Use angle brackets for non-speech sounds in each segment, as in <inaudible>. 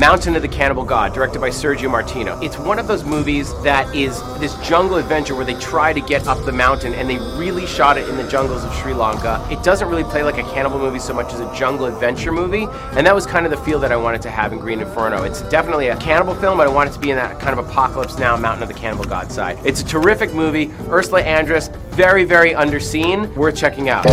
Mountain of the Cannibal God, directed by Sergio Martino. It's one of those movies that is this jungle adventure where they try to get up the mountain and they really shot it in the jungles of Sri Lanka. It doesn't really play like a cannibal movie so much as a jungle adventure movie, and that was kind of the feel that I wanted to have in Green Inferno. It's definitely a cannibal film, but I want it to be in that kind of apocalypse now, Mountain of the Cannibal God side. It's a terrific movie. Ursula Andress, very, very underseen, worth checking out.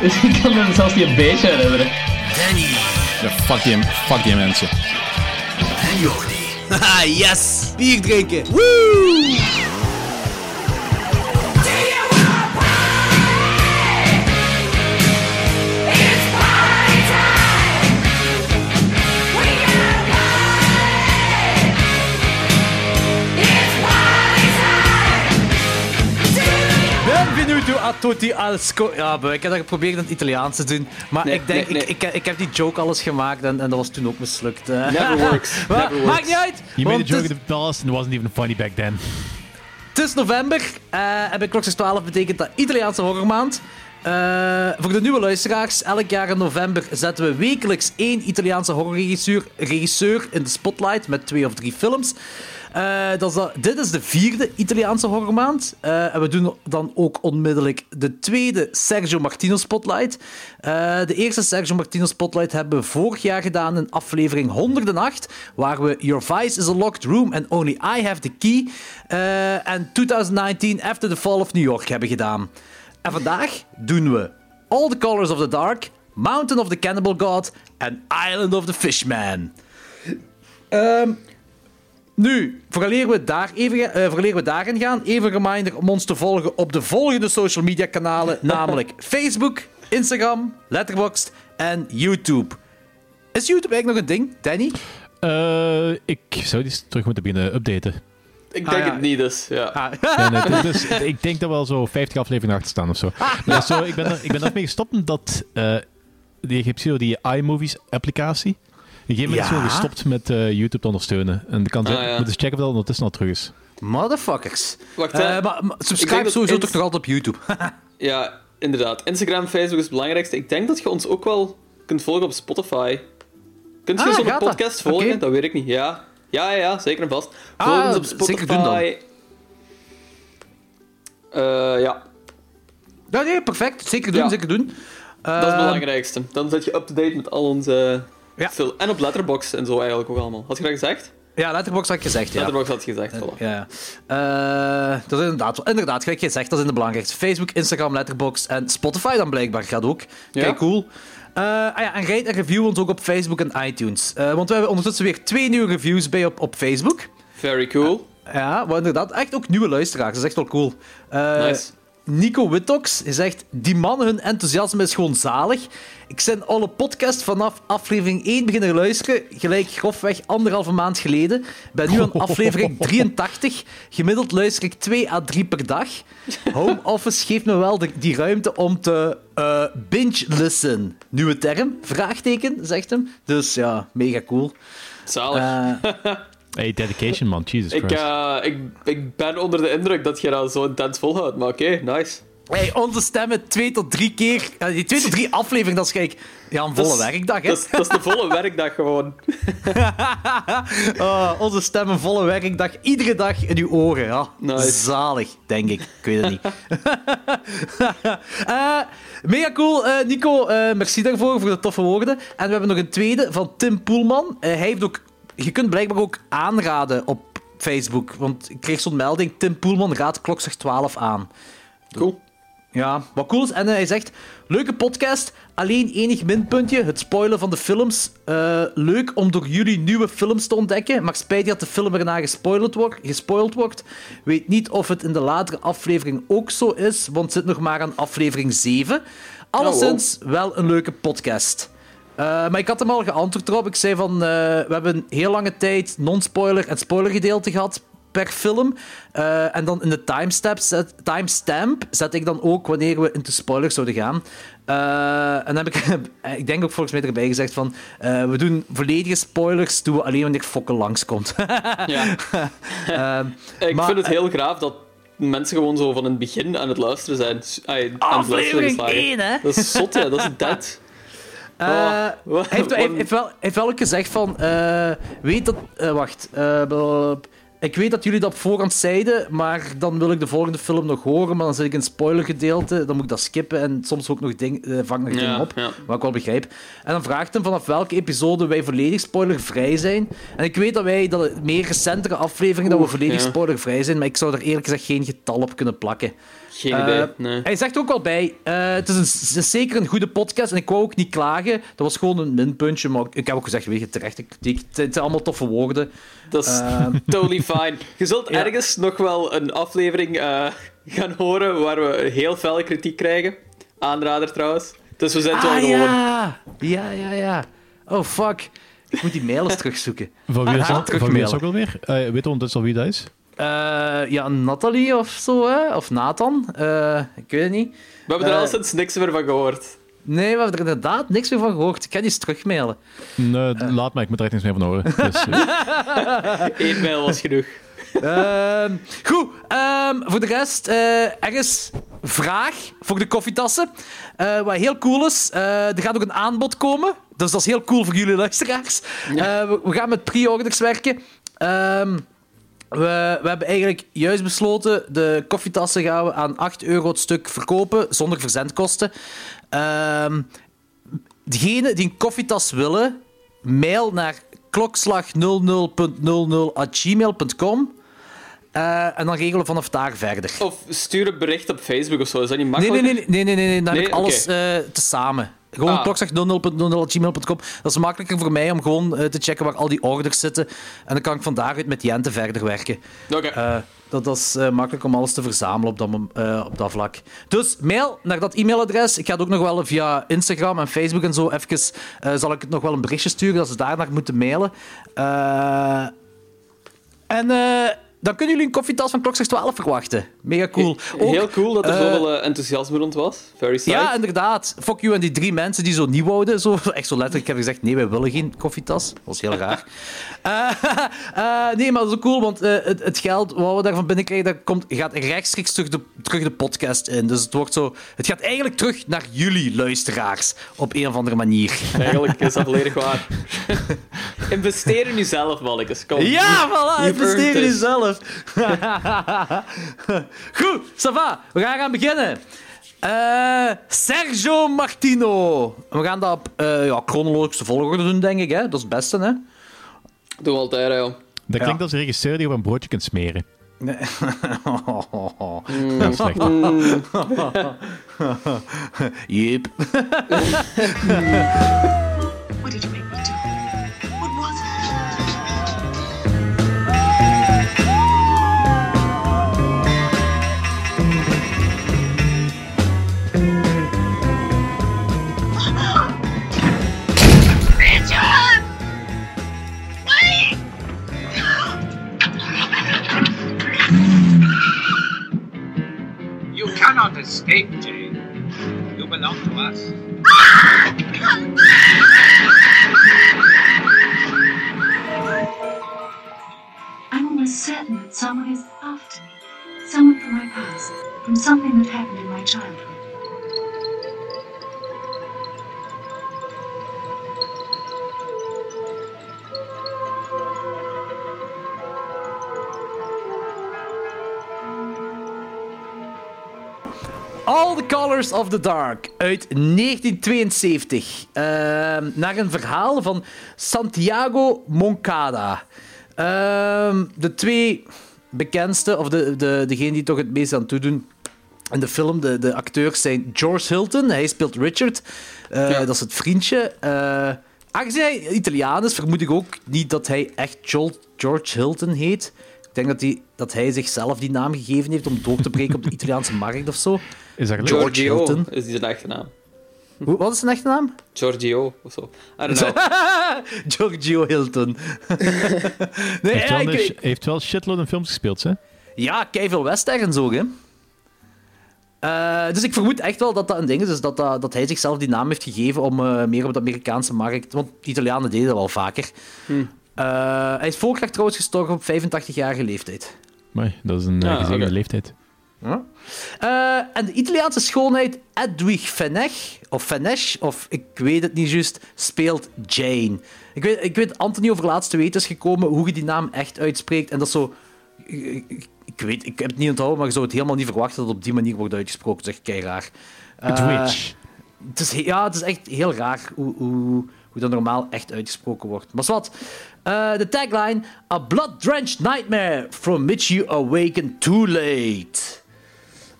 Want? <laughs> Ik kan me zelfs niet een beetje herinneren. Danny Ja, fuck die, fuck die mensen. en Jordi. Haha, <laughs> yes! Bier drinken! Woo! Benvenuto a tutti al sco... Ja, ik heb dat geprobeerd in het Italiaans te doen. Maar Nee, ik denk, nee, nee. Ik, ik, ik heb die joke alles gemaakt en, en dat was toen ook mislukt. Never <laughs> works, Maar never Maakt niet uit. You made a joke het in the past and it wasn't even funny back then. Het is november eh, en bij Klokjes 12 betekent dat Italiaanse horrormaand. Eh, voor de nieuwe luisteraars, elk jaar in november zetten we wekelijks één Italiaanse horrorregisseur regisseur in de spotlight met twee of drie films. Eh, dat dit is de vierde Italiaanse horrormaand. Eh, en we doen dan ook onmiddellijk de tweede Sergio Martino Spotlight. Eh, de eerste Sergio Martino Spotlight hebben we vorig jaar gedaan in aflevering 108, waar we Your Vice is a Locked Room and Only I Have the Key en 2019 After the Fall of New York hebben gedaan. En vandaag doen we All the Colors of the Dark, Mountain of the Cannibal God en Island of the Fishman. Ehm, nu, vooraleer we, daar even, eh, vooraleer we daarin gaan, even een reminder om ons te volgen op de volgende social media kanalen, <laughs> namelijk Facebook, Instagram, Letterboxd en YouTube. Is YouTube eigenlijk nog een ding, Danny? Eh, ik zou die terug moeten beginnen updaten. Ik Ah, denk ja. het niet, dus ja. Ah, Ja, <laughs> nee, dit is- ik denk dat we al zo 50 afleveringen achter staan of zo. Nee, zo ik, ben er, ik ben er mee gestopt omdat eh, die, je hebt zo die iMovies applicatie. Op een gegeven moment is gestopt met eh, YouTube te ondersteunen. En de kans Ah, ja. moet eens checken of dat ondertussen al terug is. motherfuckers. Wacht, Eh, maar, subscribe sowieso Inst- toch nog altijd op YouTube. <laughs> Ja, inderdaad. Instagram, Facebook is het belangrijkste. Ik denk dat je ons ook wel kunt volgen op Spotify. Kunt je Ah, zo'n gaat dat? podcast volgen? Dat weet ik niet. Ja. Ja, ja, ja, zeker en vast. Ah, Volg ons op Spotify. zeker doen dan. Eh, ja, ja, nee, perfect. Zeker doen, Ja. zeker doen. dat is het belangrijkste. Dan zit je up-to-date met al onze... Ja. En op Letterboxd en zo eigenlijk ook allemaal. Had je dat gezegd? Ja, Letterboxd had ik gezegd, ja. Letterboxd had gezegd, voilà. Ja, Eh, dat is inderdaad, inderdaad, gelijk je zegt, dat is in de belangrijkste. Facebook, Instagram, Letterboxd en Spotify dan blijkbaar gaat ook. Ja. Kijk, cool. Eh, ah ja, en rate en review ons ook op Facebook en iTunes. Eh, want we hebben ondertussen weer twee nieuwe reviews bij op, op Facebook. Very cool. Ja, maar inderdaad, echt ook nieuwe luisteraars. Dat is echt wel cool. Nice. Nico Wittox zegt: Die mannen, hun enthousiasme is gewoon zalig. Ik ben alle podcast vanaf aflevering 1 beginnen luisteren, gelijk grofweg anderhalve maand geleden. Ben nu aan <laughs> aflevering 83. Gemiddeld luister ik 2 à 3 per dag. Home Office geeft me wel de- die ruimte om te eh, binge-listen. Nieuwe term? Vraagteken, zegt hem. Dus ja, mega cool. Zalig. Eh, <laughs> Hey, dedication man, Jesus ik, Christ. eh, ik, ik ben onder de indruk dat je dat zo intens volhoudt, maar oké, nice. Hey, onze stemmen twee tot drie keer. eh, die twee tot drie afleveringen, dat is gelijk. Ja, een volle Dat is- werkdag, hè? Dat is, dat is de volle <laughs> werkdag gewoon. <laughs> Oh, onze stemmen, volle werkdag. Iedere dag in uw oren. Ja. Nice. Zalig, denk ik. Ik weet het niet. <laughs> Eh, mega cool, eh, Nico. eh, merci daarvoor, voor de toffe woorden. En we hebben nog een tweede van Tim Poelman. Hij heeft ook... Je kunt blijkbaar ook aanraden op Facebook. Want ik kreeg zo'n melding. Tim Poelman raadt klokslag 12 aan. Cool. Ja, wat cool is. En hij zegt, leuke podcast, alleen enig minpuntje, het spoilen van de films. Eh, leuk om door jullie nieuwe films te ontdekken, maar spijt dat de film erna gespoild wordt, gespoild wordt. Weet niet of het in de latere aflevering ook zo is, want het zit nog maar aan aflevering 7. Alleszins wel een leuke podcast. Eh, maar ik had hem al geantwoord erop. Ik zei van, eh, we hebben een heel lange tijd non-spoiler en spoilergedeelte gehad per film. Eh, en dan in de timestamp zet, timestamp zet ik dan ook wanneer we into spoilers zouden gaan. En dan heb ik, <laughs> ik denk ook volgens mij erbij gezegd van, we doen volledige spoilers, doen we alleen wanneer Fokke langskomt. <laughs> Ja. Ik maar- vind het heel graaf dat mensen gewoon zo van het begin aan het luisteren zijn. Aan het luisteren hè? Dat is zot, hè. Dat is dead. <laughs> Oh, hij, heeft, heeft wel, heeft wel ook gezegd van... eh, weet dat... eh, wacht. ik weet dat jullie dat op voorhand zeiden, maar dan wil ik de volgende film nog horen, maar dan zit ik in het spoilergedeelte, dan moet ik dat skippen en soms ook nog ding, vang nog Ja, dingen op, ja. wat ik wel begrijp. En dan vraagt hem vanaf welke episode wij volledig spoilervrij zijn. En ik weet dat wij, dat meer recentere afleveringen, dat we volledig ja. spoilervrij zijn, maar ik zou er eerlijk gezegd geen getal op kunnen plakken. Geen Eh, idee. Nee. Hij zegt ook wel bij, eh, het, is een, het is zeker een goede podcast en ik wou ook niet klagen. Dat was gewoon een minpuntje, maar ik heb ook gezegd, weet je, terechte kritiek. Het, het zijn allemaal toffe woorden. Dat is Ehm. <laughs> totally fine. Je zult <laughs> Ja. ergens nog wel een aflevering eh, gaan horen waar we heel felle kritiek krijgen. Aanrader trouwens. Dus we zijn het wel Ah gewoon. ja! Ja, ja, ja. Oh, fuck. Ik moet die mail eens <laughs> terugzoeken. Van wie is Ah, dat, van wie is ook alweer? Eh weet ondertussen al wie dat is? Eh, ja, Nathalie of zo, hè? Of Nathan. Eh, ik weet het niet. We hebben er Eh. al sinds niks meer van gehoord. Nee, we hebben er inderdaad niks meer van gehoord. Ik ga die eens terugmailen. Nee, laat maar, ik moet er echt niks meer van horen. <laughs> Dus, eh, <laughs> Eén mail was genoeg. Ehm, goed, ehm, voor de rest, eh ergens vraag voor de koffietassen. Eh, wat heel cool is, eh, er gaat ook een aanbod komen. Dus dat is heel cool voor jullie luisteraars. Eh, we, we gaan met pre-orders werken. Ehm, we, we hebben eigenlijk juist besloten, de koffietassen gaan we aan 8 euro het stuk verkopen, zonder verzendkosten. Ehm degene die een koffietas willen, mail naar klokslag00.00.gmail.com Eh, en dan regelen we vanaf daar verder. Of stuur een bericht op Facebook of zo. Is dat niet Nee, makkelijk? nee, nee, nee, nee, nee, nee. dan heb Nee? ik alles Oké. eh tezamen. Gewoon Ah. klokslag00.00.gmail.com. Dat is makkelijker voor mij om gewoon eh, te checken waar al die orders zitten. En dan kan ik van daaruit met Jente verder werken. Oké. Eh, dat, dat is eh, makkelijk om alles te verzamelen op dat, op dat vlak. Dus mail naar dat e-mailadres. Ik ga het ook nog wel via Instagram en Facebook en zo even... zal ik het nog wel een berichtje sturen dat ze daar naar moeten mailen. En dan kunnen jullie een koffietas van klokslag 12 verwachten. Mega cool. Ook, Heel cool dat er eh, zoveel eh, enthousiasme rond was. Very psyched. ja, inderdaad. Fuck you en die drie mensen die zo niet wouden. Zo, <laughs> echt zo letterlijk hebben gezegd, nee, wij willen geen koffietas. Dat was heel raar. <laughs> <laughs> Eh, nee, maar dat is ook cool, want het, het geld wat we daarvan binnenkrijgen, dat komt, gaat rechtstreeks terug de, terug de podcast in. Dus het, wordt zo, het gaat eigenlijk terug naar jullie luisteraars, op een of andere manier. Eigenlijk is dat volledig waar. Investeer in jezelf, mannetjes. Kom. Ja, voilà, investeer in jezelf. Goed, Sava, we gaan gaan beginnen. Eh, Sergio Martino. We gaan dat op eh, ja, chronologische volgorde doen, denk ik. Hè? Dat is het beste, hè? Doe we altijd, hè, joh. dat klinkt als een regisseur die op een broodje kunt smeren. Nee. Dat is slecht. <laughs> Yep. What <laughs> escape, Jane. You belong to us. I'm almost certain that someone is after me. Someone from my past. From something that happened in my childhood. All the Colors of the Dark uit 1972. Ehm, naar een verhaal van Santiago Moncada. Ehm, de twee bekendste, of de, de, degene die toch het meest aan toedoen in de film, de, de acteurs zijn George Hilton, hij speelt Richard. Eh, Ja. Dat is het vriendje. Eh, aangezien hij Italiaan is, vermoed ik ook niet dat hij echt George Hilton heet. Ik denk dat hij, dat hij zichzelf die naam gegeven heeft om door te breken op de Italiaanse markt of zo. Is dat Giorgio Hilton. is die zijn echte naam. Hoe- Wat is zijn echte naam? Giorgio of zo. I don't know. <laughs> Giorgio Hilton. <laughs> nee, heeft, ja, wel ik, een, weet- heeft wel shitload in films gespeeld, hè? ja veel westerns ook, hè. Eh, dus ik vermoed echt wel dat dat een ding is, dus dat, dat, dat hij zichzelf die naam heeft gegeven om eh, meer op de Amerikaanse markt... Want de Italianen deden dat wel vaker. Eh, hij is vorig jaar trouwens gestorven op 85-jarige leeftijd. Maar dat is een eh, gezegende oké. leeftijd. Ja. Eh, en de Italiaanse schoonheid Edwig Fenech, of Fenech, of ik weet het niet juist, speelt Jane. Ik weet, ik weet Anthony over laatst te weten is gekomen hoe je die naam echt uitspreekt. En dat is zo... Ik, weet, ik heb het niet onthouden, maar je zou het helemaal niet verwachten dat het op die manier wordt uitgesproken. Echt kei raar. Het is, ja, het is echt heel raar hoe, hoe, hoe dat normaal echt uitgesproken wordt. Maar wat? De tagline: A blood-drenched nightmare from which you awaken too late.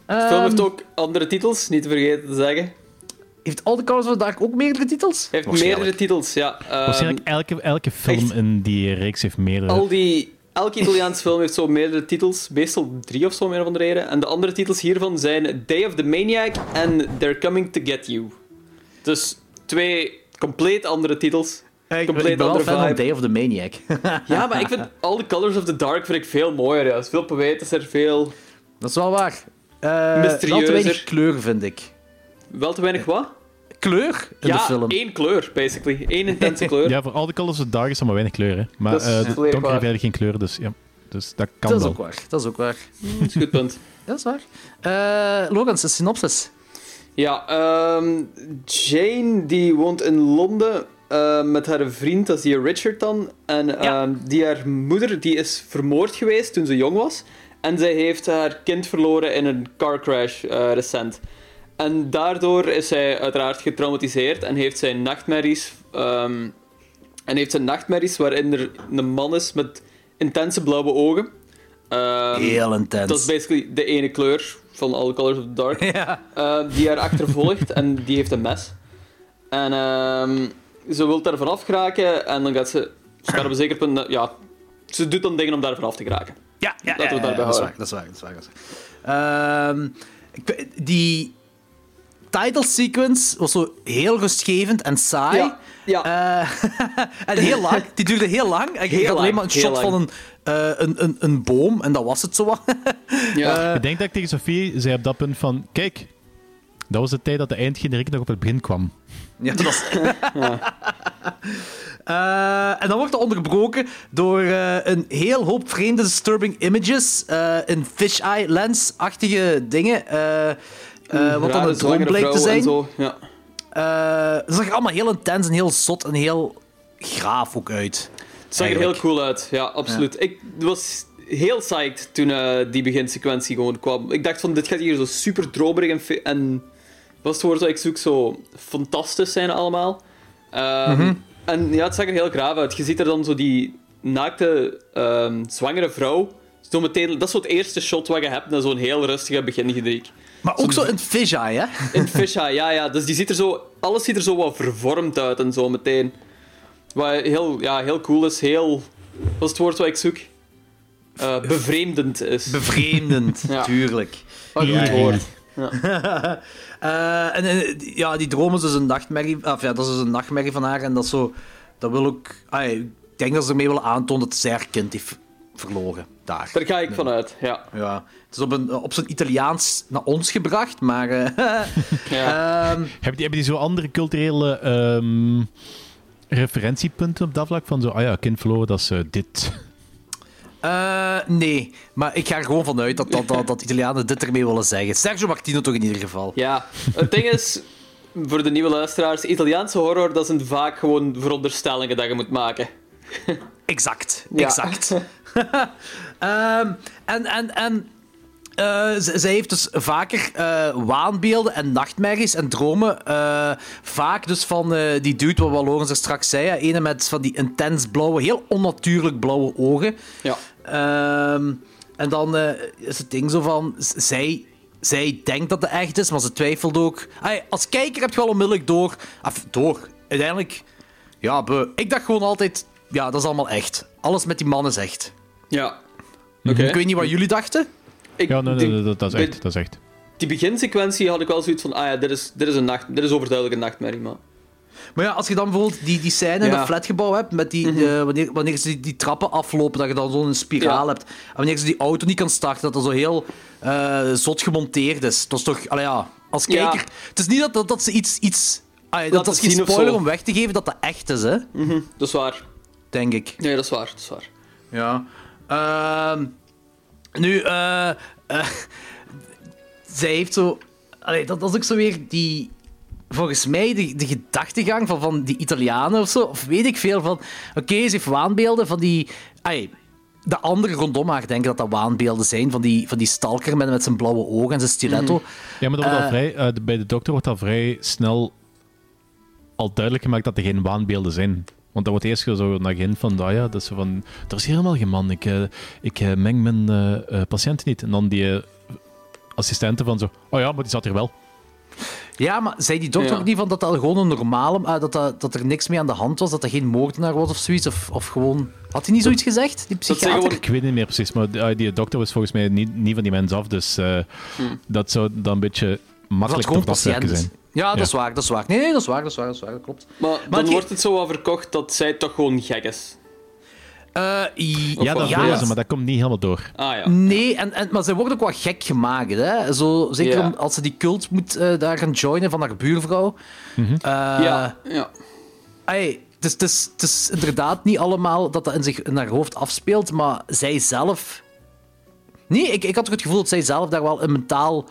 De film heeft ook andere titels, niet te vergeten te zeggen. Heeft All the Colors of the Dark ook meerdere titels? Heeft meerdere titels, ja. Ehm, Waarschijnlijk elke, elke film echt. in die reeks heeft meerdere. al die, elke Italiaanse film heeft zo meerdere titels, meestal drie of zo, om een of andere reden. En de andere titels hiervan zijn Day of the Maniac en They're Coming to Get You. Dus twee compleet andere titels. Ik, ik compleet ben wel andere fan van vibe. Day of the Maniac. <laughs> Ja, maar ik vind All the Colors of the Dark vind ik veel mooier. Ja. Er is veel poëtischer, veel... dat is wel waar. Eh wel te weinig kleur, vind ik. Wel te weinig wat? Kleur in ja, de film. één kleur, basically. Eén intense <laughs> kleur. Ja, voor al de colors of the dark is er maar weinig kleur, hè. Maar Dat is eh, donker waar. heeft eigenlijk geen kleur, dus ja. Dus dat kan dat is wel. ook waar. Dat is ook waar. Dat is een goed punt. <laughs> Dat is waar. Eh Logans, een synopsis. Ja, ehm, Jane die woont in Londen eh, met haar vriend, dat is die Richard dan. En Ja. ehm, die haar moeder die is vermoord geweest toen ze jong was. En zij heeft haar kind verloren in een car crash eh, recent. En daardoor is zij uiteraard getraumatiseerd en heeft zij nachtmerries. ehm, en heeft zij nachtmerries waarin er een man is met intense blauwe ogen. Ehm, Heel intens. dat is basically de ene kleur van All Colors of the Dark. <laughs> Ja. Die haar achtervolgt en die heeft een mes. En ehm, ze wil daar vanaf geraken en dan gaat ze, ze gaat op een zeker punt, ja, ze doet dan dingen om daar vanaf te geraken. Ja, ja, Laten we ja, daarbij ja, dat is waar, dat is waar, dat is waar, dat is waar. Ehm, ik die title sequence was zo heel rustgevend en saai. Ja, ja. Eh, <laughs> en heel lang. Die duurde heel lang. En je Heel had alleen maar een shot lang. van een, eh, een, een, een boom en dat was het zo wat. <laughs> ja. Ik denk dat ik tegen Sophie zei op dat punt van... Kijk, dat was de tijd dat de eindgeneriek nog op het begin kwam. Ja, dat was... <laughs> Eh, en dan wordt het onderbroken door eh, een heel hoop vreemde disturbing images eh, in fisheye lens-achtige dingen. wat dan een droom bleek te zijn. Zo. Ja. Het zag er allemaal heel intens en heel zot en heel graaf ook uit. Het zag er heel cool uit, ja, absoluut. Ik was heel psyched toen die beginsequentie gewoon kwam. Ik dacht van, dit gaat hier zo super dromerig en... en wat is het woord dat ik zoek? Zo fantastisch zijn allemaal. Ehm, En ja, het zag er heel graaf uit. Je ziet er dan zo die naakte, ehm, zwangere vrouw. Zo meteen, dat is zo het eerste shot wat je hebt na zo'n heel rustige begingedriek. Maar ook zo een fisheye, hè? In Fisha, ja, ja. Dus die ziet er zo... Alles ziet er zo wat vervormd uit en zo meteen. Wat heel, ja, heel cool is. Heel... Wat is het woord wat ik zoek? Eh, bevreemdend is. Bevreemdend, Ja. tuurlijk. Wat een goed woord. <laughs> Eh, en die- ja, die droom is dus een nachtmerrie. Of ja, dat is dus een nachtmerrie van haar. En dat zo. Dat wil ook. ah, ik denk dat ze ermee willen aantonen dat zij haar kind heeft verloren. Daar. Daar ga ik vanuit, ja. Ja. Het is op, een, op zijn Italiaans naar ons gebracht, maar. eh, <laughs> ja. ehm, Hebben die, hebben die zo andere culturele ehm, referentiepunten op dat vlak? Van zo, ah ja, kind verloren, dat is eh, dit. Eh, nee, maar ik ga er gewoon vanuit dat, dat, dat, dat Italianen dit ermee willen zeggen. Sergio Martino toch in ieder geval. ja. Het ding is... Voor de nieuwe luisteraars, Italiaanse horror, dat zijn vaak gewoon veronderstellingen dat je moet maken. Exact, exact. <laughs> <laughs> Ehm, en en, en z- zij heeft dus vaker eh, waanbeelden en nachtmerries en dromen. eh, vaak dus van die dude, wat Lorenz er straks zei. hè, Ene met van die intens blauwe, heel onnatuurlijk blauwe ogen. Ja. Ehm, en dan is het ding zo van... Zij, zij denkt dat het echt is, maar ze twijfelt ook. Als kijker heb je wel onmiddellijk door... Af, door. Uiteindelijk... Ja, be- ik dacht gewoon altijd... Ja, dat is allemaal echt. Alles met die man is echt. Ja. Ik weet niet wat jullie dachten. Ik Ja, nee, nee, dat, dat is bij- echt. Dat is echt. die beginsequentie had ik wel zoiets van, ah ja, dit is, dit is, een nacht, dit is overduidelijk een nachtmerrie, maar... Maar ja, als je dan bijvoorbeeld die, die scène in Ja. dat flatgebouw hebt, met die, eh, wanneer, wanneer ze die, die trappen aflopen, dat je dan zo'n spiraal Ja. hebt. En wanneer ze die auto niet kan starten, dat dat zo heel eh, zot gemonteerd is. Dat is toch, allee, ja, als Ja. kijker... Het is niet dat, dat, dat ze iets... iets allee, dat, dat is geen spoiler om weg te geven dat dat echt is, hè. Mhm, dat is waar. Denk ik. Nee, dat is waar, dat is waar. Ja. Ehm, nu, eh, eh, zij heeft zo. Allee, dat, dat is ook zo weer die. Volgens mij de, de gedachtegang van, van die Italianen of zo, of weet ik veel van. Oké, ze heeft waanbeelden van die. Allee, de anderen rondom haar denken dat dat waanbeelden zijn. Van die, van die stalker met, met zijn blauwe ogen en zijn stiletto. Ja, maar dat wordt al Eh. vrij, eh, bij de dokter wordt al vrij snel al duidelijk gemaakt dat er geen waanbeelden zijn. Want dat wordt eerst zo naar begin van, ah ja, dat is zo van, er is hier helemaal geen man, ik, eh, ik eh, meng mijn eh, patiënten niet. En dan die assistenten van zo, oh ja, maar die zat hier wel. Ja, maar zei die dokter Ja. ook niet van dat dat gewoon een normale... dat, dat, dat er niks mee aan de hand was, dat dat geen moordenaar was of zoiets? Of, of gewoon... Had hij niet zoiets gezegd, die psychiater? gewoon Ik weet niet meer precies, maar die, die dokter was volgens mij niet, niet van die mens af, dus eh, dat zou dan een beetje makkelijk gewoon te afwerken patiënt. zijn. Ja, dat Ja. is waar, dat is waar. Nee, nee, dat is waar, dat is waar, dat is waar, dat klopt. Maar, dan wordt het zo wel verkocht dat zij toch gewoon gek is. Eh, Ja, dat Ja. ze, maar dat komt niet helemaal door. Ah ja. Nee, en, en, maar ze wordt ook wat gek gemaakt. Hè? Zo, zeker Ja. om- als ze die cult moet eh, daar gaan joinen van haar buurvrouw. Mhm. Eh, ja, ja. het, is, het, is, het is inderdaad niet allemaal dat dat in, zich, in haar hoofd afspeelt, maar zij zelf... Nee, ik, ik had ook het gevoel dat zij zelf daar wel een mentaal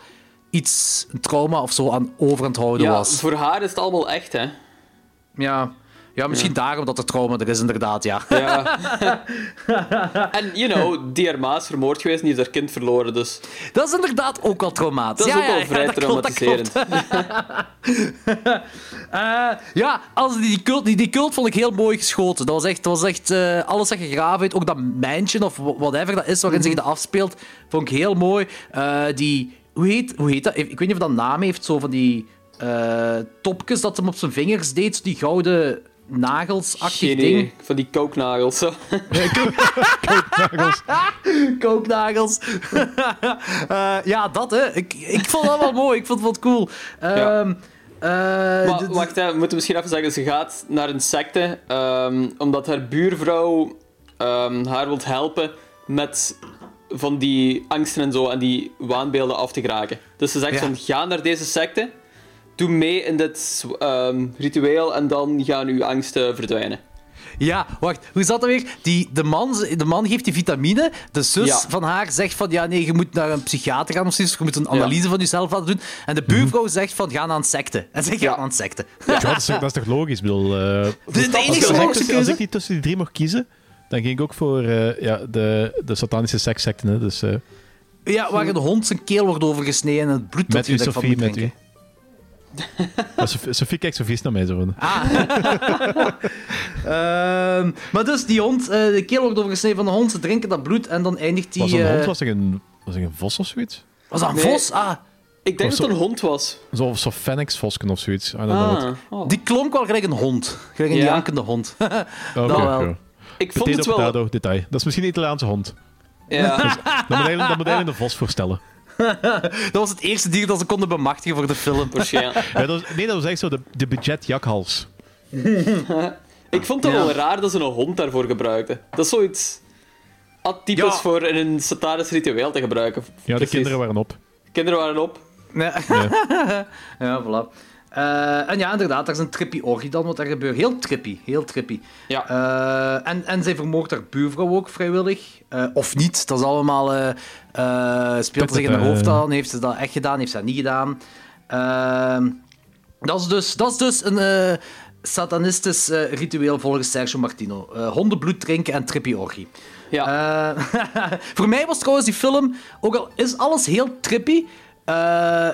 iets, een trauma of zo aan over aan het houden ja, was. voor haar is het allemaal echt, hè. Ja. ja, misschien daarom dat er trauma er is, inderdaad, ja. Ja. <laughs> <laughs> en, you know, die haar ma is vermoord geweest en die heeft haar kind verloren, dus... Dat is inderdaad ook al traumatisch. Dat is ja, ook ja, wel ja, vrij traumatiserend. <laughs> Eh, ja, als die, die, cult, die, die cult vond ik heel mooi geschoten. Dat was echt, dat was echt eh, alles dat gegraven heeft. Ook dat mijntje of whatever dat is waarin zich dat afspeelt, vond ik heel mooi. Eh, die, hoe heet, hoe heet dat? Ik weet niet of dat een naam heeft, zo van die eh, topjes dat hem op zijn vingers deed. Die gouden nagels-achtig Geen ding. idee, van die kooknagels. Zo. <laughs> Kooknagels. <laughs> <laughs> Eh, ja, dat hè. Ik, ik vond dat wel mooi. Ik vond het wel cool. Ja. Ehm, eh, Maar wacht, hè, we moeten misschien even zeggen, ze gaat naar een secte ehm, omdat haar buurvrouw ehm, haar wilt helpen met van die angsten en zo en die waanbeelden af te geraken. Dus ze zegt Ja. van, ga naar deze secte, doe mee in dit ehm, ritueel en dan gaan uw angsten verdwijnen. Ja, wacht. Hoe zat dat weer? Die, de, man, de man geeft die vitamine. De zus Ja. van haar zegt van... Ja, nee, je moet naar een psychiater gaan of zoiets. Je moet een analyse van jezelf laten doen. En de buurvrouw zegt van... Ga naar een secte. En zij gaat Ja. naar een secte. Ja, dat, is, toch- dat is toch logisch? Ik bedoel, eh, De, enige als, ik, logische tussen- als keuze... ik die tussen die drie mocht kiezen, dan ging ik ook voor eh, ja, de, de satanische sekssecten. hè. Dus, eh, Ja, waar een hond zijn keel wordt overgesneden en het bloed dat met je u, Sophie, moet met drinken. u. <laughs> Sophie, Sophie kijkt zo vies naar mij. Zo van. <laughs> Ehm, maar dus, die hond... eh, de keel wordt overgesneden van de hond. Ze drinken dat bloed en dan eindigt die... was dat een hond? Was dat een, was dat een vos of zoiets? was dat een Nee. vos? Ah, Ik denk dat het een hond was. Zo, zo Phoenix-vosken of zoiets. I don't know what. Ah, oh. die klonk wel gelijk een hond. Gelijk een Ja. jankende hond. <laughs> Oké, dat wel. oké. Ik vond Potato, het wel... potato, detail. Dat is misschien een Italiaanse hond. Ja. <laughs> Dat moet eigenlijk, dat moet eigenlijk een vos voorstellen. <laughs> dat was het eerste dier dat ze konden bemachtigen voor de film. Waarschijnlijk. <laughs> Ja, dat was- nee, dat was echt zo de, de budget-jakhals. Ik vond het Ja. wel raar dat ze een hond daarvoor gebruikten. Dat is zoiets atypisch Ja. voor in een satanisch ritueel te gebruiken. Ja, de kinderen waren op. Kinderen waren op. Nee. ja, voilà. Eh, en ja, inderdaad, daar is een trippy orgie dan wat er gebeurt. Heel trippy, heel trippy. Ja. Eh, en, en zij vermoogt haar buurvrouw ook vrijwillig. Eh, of niet, dat is allemaal... speelt zich in haar hoofd aan. Heeft ze dat echt gedaan, heeft ze dat niet gedaan. Ehm, dat, is dus, dat is dus een eh, satanistisch eh, ritueel volgens Sergio Martino. Eh, hondenbloed drinken en trippy orgie. Ja. Eh, <laughs> voor mij was trouwens die film, ook al is alles heel trippy, eh,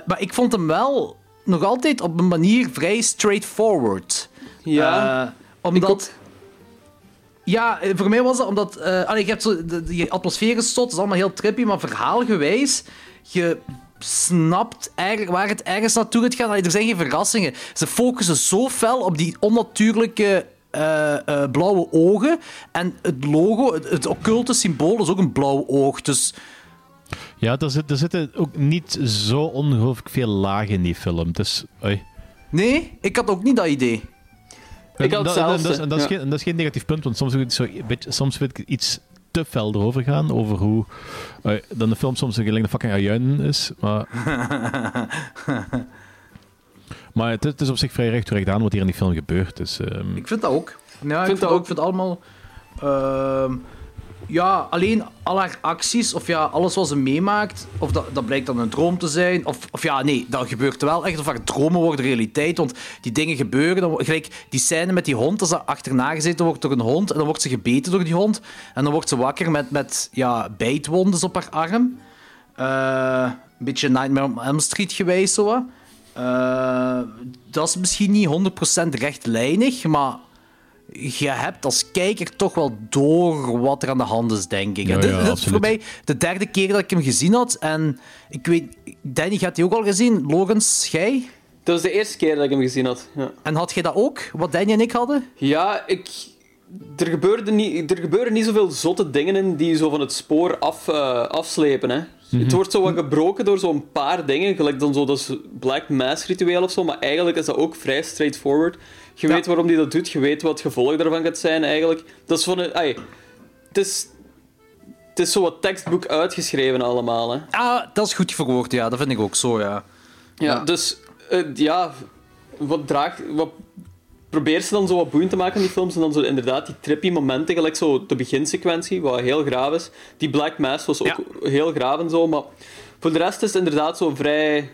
maar ik vond hem wel nog altijd op een manier vrij straightforward. Ja, Eh, omdat... Ja, eh, voor mij was dat omdat... eh allee, je hebt zo, de, die atmosfeer is het is allemaal heel trippy, maar verhaalgewijs, je snapt eigenlijk waar het ergens naartoe gaat gaan. Allee, er zijn geen verrassingen. Ze focussen zo fel op die onnatuurlijke blauwe ogen. En het logo, het, het occulte symbool, is ook een blauw oog. Dus Ja, er, zit, er zitten ook niet zo ongelooflijk veel lagen in die film. Dus, oei. Nee, ik had ook niet dat idee. Ik had dat, hetzelfde, dat, is- en dat, is ja. geen, en dat is geen negatief punt, want soms, ik zo een beetje, soms wil ik iets te fel erover gaan, over hoe eh, dan de film soms een gelijk een fucking ajuin is. Maar, <laughs> maar het, is- het is op zich vrij recht toe recht aan wat hier in die film gebeurt. Dus, ehm, Ik vind dat ook. Ja, ik Vind vind, dat ook. Ik vind het allemaal... ehm, ja, alleen al haar acties, of ja, alles wat ze meemaakt, of dat, dat blijkt dan een droom te zijn, of, of ja, nee, dat gebeurt wel echt, of haar dromen worden realiteit, want die dingen gebeuren, dan, gelijk die scène met die hond, als ze achterna gezeten wordt door een hond, en dan wordt ze gebeten door die hond, en dan wordt ze wakker met, met ja, bijtwondes op haar arm. Eh, een beetje Nightmare on Elm Street geweest, zo. Eh, dat is misschien niet 100% rechtlijnig, maar je hebt als kijker toch wel door wat er aan de hand is, denk ik. Ja, dit, ja, dit is voor mij de derde keer dat ik hem gezien had. En ik weet, Danny, had die ook al gezien? Logans, jij? Dat was de eerste keer dat ik hem gezien had. Ja, En had jij dat ook, wat Danny en ik hadden? ja ik... Er gebeuren, niet, er gebeuren niet zoveel zotte dingen in die zo van het spoor af, eh, afslepen. Hè. Het wordt zo wat gebroken door zo'n paar dingen, gelijk dan zo dat Black Mass ritueel of zo, maar eigenlijk is dat ook vrij straightforward. Je Ja. weet waarom die dat doet, je weet wat het gevolg daarvan gaat zijn eigenlijk. Dat is van een... het is... Het is zo wat tekstboek uitgeschreven allemaal, hè. Ah, dat is goed verwoord, ja. Dat vind ik ook zo, ja. Ja, Ja. dus eh, ja, wat draagt. Wat probeert ze dan zo wat boeiend te maken in die films? En dan zo inderdaad die trippy momenten, gelijk zo de beginsequentie, wat heel graaf is. Die Black Mass was ook Ja. heel graaf en zo, maar voor de rest is het inderdaad zo vrij.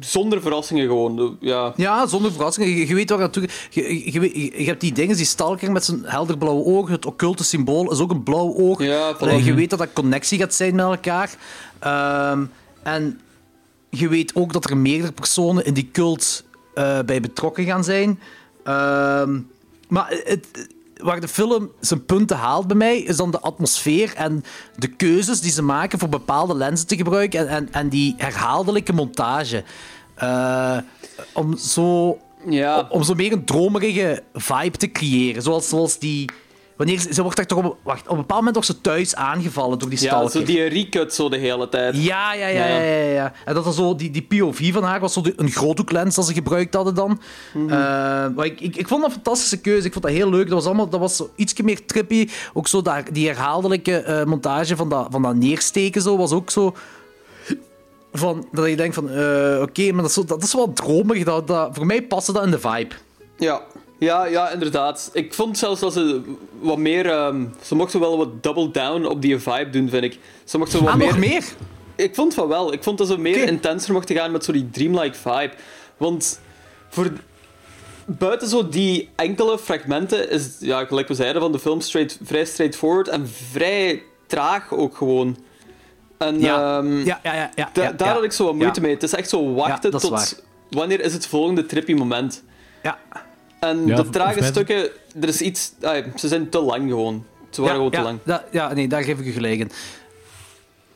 Zonder verrassingen gewoon. Ja. Ja, zonder verrassing. Je, je weet waar naartoe... Je, je, je hebt die dingen, die stalker met zijn helder blauwe ogen. Het occulte symbool is ook een blauw oog. Ja, je weet dat dat connectie gaat zijn met elkaar. Ehm, en je weet ook dat er meerdere personen in die cult eh, bij betrokken gaan zijn. Ehm, maar het, waar de film zijn punten haalt bij mij, is dan de atmosfeer en de keuzes die ze maken voor bepaalde lenzen te gebruiken en, en, en die herhaaldelijke montage. Eh, om zo Ja. om, om zo meer een dromerige vibe te creëren. Zoals, zoals die... Wanneer ze, ze wordt daar toch op, wacht, op een bepaald moment wordt ze thuis aangevallen door die ja, stalker. zo die recut zo de hele tijd. Ja, ja, ja, ja, ja, ja. En dat er zo, die, die POV van haar was zo de- een groothoeklens dat ze gebruikt hadden dan. Mhm. Eh, maar ik, ik, ik vond dat een fantastische keuze. Ik vond dat heel leuk. Dat was, allemaal, dat was zo ietsje meer trippy. Ook zo daar, die herhaaldelijke eh, montage van dat, van dat neersteken zo, was ook zo... Van, dat je denkt van, eh, oké, maar dat is, zo, dat is wel dromerig. Dat, dat, voor mij paste dat in de vibe. Ja. Ja, ja, inderdaad. Ik vond zelfs dat ze wat meer... ehm, ze mochten wel wat double down op die vibe doen, vind ik. Ze mochten wat Ah, meer... nog meer? Ik vond van wel. Ik vond dat ze meer intenser mochten gaan met zo die dreamlike vibe. Want voor... Buiten zo die enkele fragmenten is, ja, gelijk we zeiden, van de film straight, vrij straightforward en vrij traag ook gewoon. En Ja, ehm, ja, ja, ja. ja, da- ja, daar had ik zo wat moeite mee. Het is echt zo wachten tot wanneer is het volgende trippy moment. Ja. En Ja, de trage stukken, er is iets... ah, ze zijn te lang gewoon. Ze waren gewoon ja, te lang. da- ja, nee, daar geef ik u gelijk in.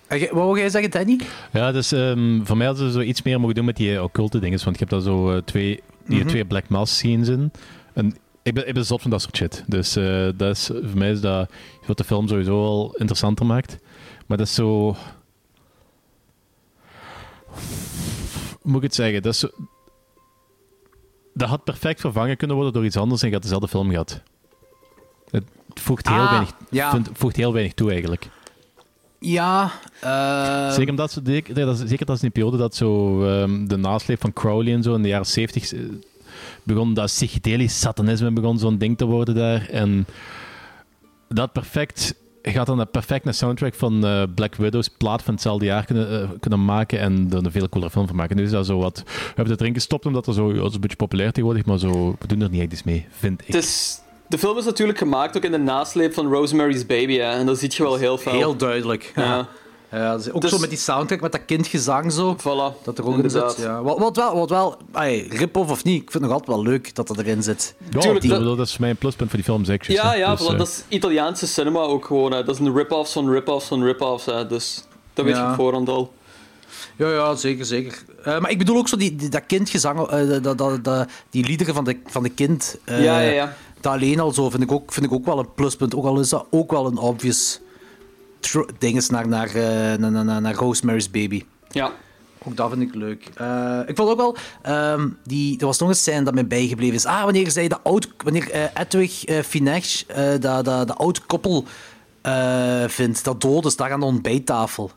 Wat wou jij zeggen, Danny? Ja, dus ehm, voor mij hadden ze zo iets meer mogen doen met die eh, occulte dingen. Want je hebt daar zo eh, twee, die Mhm. twee Black Mass scenes in. En ik ben, ik ben zot van dat soort shit. Dus eh, dat is, voor mij is dat wat de film sowieso al interessanter maakt. Maar dat is zo... Moet ik het zeggen? Dat is zo... Dat had perfect vervangen kunnen worden door iets anders en je had dezelfde film gehad. Het voegt heel, Ah, weinig, ja. voegt heel weinig toe eigenlijk. Ja, eh, Zeker omdat ze, zeker dat is- zeker dat is in die periode dat zo ehm, de nasleep van Crowley en zo in de jaren 70 eh, begon dat psychedelisch satanisme begon zo'n ding te worden daar. En dat perfect gaat dan perfect een soundtrack van eh, Black Widow's plaat van hetzelfde jaar kunnen, eh, kunnen maken en er een veel coolere film van maken. Nu is dat zo wat... We hebben het erin gestopt omdat er zo... ja, het is een beetje populair tegenwoordig, maar zo, we doen er niet echt iets mee, vind ik. Is, de film is natuurlijk gemaakt ook in de nasleep van Rosemary's Baby, hè, en dat zie je wel heel fel. heel duidelijk. Ja, Ja. Ja, dus ook Dus- zo met die soundtrack, met dat kindgezang zo. voilà. Dat er ook in Inderdaad. zit. Ja. Wat, wat wel, wat wel ay, rip-off of niet, ik vind het nog altijd wel leuk dat dat erin zit. Ja, tuurlijk, ik dat- bedoel, dat is voor mij een pluspunt voor die film, zeker. Ja, ja, Dus, voilà, eh, dat is Italiaanse cinema ook gewoon. Hè. Dat is een rip-offs van rip-offs van rip-offs. Hè. Dus dat weet je Ja. op voorhand al. Ja, ja, zeker, zeker. Eh, maar ik bedoel ook zo die, die- dat kindgezang, eh, dat, dat, dat, die liederen van de, van de kind. eh, Ja, ja, ja. Dat alleen al zo vind ik ook, vind ik ook wel een pluspunt. Ook al is dat ook wel een obvious dinges naar, naar, eh, naar, naar, naar, naar Rosemary's Baby. Ja. Ook dat vind ik leuk. Eh, ik vond ook wel, ehm, die, er was nog een scène dat mij bijgebleven is. Ah, wanneer zij de oud, wanneer eh, Edwig uh, Finech eh, dat dat de oud koppel eh, vindt, dat dood is, daar aan de ontbijttafel.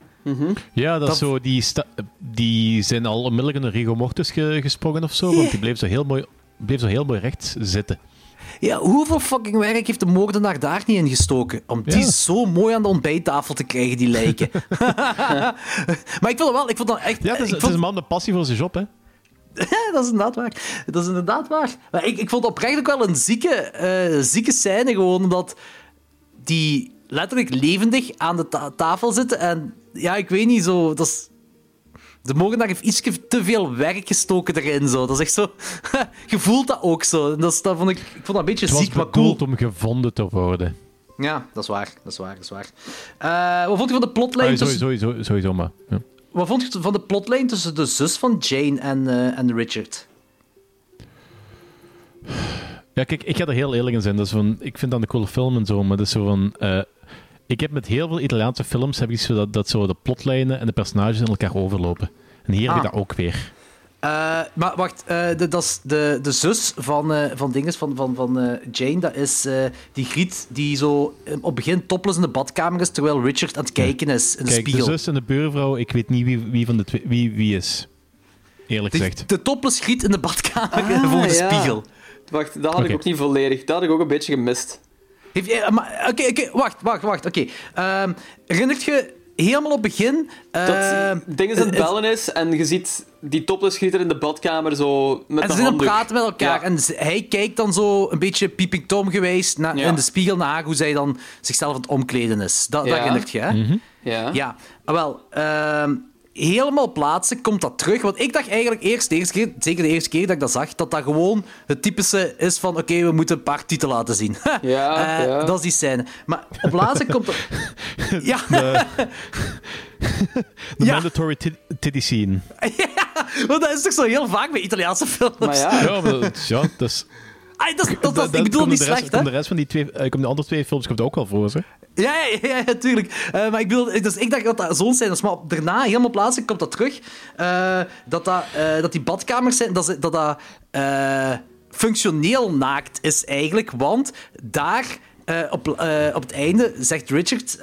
Ja, dat, Dat- is zo, die, sta- die zijn al onmiddellijk in een rigor mortis ge- gesprongen of zo, want die bleef zo heel mooi, bleef zo heel mooi recht zitten. Ja, hoeveel fucking werk heeft de moordenaar daar niet in gestoken? Om die Ja. zo mooi aan de ontbijttafel te krijgen, die lijken. <laughs> maar ik vond het wel, ik vond dat echt... Ja, het is, het een man met passie voor zijn job, hè. <laughs> Dat is inderdaad waar. Dat is inderdaad waar. Maar ik, ik vond oprecht ook wel een zieke, eh, zieke scène, gewoon omdat die letterlijk levendig aan de ta- tafel zitten. En ja, ik weet niet, zo... Dat is... De moordenaar heeft iets te veel werk gestoken erin. Zo. Dat is echt zo... <laughs> Je voelt dat ook zo. Dat, is, dat vond ik, ik vond dat een beetje ziek, maar cool. om gevonden te worden. Ja, dat is waar. Dat is waar, dat is waar. Eh, wat vond je van de plotlijn Ah, tussen... sowieso, sowieso, sowieso, maar... Ja. Wat vond je van de plotlijn tussen de zus van Jane en, eh, en Richard? Ja, kijk, ik ga er heel eerlijk in zijn. Dat is van, ik vind dat een coole film en zo, maar dat is zo van... eh, ik heb met heel veel Italiaanse films heb ik zo dat, dat zo de plotlijnen en de personages in elkaar overlopen. En hier heb Ah. ik dat ook weer. Eh, maar wacht, eh, de, dat is de, de zus van, eh, van dinges, van, van, van eh, Jane. Dat is eh, die griet die zo op het begin topless in de badkamer is, terwijl Richard aan het kijken is in de Kijk, de spiegel. zus en de buurvrouw, ik weet niet wie, wie van de twee wie, wie is. Eerlijk de, gezegd. de topless griet in de badkamer <laughs> Ah, voor de ja. spiegel. Wacht, dat had ik ook niet volledig. Dat had ik ook een beetje gemist. Heeft, eh, maar- Oké, oké, wacht, wacht, wacht. Oké. Ehm, herinnert je helemaal op het begin... Dat ehm, dingen aan het het- bellen is en je ziet die topless grieter in de badkamer zo met En de ze zijn aan het handdoek. praten met elkaar. Ja. En hij kijkt dan zo een beetje peeping Tom geweest na- Ja. in de spiegel naar haar, hoe zij dan zichzelf aan het omkleden is. Dat, dat Ja. herinnert je, hè? Mhm. Ja. Ja, ah, wel. ehm, helemaal plaatsen komt dat terug. Want ik dacht eigenlijk eerst, de eerste keer, zeker de eerste keer dat ik dat zag, dat dat gewoon het typische is van: oké, we moeten een paar tieten laten zien. <laughs> Ja, Eh, ja. Dat is die scène. Maar op laatste komt er. <laughs> Ja, <laughs> De Ja. mandatory tit- titty scene. want dat is toch zo heel vaak bij Italiaanse films. Maar ja, Ja, maar dat, ja, dat is... Dat, ik bedoel niet slecht, hè? de rest van die twee... eh, komt de andere twee films komt ook wel voor, hè? Ja, ja, ja, tuurlijk. Eh, maar ik, bedoel, dus ik dacht dat dat zo'n scène is. Maar daarna, helemaal plaatsen, komt dat terug. eh, dat, dat, dat die badkamers zijn, dat ze- dat, dat functioneel naakt is eigenlijk. Want daar, op, op het einde, zegt Richard...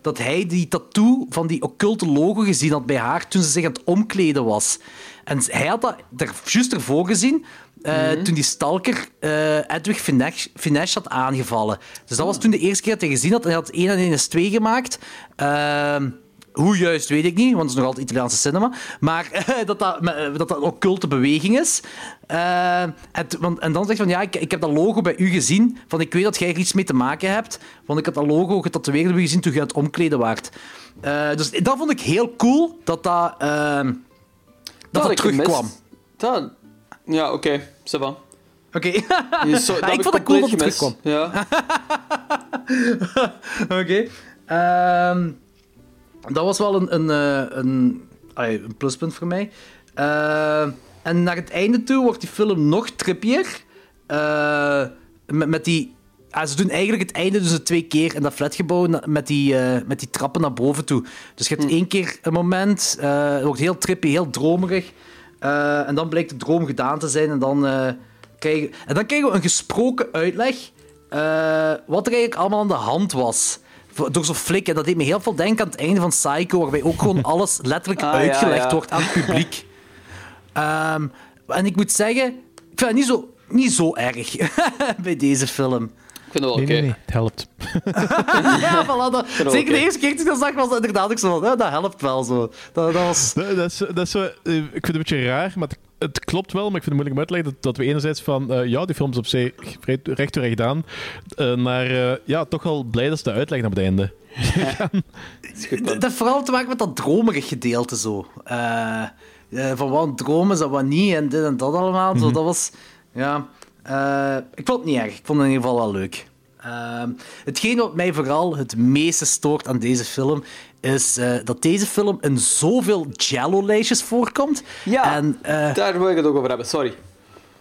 dat hij die tattoo van die occulte logo gezien had bij haar toen ze zich aan het omkleden was. En hij had dat er juist ervoor gezien eh, toen die stalker eh, Edwig Finech had aangevallen. Dus dat was toen de eerste keer dat hij gezien had. En hij had 1 en 1 is 2 gemaakt. Ehm, hoe juist, weet ik niet, want het is nog altijd Italiaanse cinema. Maar <laughs> eh, dat, dat, dat dat een occulte beweging is. Want, en dan zegt hij van, ja, ik, ik heb dat logo bij u gezien. Van, ik weet dat jij er iets mee te maken hebt. Want ik heb dat logo getatoeëerd bij u gezien toen je aan het omkleden waart. Dus dat vond ik heel cool, dat dat, ehm, dat, had terugkwam. Dat... Ja, oké. Ça va. Oké. Je <laughs> ik vond het cool dat gemist. terugkwam. Ja. <laughs> Oké. Ehm, dat was wel een, een, eh, een, een pluspunt voor mij. Ehm, en naar het einde toe wordt die film nog trippier. Eh, met, met die... ze doen eigenlijk het einde dus twee keer in dat flatgebouw met die, eh, met die trappen naar boven toe. Dus je hebt één keer een moment, eh, het wordt heel trippy, heel dromerig. Eh, en dan blijkt de droom gedaan te zijn en dan, eh, krijgen, en dan krijgen we een gesproken uitleg eh, wat er eigenlijk allemaal aan de hand was. Door zo'n flik. En dat deed me heel veel denken aan het einde van Psycho, waarbij ook gewoon <laughs> alles letterlijk Ah, uitgelegd ja. wordt aan het publiek. <laughs> Ehm, en ik moet zeggen, ik vind het niet zo, niet zo erg <laughs> bij deze film. Ik vind het wel Nee, oké. nee, nee, het helpt. <laughs> ja, voilà, dat, zeker de eerste keer toen ik dat zag, was dat inderdaad ook zo van, ja, dat helpt wel zo. Dat, dat was... Dat, dat is, dat is zo, eh, ik vind het een beetje raar, maar het, het klopt wel, maar ik vind het moeilijk om uit te leggen dat, dat we enerzijds van, eh, ja, die film is op zich recht toe recht aan, eh, naar, eh, ja, toch wel blij dat ze de uitleggen op het einde. <laughs> Dat dat heeft vooral te maken met dat dromerig gedeelte zo. Van wat dromen is en wat niet en dit en dat allemaal. Zo, dat was... Ja... eh, ik vond het niet erg. Ik vond het in ieder geval wel leuk. Ehm, hetgeen wat mij vooral het meeste stoort aan deze film is eh, dat deze film in zoveel Jello-lijstjes voorkomt. Ja, En, eh, daar wil ik het ook over hebben. Sorry.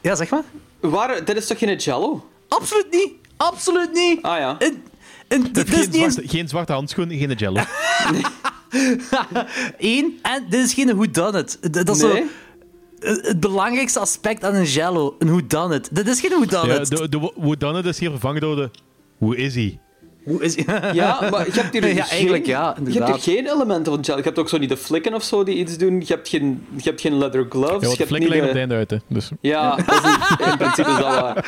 ja, zeg maar. Waar, dit is toch geen Jello? Absoluut niet. Absoluut niet. Ah ja. In, dit Geen is zwarte, geen zwarte handschoenen, geen jello. één, <laughs> en dit is geen whodunit. Dat dat is. Nee? Het belangrijkste aspect aan een jello, een whodunit. Dit is geen Ja, whodunit. de, de, hoe dan het is hier vervangen door de... Hoe is hij? Hoe is... <laughs> Ja, maar je hebt hier <laughs> Ja, geen, eigenlijk ja, Je hebt hier geen elementen van gel. Je hebt ook zo niet de flikken of zo die iets doen. Je hebt geen, je hebt geen leather gloves. Ja, je hebt flikken liggen op de- het einde uit, hè. Dus, Ja, dat is in, in principe is dat waar.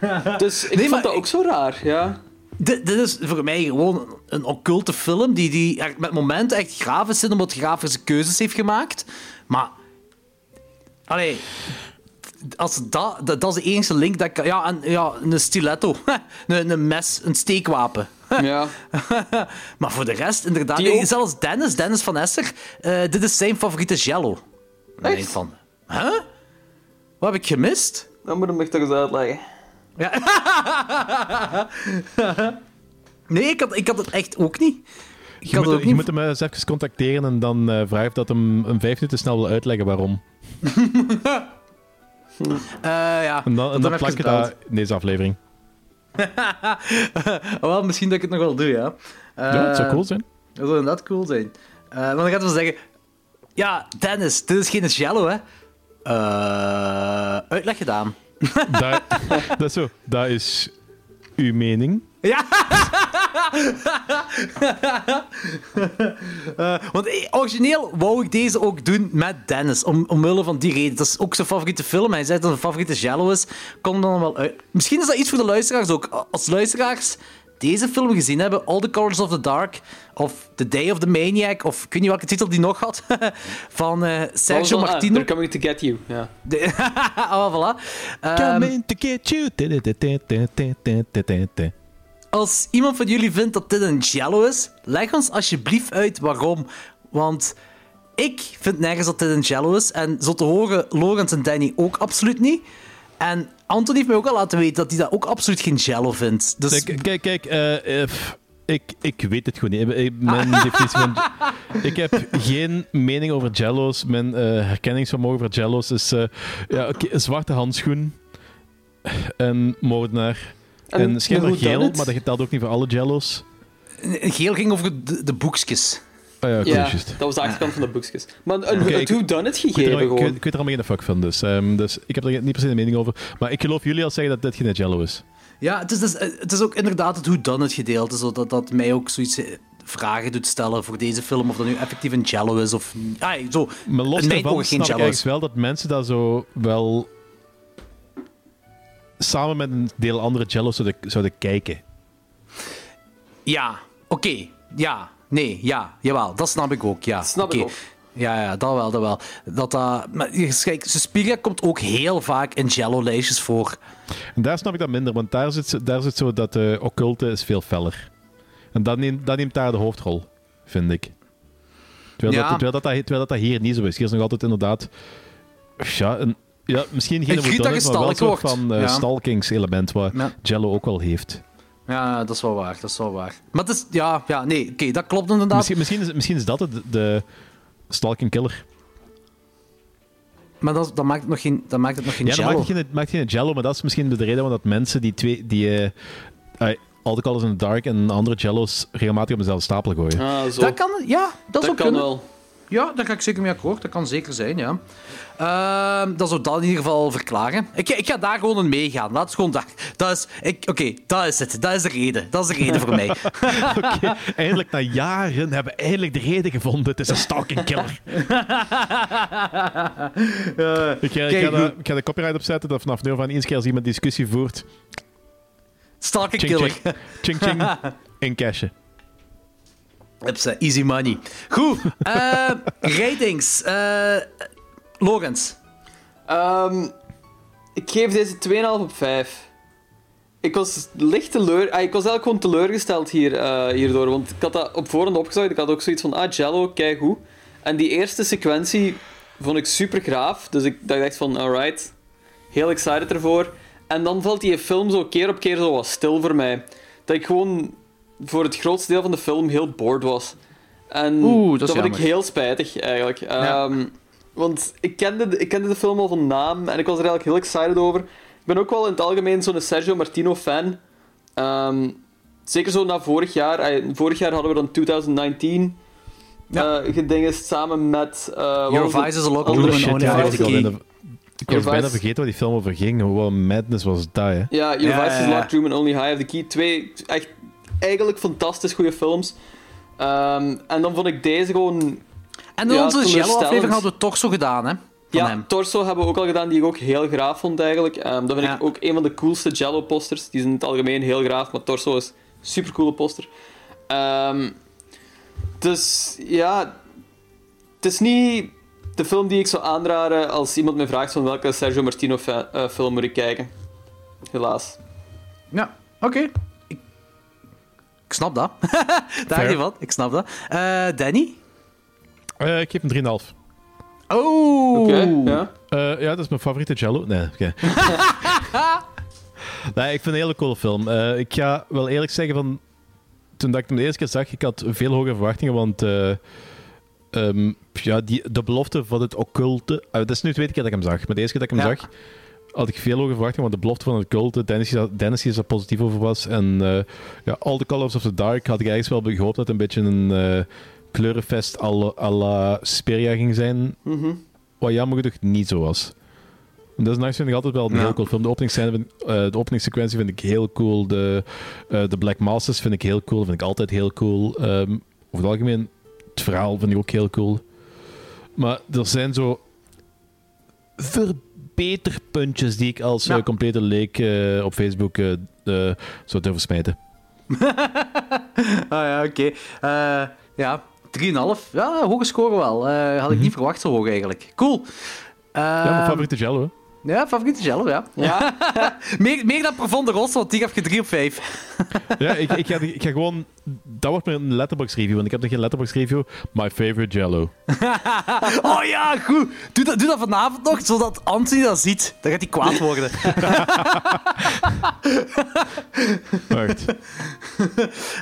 <laughs> Dus ik Nee, vond maar dat ik- ook zo raar, ja. Dit, dit is voor mij gewoon een occulte film die, die echt met momenten echt graaf is omdat grafische keuzes heeft gemaakt. Maar... Allee... Als dat, dat, dat is de enige link dat ik... Ja, en, ja een stiletto. <laughs> een, een mes, een steekwapen. <laughs> ja. <laughs> maar voor de rest, inderdaad... Die Zelfs Dennis, Dennis van Esser, eh, dit is zijn favoriete jello. Ik Echt? van... Huh? Wat heb ik gemist? Dan moet me toch eens uitleggen. Ja. nee, ik had, ik had het echt ook niet. Je, moet, het je hem eens even contacteren en dan eh vragen of dat hem een vijf minuten snel wil uitleggen waarom. <laughs> Eh, ja, En dan, en dan plak ik dat in deze aflevering. <laughs> Wel, misschien dat ik het nog wel doe, ja. Eh, ja, dat zou cool zijn. Dat zou inderdaad cool zijn. Eh maar dan gaat hij wel zeggen... Ja, Dennis, dit is geen jello, hè. Eh uitleg gedaan. dat, <laughs> dat is zo. Dat is uw mening. Ja! <laughs> Eh, want eh, origineel wou ik deze ook doen met Dennis, om, omwille van die reden. Dat is ook zijn favoriete film. Hij zei dat zijn favoriete Jello is. Kom dan wel uit. Misschien is dat iets voor de luisteraars ook. Als luisteraars deze film gezien hebben, All the Colors of the Dark, of The Day of the Maniac, of ik weet niet welke titel die nog had, <laughs> van eh, was Sergio ah, Martino. They're coming to get you. Ja. Oh, <laughs> voilà. Ehm, Coming to get you. Als iemand van jullie vindt dat dit een jello is, leg ons alsjeblieft uit waarom. Want ik vind nergens dat dit een jello is. En zo te horen, Logans en Danny ook absoluut niet. En Anton heeft mij ook al laten weten dat hij dat ook absoluut geen jello vindt. Dus Kijk, kijk, kijk eh, eh, ik, ik weet het gewoon niet. Ik- Mijn <laughs> definitie van... Ik heb geen mening over jello's. Mijn eh, herkenningsvermogen voor jello's is ja, oké, een zwarte handschoen, een moordenaar en, En schijnbaar geel, het? maar dat geldt ook niet voor alle jello's. geel ging over de, de boekjes. Ah ja, dat was de achterkant van de boekjes. Maar een, het ik- hoe dan het Ik er, gegeven ik, weet, gewoon. ik weet er allemaal geen fuck van, dus, ehm, dus ik heb er niet per se een mening over. Maar ik geloof jullie als zeggen dat dit geen jello is. Ja, het is, dus, eh, het is ook inderdaad het hoe dan het gedeelte. Zodat dat mij ook zoiets eh, vragen doet stellen voor deze film. Of dat nu effectief een jello is of... Ah, zo, Maar los daarvan snap ik jello eigenlijk is. wel dat mensen dat zo wel samen met een deel andere jello's zouden, zouden kijken. Ja, oké. Ja, nee, ja, jawel. Dat snap ik ook, ja. Snap ik Oké. ook. Ja, ja, dat wel, dat wel. Dat, dat, maar kijk, Suspiria komt ook heel vaak in jello-lijstjes voor. En daar snap ik dat minder, want daar zit, daar zit zo dat de occulte is veel feller. En dat neemt, dat neemt daar de hoofdrol, vind ik. Terwijl, Ja. dat, terwijl, dat, dat, terwijl dat dat hier niet zo is. Hier is nog altijd inderdaad... Ja, een, ja misschien geen maar wel soort wordt. van eh, Ja. stalkingselement wat Ja. Jello ook wel heeft. Ja, dat is wel waar, dat is wel waar. Maar het is, ja, ja nee, oké, dat klopt inderdaad. Misschien, misschien, is, misschien is dat het, de stalking killer. Maar dat, dat, maakt het nog geen, dat maakt het nog geen Ja, dat jello. maakt geen, het maakt geen jello, maar dat is misschien de reden waarom dat mensen die twee, die uh, All the Colors in the Dark en andere jello's regelmatig op dezelfde stapel gooien. Ah, zo. Dat kan, ja, dat, zou dat kan kunnen. wel. Ja, daar ga ik zeker mee akkoord. Dat kan zeker zijn, ja. Ehm, dat zou dat in ieder geval verklaren. Ik, ik ga daar gewoon in meegaan. Laat het gewoon daar. Dat is, oké, dat is het. Dat is de reden. Dat is de reden voor mij. <laughs> <laughs> Oké, eindelijk na jaren hebben we eindelijk de reden gevonden. Het is een stalking killer. <laughs> ik, ga, ik, kijk, ga de, goed. ik ga de copyright opzetten dat vanaf nu aan eens keer als iemand discussie voert, Stalking ching killer. ching, ching ching, in cashen. Hupsa, easy money. Goed. eh, ratings. Eh Logans. Ehm, ik geef deze 2,5 op 5. Ik was licht teleur... Ah, ik was eigenlijk gewoon teleurgesteld hier, eh, hierdoor. Want ik had dat op voorhand opgezocht. Ik had ook zoiets van... Ah, Jello, kijk hoe. En die eerste sequentie vond ik super graaf. Dus ik dacht van... Alright. Heel excited ervoor. En dan valt die film zo keer op keer zo wat stil voor mij. Dat ik gewoon voor het grootste deel van de film heel bored was. En Oeh, dat is vond ik heel spijtig, eigenlijk. Ja. Ehm, want ik kende, de, ik kende de film al van naam en ik was er eigenlijk heel excited over. Ik ben ook wel in het algemeen zo'n Sergio Martino fan. Ehm, zeker zo na vorig jaar. eh, vorig jaar hadden we dan 2019 Ja. eh, gedingest samen met... eh, wat Your Vice is a local room Shit, only ik the was key. bijna- Ik was bijna vergeten waar die film over ging. Wat madness was dat, hè? Ja, Your Vice is ja. Locked Room and Only High of the Key. Twee echt eigenlijk fantastisch goede films. Ehm, en dan vond ik deze gewoon... En in Ja, onze. Jello-aflevering hadden we zo gedaan, hè? Van Ja, hem. Torso hebben we ook al gedaan, die ik ook heel graaf vond eigenlijk. Ehm, dat vind Ja. ik ook een van de coolste Jello-posters. Die zijn in het algemeen heel graaf, maar Torso is een supercoole poster. Ehm, dus ja, het is niet de film die ik zou aanraden als iemand me vraagt van welke Sergio Martino eh, film moet ik kijken. Helaas. Ja, oké. Ik snap dat. <laughs> Daar van. Ik snap dat. Eh, Danny? Eh, ik geef hem 3,5. Oh! Oké, ja. Eh, ja, dat is mijn favoriete Jello. Nee, oké. <laughs> nee, ik vind het een hele coole film. Eh, ik ga wel eerlijk zeggen van... Toen dat ik hem de eerste keer zag, ik had veel hogere verwachtingen, want... eh, ehm, ja, die, de belofte van het occulte... eh, dat is nu de tweede keer dat ik hem zag, maar de eerste keer dat ik hem Ja. zag, had ik veel hogere verwachtingen, want de belofte van het occulte, Dennis, Dennis is er positief over was, en eh, ja, All the Colors of the Dark had ik eigenlijk wel gehoopt dat het een beetje een eh, kleurenfest à la- à la Speria ging zijn, Mhm. wat jammer genoeg niet zo was. En dat is nachts vind ik altijd wel een Ja. heel cool film. De, openingsscène vind, eh, de openingssequentie vind ik heel cool. De, de Black Masters vind ik heel cool. vind ik altijd heel cool. Ehm, over het algemeen, het verhaal vind ik ook heel cool. Maar er zijn zo verbeterpuntjes die ik als Ja. eh, complete leek eh, op Facebook zou durven smijten. Ah ja, oké. Eh, ja, 3,5. Ja, hoge score wel. Had ik niet verwacht zo hoog eigenlijk. Cool. ja, mijn Ehm, favoriete Jello. hè. Ja, favoriete Jello, ja. Ja, <laughs> meer, meer dan Profonde Ros, want die gaf je 3 op 5. <laughs> Ja, ik, ik, ga, ik ga gewoon... Dat wordt mijn letterbox review, want ik heb nog geen letterbox review. My favorite Jello. <laughs> Oh ja, goed. Doe dat, doe dat vanavond nog, zodat Anthony dat ziet. Dan gaat hij kwaad worden. Wacht.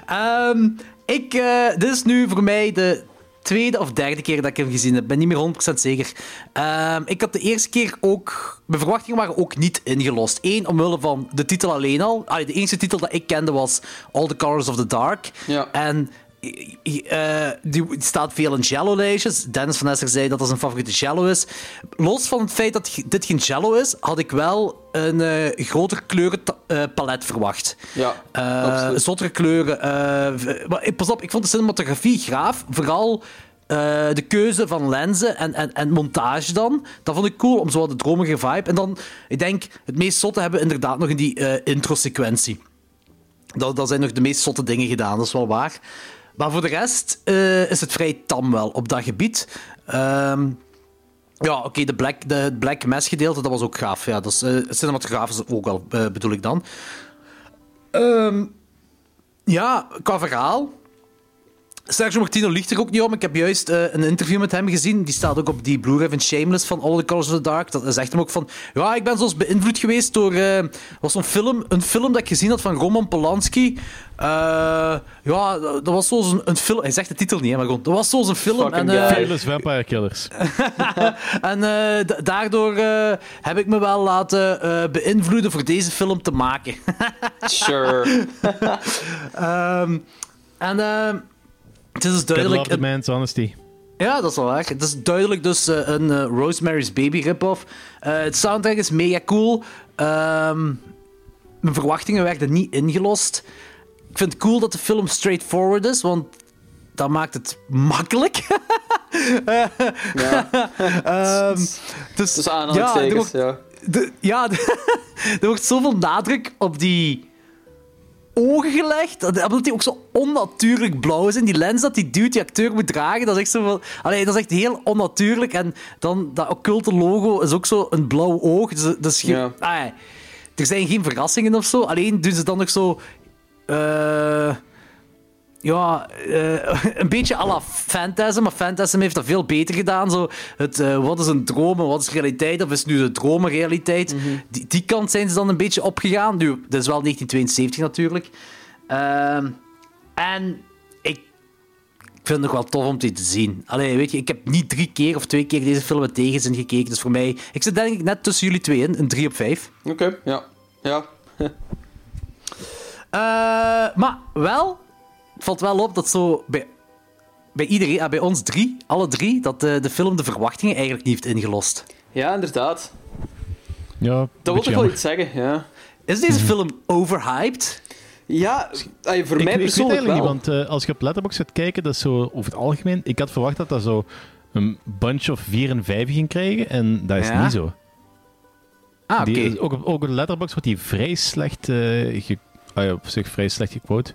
Ehm, ik, eh, dit is nu voor mij de tweede of derde keer dat ik hem gezien heb. Ik ben niet meer 100% zeker. Ehm, ik had de eerste keer ook... Mijn verwachtingen waren ook niet ingelost. Eén, omwille van de titel alleen al. Allee, de enige titel dat ik kende was All the Colors of the Dark. Ja. En... eh, die staat veel in Jello-lijstjes. Dennis van Esser zei dat dat zijn favoriete Jello is. Los van het feit dat dit geen Jello is, had ik wel een eh, groter kleurenpalet verwacht. ja Eh, zottere kleuren. maar pas op, ik vond de cinematografie graaf. Vooral de keuze van lenzen en, en, en montage dan. Dat vond ik cool, om zo wat de dromige vibe. En dan, ik denk, het meest zotte hebben we inderdaad nog in die intro-sequentie. Dat, dat zijn nog de meest zotte dingen gedaan, dat is wel waar. Maar voor de rest eh, is het vrij tam wel op dat gebied. Ehm, ja, oké, de Black, de, Black Mass gedeelte, dat was ook gaaf. Ja, dat is, eh cinematografisch ook wel, eh, bedoel ik dan. Ehm, ja, qua verhaal. Sergio Martino ligt er ook niet om. Ik heb juist eh, een interview met hem gezien. Die staat ook op die Blu-ray van Shameless van All the Colors of the Dark. Dat zegt hem ook van... Ja, ik ben soms beïnvloed geweest door... eh was een film, een film dat ik gezien had van Roman Polanski. Eh, ja, dat was zo'n een, een film... Hij zegt de titel niet, hè, maar gewoon... Dat was zo'n film. Fucking En, eh. Fearless Vampire Killers. <laughs> en eh, da- daardoor eh, heb ik me wel laten eh, beïnvloeden voor deze film te maken. <laughs> Sure. Ehm, en het is dus I duidelijk... love the man's honesty. Ja, dat is wel waar. Het is duidelijk dus eh, een eh, Rosemary's Baby rip-off. Eh, het soundtrack is mega cool. Ehm, mijn verwachtingen werden niet ingelost. Ik vind het cool dat de film straightforward is, want dat maakt het makkelijk. <laughs> Ja. Ehm, dus, Dus ja, er aanhalingstekens, wordt, ja. de- ja, <laughs> er wordt zoveel nadruk op die ogen gelegd. dat- Omdat die ook zo onnatuurlijk blauw zijn. Die lens dat die dude, die acteur, moet dragen, dat is echt zo van... Allee, dat is echt heel onnatuurlijk. En dan dat occulte logo is ook zo een blauw oog. Dus, dus Ja. ah, er zijn geen verrassingen of zo. Alleen doen ze dan nog zo... eh, ja, eh, <laughs> een beetje à la Phantasm, maar Phantasm heeft dat veel beter gedaan. Zo, het, eh, wat is een droom en wat is realiteit? Of is nu de droom een realiteit? die, die kant zijn ze dan een beetje opgegaan. Nu, dat is wel 1972 natuurlijk. Ehm, en ik, ik vind het nog wel tof om die te zien. Allee, weet je, ik heb niet drie keer of twee keer deze film met tegenzin gekeken. Dus voor mij... Ik zit denk ik net tussen jullie twee in, een 3 op 5. Oké, ja. Ja. <laughs> Eh, maar wel, het valt wel op dat zo bij, bij iedereen, ah, bij ons drie, alle drie, dat de, de film de verwachtingen eigenlijk niet heeft ingelost. Ja, inderdaad. Ja, Dat wil toch wel iets zeggen, ja. Is deze film overhyped? Ja, ay, voor Ik, mij ik weet persoonlijk eigenlijk wel. niet, want eh, als je op Letterboxd gaat kijken, dat is zo over het algemeen... Ik had verwacht dat dat zo een bunch of 4 en 5 ging krijgen, en dat is Ja? niet zo. Ah, oké. Die- ook, op, ook op Letterboxd wordt die vrij slecht, eh ge, ah ja, op zich vrij slecht gequote.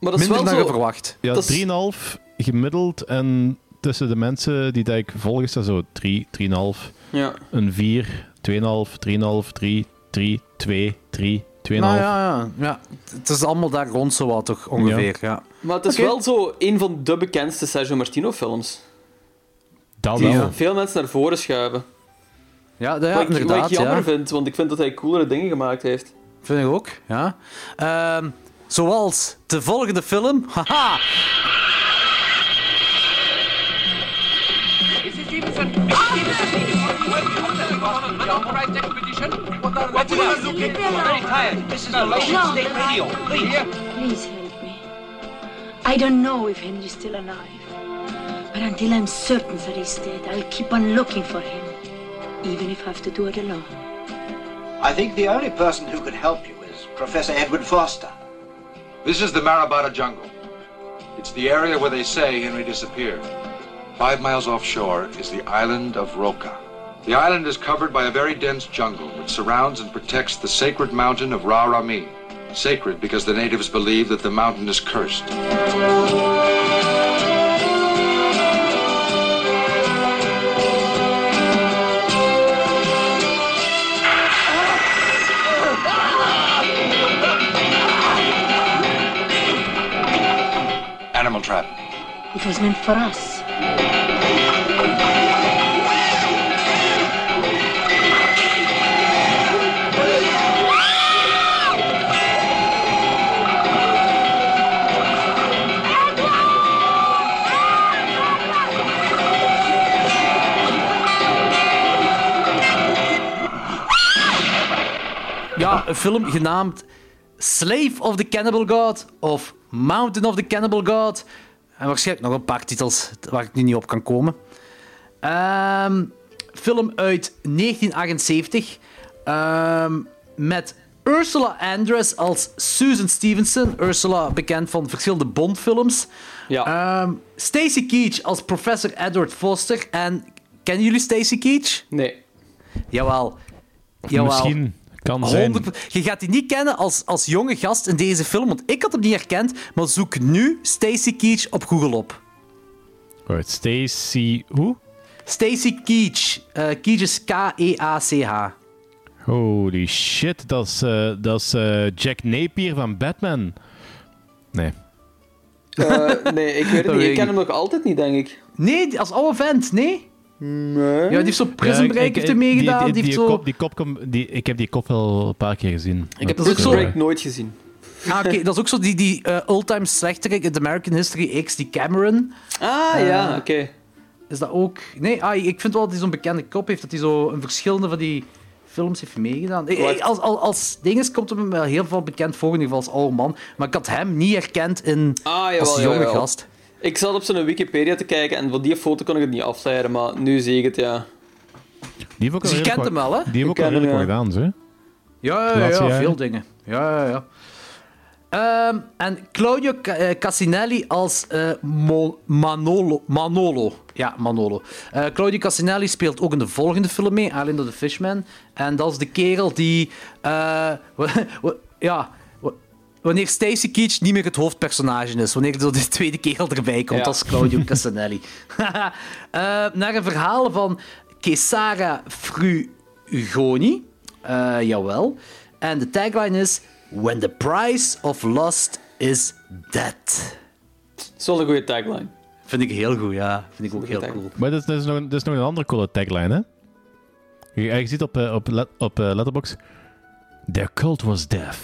Maar dat is Minder wel dan zo... verwacht. Ja, Dat is- 3,5 gemiddeld, en tussen de mensen die dat ik volg is dat zo 3, 3,5, Ja. een 4, 2,5, 3,5, 3, 3, 2, 3, 2,5. Nou ja, ja, ja. Het is allemaal daar rond zo wat, toch ongeveer. Ja. Maar het is wel zo een van de bekendste Sergio Martino films. Dat Die wel. veel mensen naar voren schuiven. Ja, ja, wat, ik, wat inderdaad. ik jammer ja. vind, want ik vind dat hij coolere dingen gemaakt heeft. Vind ik ook, ja. Ehm, zoals de volgende film. Haha! Very tired. This is Malaysian State Radio. Please. Please help me. I don't know if Henry's still alive. But until I'm certain that he's dead, I'll keep on looking for him. Even if I have to do it alone. I think the only person who could help you is Professor Edward Foster. This is the Marabata jungle. It's the area where they say Henry disappeared. Five miles offshore is the island of Roka. The island is covered by a very dense jungle which surrounds and protects the sacred mountain of Ra Rami. Sacred because the natives believe that the mountain is cursed. Trap. It was meant for us. Ja, een film genaamd Slave of the Cannibal God of Mountain of the Cannibal God. En waarschijnlijk nog een paar titels waar ik nu niet op kan komen. Ehm, film uit 1978 ehm, met Ursula Andress als Susan Stevenson. Ursula bekend van verschillende Bond-films. Ja. Ehm, Stacy Keach als Professor Edward Foster. En kennen jullie Stacy Keach? Nee. Jawel. Jawel. Misschien kan zijn. 100%. Je gaat die niet kennen als, als jonge gast in deze film, want ik had hem niet herkend. Maar zoek nu Stacy Keach op Google op. Right, Stacy... Hoe? Stacy Keach. Eh Keach is K-E-A-C-H. Holy shit, dat is, eh, dat is eh, Jack Napier van Batman. Nee. Eh, nee, ik weet het <laughs> Dat niet. Ik ken hem nog altijd niet, denk ik. Nee, als oude vent, nee? Nee. Ja, die heeft zo Prison Break heeft er meegedaan. Die, Die, die, zo... kop, die kop die, ik heb die kop wel een paar keer gezien. Ik heb Prison eh, Break nooit gezien. Ah, oké, <laughs> dat is ook zo die, die eh oldtime slechterik in The American History X, die Cameron. Ah, ja, oké. Is dat ook... Nee, ah, ik vind wel dat hij zo'n bekende kop heeft, dat hij zo een verschillende van die films heeft meegedaan. Eh? Als, als, als dinges komt hem wel heel veel bekend voor, in ieder geval als oude man. Maar ik had hem niet herkend in, Ah, jawel, als jonge jawel. gast. Ik zat op zijn Wikipedia te kijken en van die foto kon ik het niet afleiden, maar nu zie ik het, ja. Die Dus je redelijk kent hem wel, hè? Die heeft ook Ik al redelijk wat gedaan, ze. Ja, ja, ja, veel dingen. Ja, ja, ja. Ehm, en Claudio eh, Cassinelli als eh, Manolo. Manolo. Ja, Manolo. Eh, Claudio Cassinelli speelt ook in de volgende film mee, Island of the Fishman. En dat is de kerel die... eh, wa- <laughs> ja... wa- Wanneer Stacy Keach niet meer het hoofdpersonage is. Wanneer zo de tweede kerel erbij komt, Ja. is Claudio Cassinelli. <laughs> Eh, naar een verhaal van Kesara Frugoni. Eh, jawel. En de tagline is... When the price of lust is dead. Dat is wel een goede tagline. Vind ik heel goed, ja. Vind ik ook heel tagline. cool. Maar dat is, dat, is nog, een- dat is nog een andere coole tagline, hè? Je, je ziet op, eh, op, op eh, Letterboxd... Their cult was death.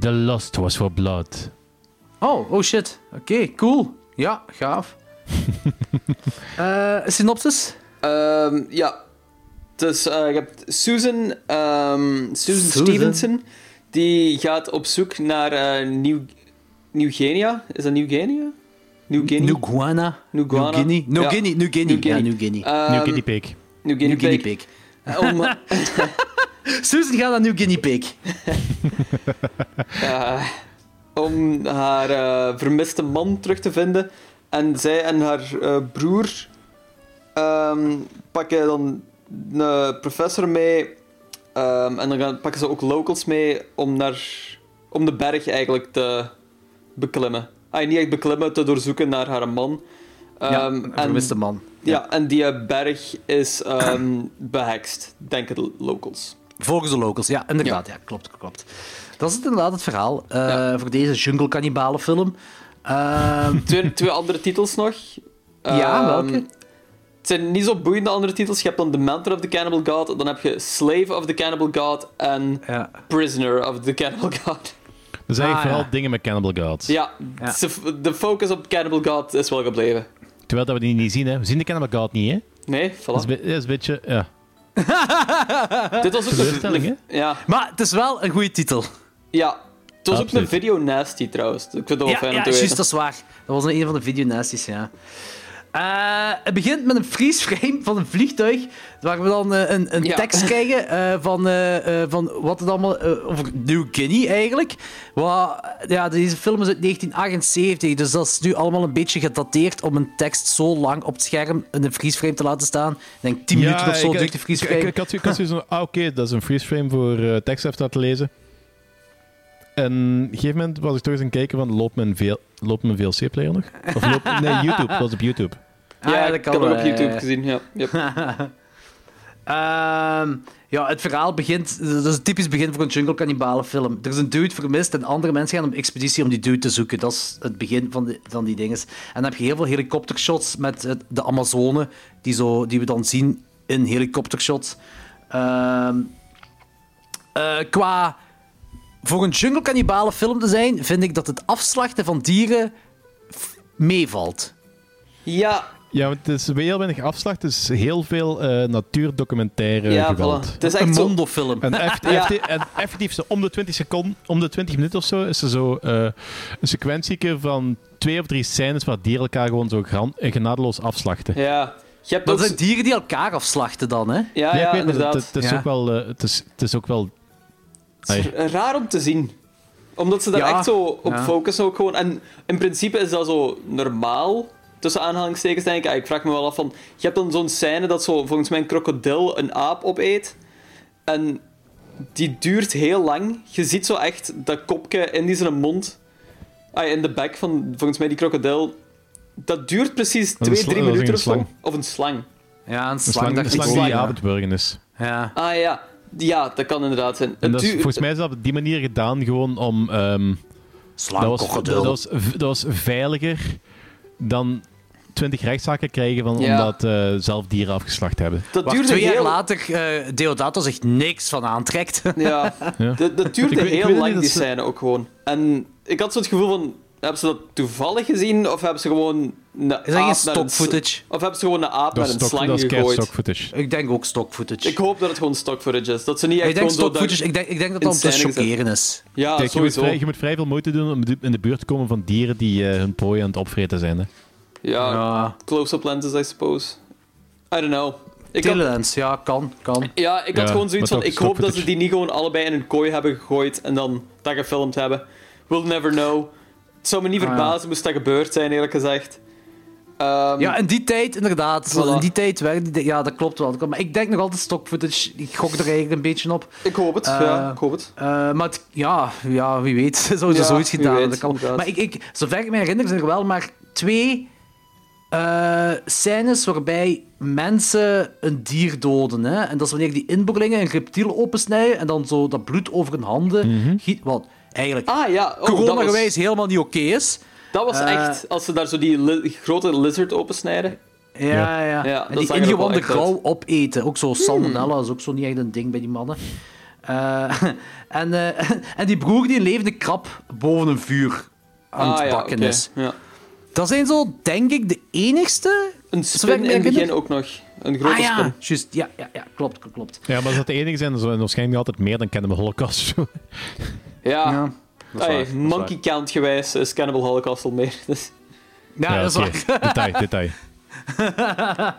The lust was for blood. Oh, oh shit. Oké, cool. Ja, gaaf. <laughs> Eh synopsis? Ehm, ja. Dus eh, je hebt Susan, ehm, Susan, Susan. Stevenson. Die gaat op zoek naar eh Nieuw... Nieuw-Guinea? Is dat Nieuw-Guinea? Nieuw-Guinea? New Guana. New Guana. New Guinea. New Ja. Guinea. New Guinea. New Guinea. Ja, New Guinea. Ehm, New Guinea Pig. New-Guinea New Guinea Pig. Om, <laughs> Susan gaat naar New Guinea Pig. <laughs> eh, om haar eh, vermiste man terug te vinden. En zij en haar eh, broer ehm, pakken dan een professor mee. ehm, en dan gaan, pakken ze ook locals mee om, naar, om de berg eigenlijk te beklimmen. Ah, niet echt beklimmen, te doorzoeken naar haar man. Ja, Ehm, een en- vermiste man. Ja, en die berg is ehm behekst, denken de locals. Volgens de locals, ja, inderdaad. Ja. klopt, klopt. Dat is het inderdaad het verhaal eh, voor deze jungle cannibalen film. Ehm, <laughs> Twee, twee andere titels nog. Ja, Ehm, welke? Het zijn niet zo boeiende andere titels. Je hebt dan The Mentor of the Cannibal God, dan heb je Slave of the Cannibal God en ja. Prisoner of the Cannibal God. <laughs> Dus eigenlijk Ah, vooral ja. dingen met Cannibal Gods. Ja, de focus op Cannibal God is wel gebleven. Terwijl dat we die niet zien, hè. We zien de Cannibal God niet, hè. Nee, Dat is, voilà. dat is een beetje... Ja. <laughs> Dit was ook Teleurstelling, een... Ja, Maar het is wel een goede titel. ja. Het was ook Absoluut. een video nasty trouwens. Ik vind dat wel Ja, fijn ja om te juist, weten. dat is waar. Dat was een van de videonasties, ja. Eh, het begint met een freeze-frame van een vliegtuig, waar we dan eh, een, een Ja. tekst <laughs> krijgen eh, van, van wat het allemaal over New Guinea eigenlijk. Wat, ja, deze film is uit 1978, dus dat is nu allemaal een beetje gedateerd om een tekst zo lang op het scherm in een freeze-frame te laten staan. Ik denk 10 minuten of zo duurt de ik, freeze-frame. ik, ik had, ik had zoiets van, ah, oké, dat is een freeze frame voor eh, tekst even laten lezen. En op een gegeven moment was ik toch eens aan het kijken van, loopt mijn, veel, loopt mijn VLC-player nog? Of loopt, nee, <laughs> YouTube, dat was op YouTube. Ah, ja, dat ik kan heb op YouTube eh. gezien. Ja, yep. <laughs> Ehm, ja, het verhaal begint... Dat is een typisch begin voor een jungle cannibalen film. Er is een dude vermist en andere mensen gaan op expeditie om die dude te zoeken. Dat is het begin van, de, van die dingen. En dan heb je heel veel helikoptershots met het- de Amazone, die, zo, die we dan zien in helikoptershots. Eh, qua... Voor een jungle cannibalen film te zijn, vind ik dat het afslachten van dieren meevalt. ja, Ja, want het is heel weinig afslag, het is heel veel eh, natuurdocumentaire ja geweld. voilà. Het is Een echt zo... mondofilm. En, effectief, <laughs> Ja. en effectief zo om de 20 seconden, om de 20 minuten of zo, is er zo eh, een sequentieke van twee of drie scènes waar dieren elkaar gewoon zo gran- eh, genadeloos afslachten. Ja. Je hebt Dat ook... zijn dieren die elkaar afslachten dan, hè? Ja, weet inderdaad. Het, het is Ja. ook wel... het, is, het is ook wel... Het is raar om te zien. Omdat ze daar Ja, echt zo op ja. focussen ook gewoon. En in principe is dat zo normaal, tussen aanhalingstekens denk ik. Ah, Ik vraag me wel af van... Je hebt dan zo'n scène dat zo volgens mij een krokodil een aap opeet. En die duurt heel lang. Je ziet zo echt dat kopje in die zijn mond... Ah, in de bek van volgens mij die krokodil. Dat duurt precies Dat is twee, een drie sla- dat is minuten of een zo. slang. Of een slang. Ja, een Een slang, dat slang ook, die ja. avondburgen is. Ja. Ah ja. Ja, dat kan inderdaad zijn. En Het dat is, volgens mij is dat op die manier gedaan gewoon om... ehm, Slang, dat, was, dat, was, dat was veiliger dan 20 rechtszaken krijgen van, Ja. omdat eh, zelf dieren afgeslacht hebben. dat duurde twee jaar heel... later eh, Deodato zich niks van aantrekt. <laughs> Ja, Ja. Dat, dat duurde Ik weet- ik heel lang, niet die scène ook gewoon. En ik had zo het gevoel van... Hebben ze dat toevallig gezien? Of hebben ze gewoon een Is dat geen aap met stock footage? Of hebben ze gewoon een aap met een stock, slang dat is keihard gegooid? stock footage. Ik denk ook stock footage. Ik hoop dat het gewoon stock footage is. Dat ze niet echt ik denk gewoon stock zo... footage. Ik denk, ik denk dat dat om te chockeren is. Ja, Kijk, je moet, sowieso. vrij, je moet vrij veel moeite doen om in de buurt te komen van dieren die eh, hun prooi aan het opvreten zijn. Hè. Ja, Ja. close-up lenses, I suppose. I don't know. Ik had, Telelens, ja, kan, kan. ja, ik had Ja, gewoon zoiets maar van... Ik hoop dat ze die niet gewoon allebei in een kooi hebben gegooid en dan dat gefilmd hebben. We'll never know. Het zou me niet Ah, ja. verbazen moest dat gebeurd zijn, eerlijk gezegd. Ehm, Ja, in die tijd, inderdaad. Voilà. In die tijd werkte Ja, dat klopt wel. Maar ik denk nog altijd stock footage. Ik gok er eigenlijk een beetje op. Ik hoop het, Eh, ja, ik hoop het. Eh, maar het- ja, ja, wie weet. <laughs> Zouden ze Ja, zoiets gedaan weet, hebben. Dat kan. inderdaad. Maar ik, ik, zover ik me herinner, zijn er wel maar twee eh, scènes waarbij mensen een dier doden. Hè? En dat is wanneer die inboorlingen een reptiel opensnijden en dan zo dat bloed over hun handen giet. Wat eigenlijk Ah ja, oh, dat corona-gewijs was, helemaal niet oké is. dat was Eh, echt, als ze daar zo die li- grote lizard opensnijden. Ja, ja. Ja, en dat die ingewanden grauw opeten. Ook zo salmonella is ook zo niet echt een ding bij die mannen. Eh, <laughs> en, eh, <laughs> en die broer die een levende krab boven een vuur aan ah het ja, bakken is. Ja. Dat zijn zo, denk ik, de enigste... Een spin in het begin ook nog. Een grote Ah ja, spin. juist. Ja, ja, ja, klopt, klopt. Ja, maar als dat de enige zijn, dan er waarschijnlijk altijd meer dan Cannibal Holocaust. Ja, Ja, dat is Hey, waar, dat is monkey count gewijs is Cannibal Holocaust al meer. Dus. Ja, dat is oké. waar. Detail, detail. <laughs>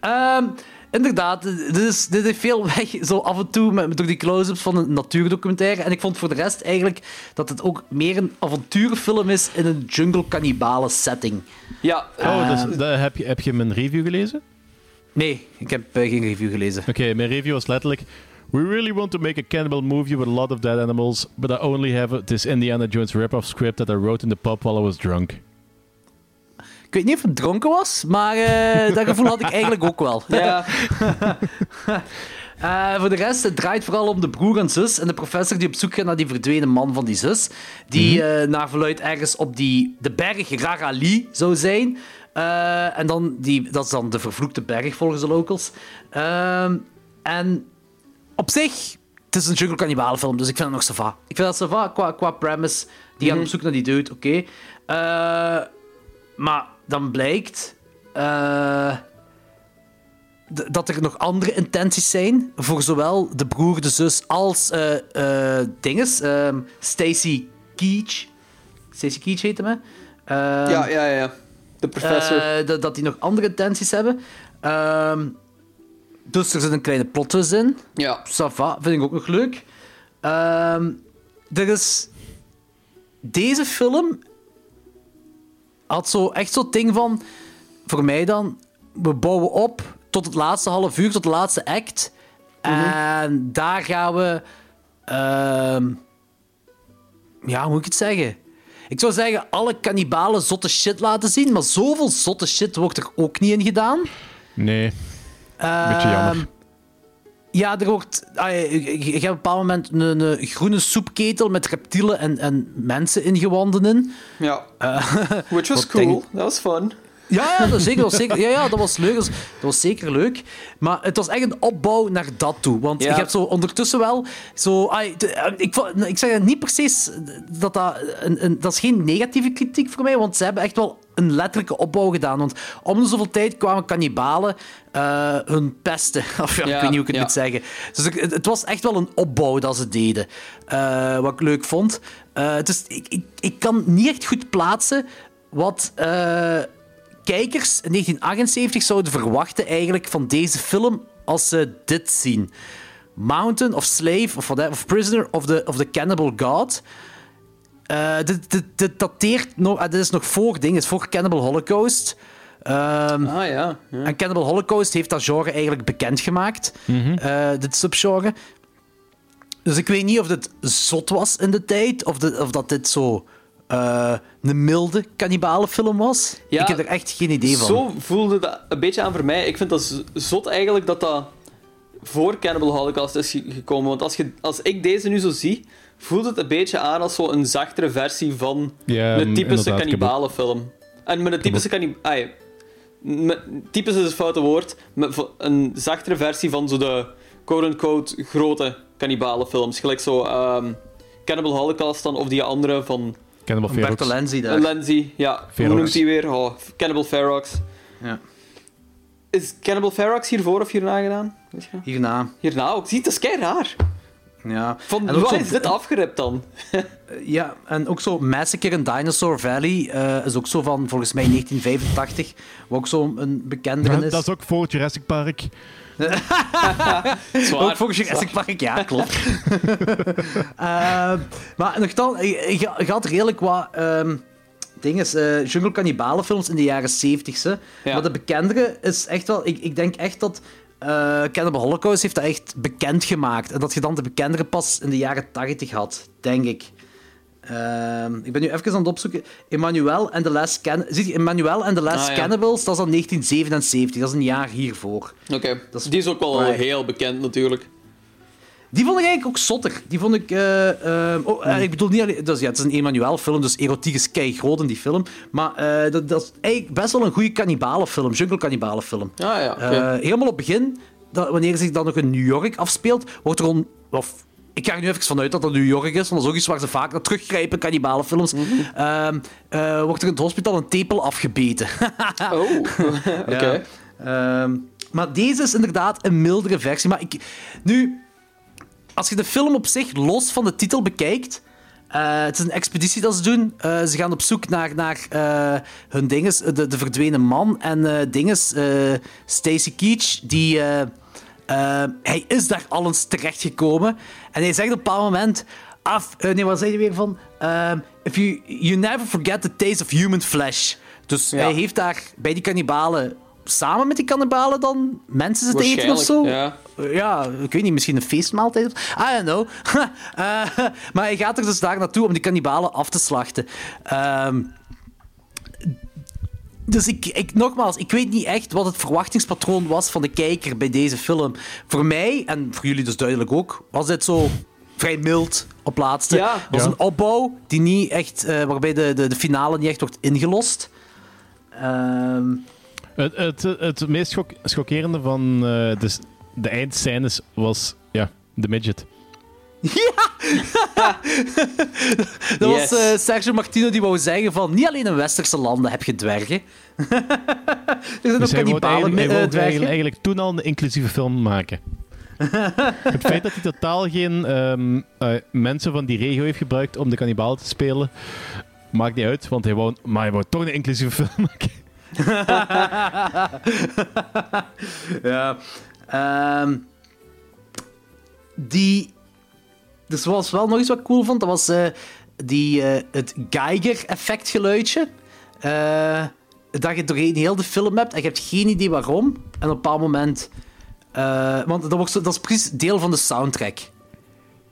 Ehm, inderdaad, dit, is, dit heeft veel weg, zo af en toe, met, door die close-ups van een natuurdocumentaire. En ik vond voor de rest eigenlijk dat het ook meer een avonturenfilm is in een jungle-cannibale setting. Ja, Oh, dus, dat- heb, je, heb je mijn review gelezen? Nee, ik heb eh, geen review gelezen. Oké, mijn review was letterlijk... We really want to make a cannibal movie with a lot of dead animals, but I only have this Indiana Jones rip-off script that I wrote in the pub while I was drunk. Ik weet niet of het dronken was, maar eh, dat gevoel had ik eigenlijk ook wel. ja. <laughs> Eh, voor de rest, het draait vooral om de broer en zus en de professor die op zoek gaat naar die verdwenen man van die zus. Die eh, naar verluid ergens op die, de berg Rarali zou zijn. En dan die, dat is dan de vervloekte berg volgens de locals. Ehm, en op zich, het is een jungle cannibale film, dus ik vind het nog sava. Ik vind dat sava qua, qua premise. Die gaan op zoek naar die dude, oké. Maar dan blijkt... eh, dat er nog andere intenties zijn voor zowel de broer, de zus als eh eh dinges. ehm, Stacy Keach. Stacy Keach heet hem, hè? Ehm, ja, ja, ja. De professor. dat, die nog andere intenties hebben. Ehm, dus er zit een kleine plot in. ja. Ça va, vind ik ook nog leuk. Er is... Deze film had zo echt zo'n ding van... Voor mij dan... We bouwen op tot het laatste half uur, tot de laatste act. En daar gaan we... ehm, ja, hoe moet ik het zeggen? Ik zou zeggen, alle kannibalen zotte shit laten zien, maar zoveel zotte shit wordt er ook niet in gedaan. Nee, beetje jammer. Ja, er wordt... je, hebt op een bepaald moment een, een groene soepketel met reptielen en, en mensen ingewanden in. ja. <laughs> Which was cool. denk- Dat was fun. Ja, dat, zeker, dat, was zeker, ja, ja, dat was leuk. Dat was, dat was zeker leuk. Maar het was echt een opbouw naar dat toe. Want Ja. je hebt zo ondertussen wel... Zo, ai, eh, ik, ik zeg niet precies dat dat... Een, een, dat is geen negatieve kritiek voor mij, want ze hebben echt wel een letterlijke opbouw gedaan. Want om de zoveel tijd kwamen kannibalen eh, hun pesten. <laughs> Of ja, Ja, ik weet niet hoe ik het ja. moet zeggen. Dus ik- het, het was echt wel een opbouw dat ze deden. eh, wat ik leuk vond. Dus ik, ik, ik kan niet echt goed plaatsen wat... kijkers in 1978 zouden verwachten eigenlijk van deze film als ze dit zien. Mountain of Slave of, whatever, of Prisoner of the, of the Cannibal God. Eh, dit, dit, dit dateert nog... eh, dit is nog voor ding, is voor Cannibal Holocaust. Ehm, Ah ja. ja. en Cannibal Holocaust heeft dat genre eigenlijk bekendgemaakt. eh, dit subgenre. Dus ik weet niet of dit zot was in de tijd, of, de, of dat dit zo eh, een milde cannibalenfilm was. Ja, ik heb er echt geen idee van. Zo voelde dat een beetje aan voor mij. Ik vind dat zot eigenlijk dat dat voor Cannibal Holocaust is ge- gekomen. Want als, je, als ik deze nu zo zie, voelt het een beetje aan als zo een zachtere versie van Ja, een typische kannibalenfilm. En met een typische kannibalen... Typisch is het foute woord. Met een zachtere versie van zo de quote-unquote grote kannibalenfilms. Gelijk zo ehm, Cannibal Holocaust dan, of die andere van Cannibal Ferox. Umberto Lenzi daar. Lenzi. Ja, hoe Ferox. noemt hij weer? Oh, Cannibal Ferox. Ja. Is Cannibal Ferox hiervoor of hierna gedaan? Weet je? Hierna. Hierna ook. Zie, dat is kei raar. Ja. Van, En wat zo- is dit afgeript dan? Ja, en ook zo Massacre in Dinosaur Valley eh, is ook zo van, volgens mij 1985, wat ook zo een bekendere Ja, is. dat is ook voor Jurassic Park. <laughs> Zwaar. Ook voor Jurassic Park, ja, klopt. <laughs> Eh, maar nogthans, je, je je had redelijk wat ehm dingen, eh jungle cannibalenfilms in de jaren 70. Hè. Ja. Maar de bekendere is echt wel... Ik, ik denk echt dat eh Cannibal Holocaust heeft dat echt bekend gemaakt. En dat je dan de bekendere pas in de jaren 80 had, denk ik. Ehm, ik ben nu even aan het opzoeken. Emmanuel en The Last Can... Zie je, Emmanuel en The Last Ah, ja. Cannibals, dat is dan 1977. Dat is een jaar hiervoor. Oké, Dat is- die is ook wel Right. heel bekend natuurlijk. Die vond ik eigenlijk ook zotter. Die vond ik... eh, ehm, oh, eh, ik bedoel niet alleen... Dus, ja, het is een Emmanuel-film, dus erotiek is kei groot in die film. Maar eh, dat, dat is eigenlijk best wel een goede cannibalenfilm. Jungle-cannibalenfilm. Ah ja. Eh, helemaal op het begin, dat, wanneer zich dan nog in New York afspeelt, wordt er gewoon... Of, ik ga er nu even vanuit dat dat New York is, want dat is ook iets waar ze vaak naar teruggrijpen, cannibalenfilms. Mhm. Ehm, eh, wordt er in het hospitaal een tepel afgebeten. Oh, <laughs> oké. Ja. Ehm, Maar deze is inderdaad een mildere versie. Maar ik, nu, als je de film op zich los van de titel bekijkt. eh, het is een expeditie dat ze doen. Eh, ze gaan op zoek naar, naar hun dinges, de, de verdwenen man. En dinges, Stacy Keach, die. Eh, eh, hij is daar al eens terechtgekomen. En hij zegt op een bepaald moment. Af, eh, nee, wat zei hij weer van? ehm, if you, you never forget the taste of human flesh. Dus hij heeft daar bij die kannibalen samen met die kannibalen dan mensen zitten eten of zo? Ja. Ja, ik weet niet, misschien een feestmaaltijd. I don't know. <laughs> Eh, maar hij gaat er dus daar naartoe om die kannibalen af te slachten. Ehm, dus ik, ik, nogmaals, ik weet niet echt wat het verwachtingspatroon was van de kijker bij deze film. Voor mij, en voor jullie dus duidelijk ook, was dit zo vrij mild op laatste. Ja. Het was Ja. een opbouw die niet echt, eh, waarbij de, de, de finale niet echt wordt ingelost. Ehm, Het, het, het meest schok- schokkerende van eh, de, de eindscènes was ja, de midget. <laughs> <laughs> dat Yes. was eh, Sergio Martino die wou zeggen van niet alleen in westerse landen heb je dwergen. <laughs> er zijn ook Dus hij kannibalen eh, wou dwergen. eigenlijk, eigenlijk toen al een inclusieve film maken. het feit dat hij totaal geen ehm, eh, mensen van die regio heeft gebruikt om de kannibalen te spelen, maakt niet uit, want hij wou, maar hij wou toch een inclusieve film maken. Ja. Ehm, die... Dus was wel nog iets wat cool vond. Dat was eh, die, eh, het Geiger-effect geluidje. Eh, dat je doorheen heel de film hebt en je hebt geen idee waarom. En op een bepaald moment... want dat, wordt dat is precies deel van de soundtrack.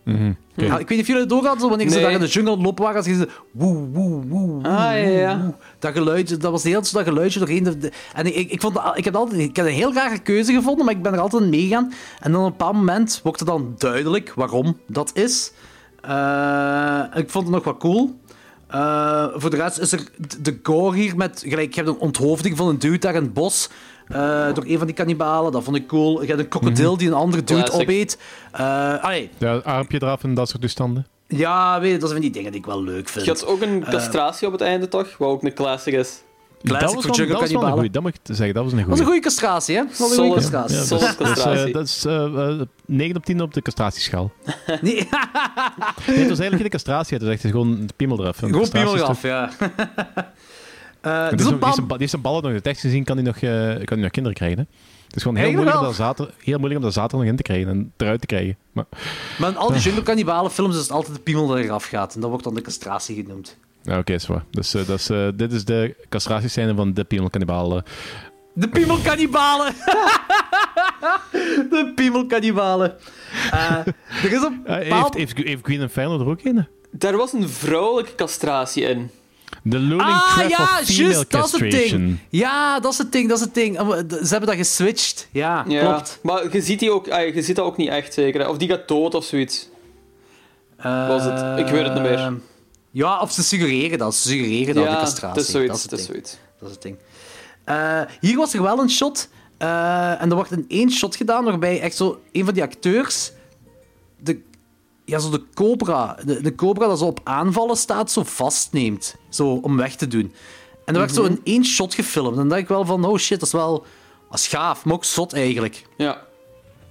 Ja, ik weet niet of jullie het ook hadden, wanneer ze Nee. daar in de jungle lopen waren, als je ze woe, woe, woe, Ah, ja. Dat geluidje, dat was de hele tijd dat geluidje doorheen. De, de- en ik, ik, vond, dat- ik, heb altijd, ik heb een heel rare keuze gevonden, maar ik ben er altijd in meegaan. En dan op een bepaald moment wordt het dan duidelijk waarom dat is. Eh, ik vond het nog wat cool. Eh, voor de rest is er de gore hier met... Gelijk, je hebt een onthoofding van een dude daar in het bos. Eh, door een van die kannibalen. Dat vond ik cool. Je hebt een krokodil die een andere dude Classic. opeet. Eh, allee, Ja, armpje eraf en dat soort toestanden. ja, weet je, dat zijn van die dingen die ik wel leuk vind. Je had ook een castratie op het einde, toch? Wat ook een classic is. Classic dat was, voor wel, jungle dat was een goeie, dat moet ik zeggen, dat was een Dat was goeie. een goede castratie, hè? Dat was een goede castratie. Ja, Ja, Solid dat is, eh, castratie. dat is eh, eh, 9 op 10 op de castratieschaal. <laughs> Nee, Nee, het was eigenlijk geen castratie, het was echt gewoon een piemel eraf. Gewoon piemel eraf, ja. <laughs> Eh, Die dus is die een is een- die is een ballen nog in de tekst gezien, kan hij nog, eh, kan hij nog kinderen krijgen. Hè? Het is gewoon heel moeilijk, om dat zater, heel moeilijk om dat zater nog in te krijgen en eruit te krijgen. Maar, Maar in al die jungle kannibalen films is het altijd de piemel dat eraf gaat. En dat wordt dan de castratie genoemd. ja, oké, is waar. Dus, eh, dat is, eh, dit is de castratiescène van de piemelkannibalen. De piemelkannibalen! de piemelkannibalen. Eh er is een Uh, bepaald... heeft, heeft, heeft Queen Inferno er ook een? Daar was een vrouwelijke castratie in. The Looming Ah, Trap ja, of Female dat is het ding. Ja, dat is het ding, dat is het ding. Eh, Ze hebben dat geswitcht. Ja, Ja. klopt. Maar je ziet, die ook, je ziet dat ook niet echt, zeker. Of die gaat dood of zoiets. Was het? Ik weet het niet meer. Eh, Ja, of ze suggereren dat. Ze suggereren dat, de ja, castratie. het is zoiets. Dat is Het is zoiets. Dat is het ding. Eh, hier was er wel een shot. eh, en er wordt in één shot gedaan waarbij echt zo een van die acteurs. De, ja, zo de cobra. De, de cobra dat zo op aanvallen staat, zo vastneemt. Zo om weg te doen. En dat werd zo in één shot gefilmd. En dan dacht ik wel van: oh shit, dat is wel. Dat is gaaf, maar ook zot eigenlijk. Ja.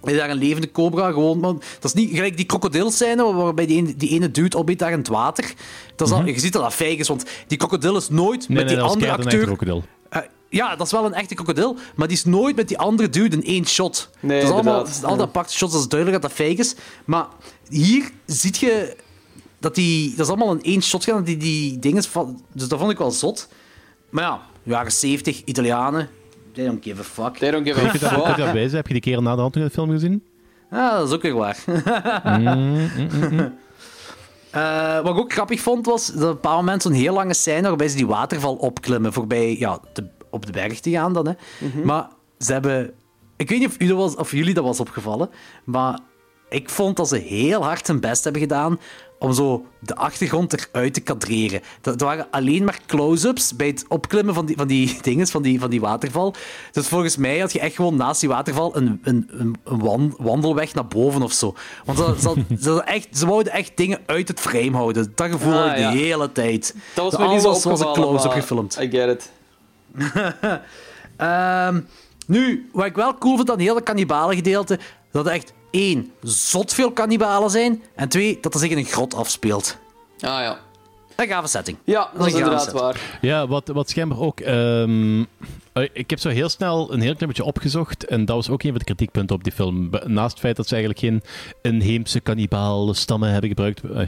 Je daar een levende cobra gewoon. Man, dat is niet gelijk die krokodilscène waarbij die ene, die ene dude daar in het water. Dat is al, je ziet dat dat fake is, want die krokodil is nooit Nee, met nee, die andere acteur. Ja, dat is wel een echte krokodil, maar die is nooit met die andere dude in één shot. Nee, dat is allemaal, is altijd aparte shots, dat is duidelijk dat dat fake is. Maar hier zie je dat die... Dat is allemaal in één shot gaan, die, die dingen... Dus dat vond ik wel zot. Maar ja, jaren 70, Italianen, they don't give a fuck. They don't give a je dat, kun je fuck. dat? Heb je die keer na de hand in de film gezien? Ah, dat is ook weer waar. <laughs> Eh, wat ik ook grappig vond, was dat op een bepaald moment zo'n heel lange scène waarbij ze die waterval opklimmen voorbij ja, de, op de berg te gaan dan. Hè. Maar ze hebben... Ik weet niet of, u dat was, of jullie dat was opgevallen, maar ik vond dat ze heel hard hun best hebben gedaan om zo de achtergrond eruit te kadreren. Dat, waren alleen maar close-ups bij het opklimmen van die, van die <laughs> dingen, van die, van die waterval. Dus volgens mij had je echt gewoon naast die waterval een, een, een, een wan- wandelweg naar boven of zo. Want ze, ze, ze, echt, ze wouden echt dingen uit het frame houden. Dat gevoel Ah, had ik ja. de hele tijd. Dat was De me niet zo was een close-up gefilmd. I get it. <laughs> Ehm, Nu, wat ik wel cool vind aan heel dat kannibalengedeelte, dat er echt één, zot veel kannibalen zijn, en twee, dat er zich in een grot afspeelt. Ah ja. Een gave setting. Ja, dat is inderdaad setting. waar. Ja, wat, wat schijnbaar ook. ehm, eh, ik heb zo heel snel een heel klein beetje opgezocht. En dat was ook een van de kritiekpunten op die film. Naast het feit dat ze eigenlijk geen inheemse kannibalen stammen hebben gebruikt. eh,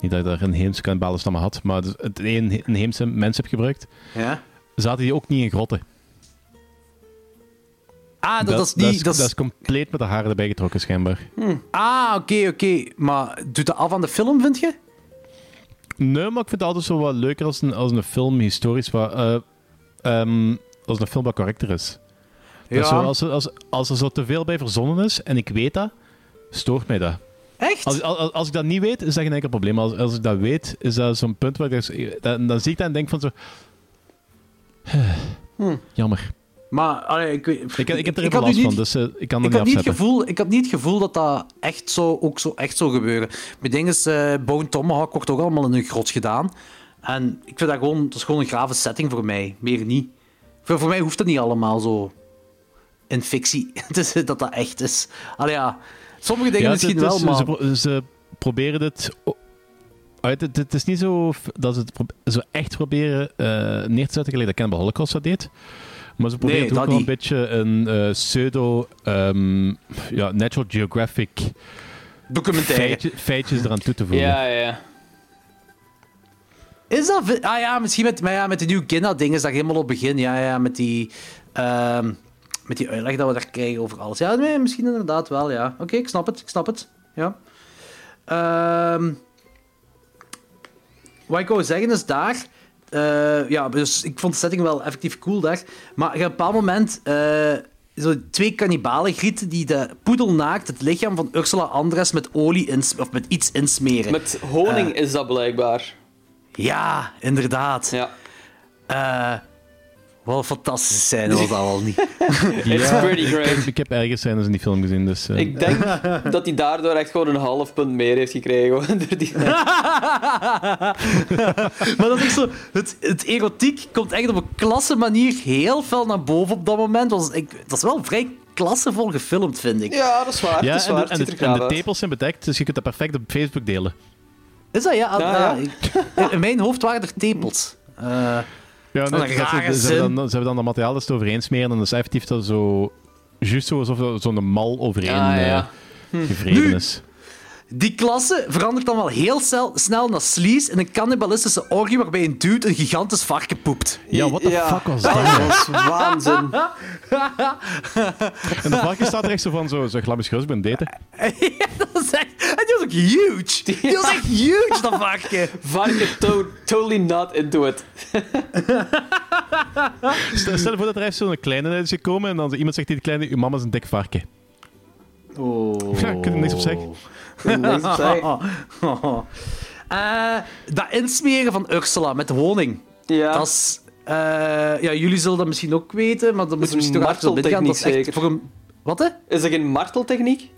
niet dat ik daar inheemse kannibalen stammen had, maar het een inheemse mens heb gebruikt. Ja. Zaten die ook niet in grotten. Ah, dat, dat is niet... dat, is, dat is- dat is compleet met de haren erbij getrokken, schijnbaar. Ah, oké, oké. Maar doet dat af aan de film, vind je? Nee, maar ik vind het altijd zo wat leuker als een, als een film historisch wat, ehm, als een film wat correcter is. Ja. zo, als, er- als, als er zo te veel bij verzonnen is, en ik weet dat, stoort mij dat. Echt? Als, als, als ik dat niet weet, is dat geen enkel probleem. Als, als ik dat weet, is dat zo'n punt waar ik... Dan, dan zie ik dat en denk van zo... Jammer. Maar, allee, ik, Ik, ik heb er ik even last van, dus eh, ik kan Ik dat had, niet niet het gevoel, ik had niet het gevoel dat dat echt zo, ook zo echt zou gebeuren. Mijn ding is, eh Bone Tomahawk wordt ook allemaal in een grot gedaan. En ik vind dat gewoon, dat is gewoon een grave setting voor mij. Meer niet. Voor, voor mij hoeft dat niet allemaal zo in fictie <laughs> dat dat echt is. Allee, ja. Sommige dingen Ja, misschien het wel, maar... Ze, ze proberen het... uit, het, het is niet zo dat ze het zo echt proberen eh, neer te zetten gelijk dat Cannibal Holocaust dat deed. Maar ze proberen Nee, het ook wel een beetje een eh, pseudo... ehm, ja, Natural Geographic Documentaire. feitje- feitjes eraan toe te voegen. Ja, ja, ja. Is dat... Ah ja, misschien met, maar ja, met die nieuwe Ginna-dingen is dat helemaal op het begin. Ja, ja, met die... ehm, met die uitleg dat we daar krijgen over alles. Ja, nee, misschien inderdaad wel, ja. Oké, ik snap het, ik snap het. Ja. Ehm, wat ik wou zeggen is daar... eh, ja, dus ik vond de setting wel effectief cool daar. Maar op een bepaald moment... eh, zo twee kannibalen grieten die de poedelnaakt het lichaam van Ursula Andres met olie of met iets insmeren. Met honing Eh. is dat blijkbaar. Ja, inderdaad. Ja. Wat een fantastische scène was dat al niet. <laughs> It's pretty ik, great. heb, ik heb ergens scènes in die film gezien, dus... eh, Ik denk <laughs> dat hij daardoor echt gewoon een half punt meer heeft gekregen. door die... <laughs> maar dat is zo, het, het erotiek komt echt op een klasse manier heel fel naar boven op dat moment. Was, ik, dat is wel vrij klassevol gefilmd, vind ik. Ja, dat is waar. ja, dat is en, waar. de, en, Het de, ziet er en gaaf de uit. tepels zijn bedekt, dus je kunt dat perfect op Facebook delen. Is dat ja? Ah, Ja, ja, ja. ik- in mijn hoofd waren er tepels. Eh, Ja, Dat nee, dat ze- ze, hebben dan, ze hebben dan dat materiaal dus overheen smeren en dat is effectief dat zo... Juist zo alsof zo'n mal overheen Ah, ja. eh, gevreden Nu- is. Die klasse verandert dan wel heel snel, snel naar sleaze in een cannibalistische orgie waarbij een dude een gigantisch varken poept. Ja, what the Ja. fuck was dat? Dat was waanzin. En de varken staat er echt zo van, zo, zo glammisgeus, ik ben daten. <laughs> Ja, dat is echt, en die was ook huge. Die was echt huge, dat varken. Varken to totally not into it. Stel, stel je voor dat er echt zo'n kleine is gekomen en dan iemand zegt tegen die kleine, uw mama is een dik varken. Oh. Ja, ik kan er niks op zeggen. Niks op zeggen. <laughs> Eh, dat insmeren van Ursula met honing. Ja. Dat is... eh, ja, jullie zullen dat misschien ook weten, maar dan moeten we een misschien toch even op ingaan. Dat is echt voor een... Wat, hè? Is dat geen marteltechniek?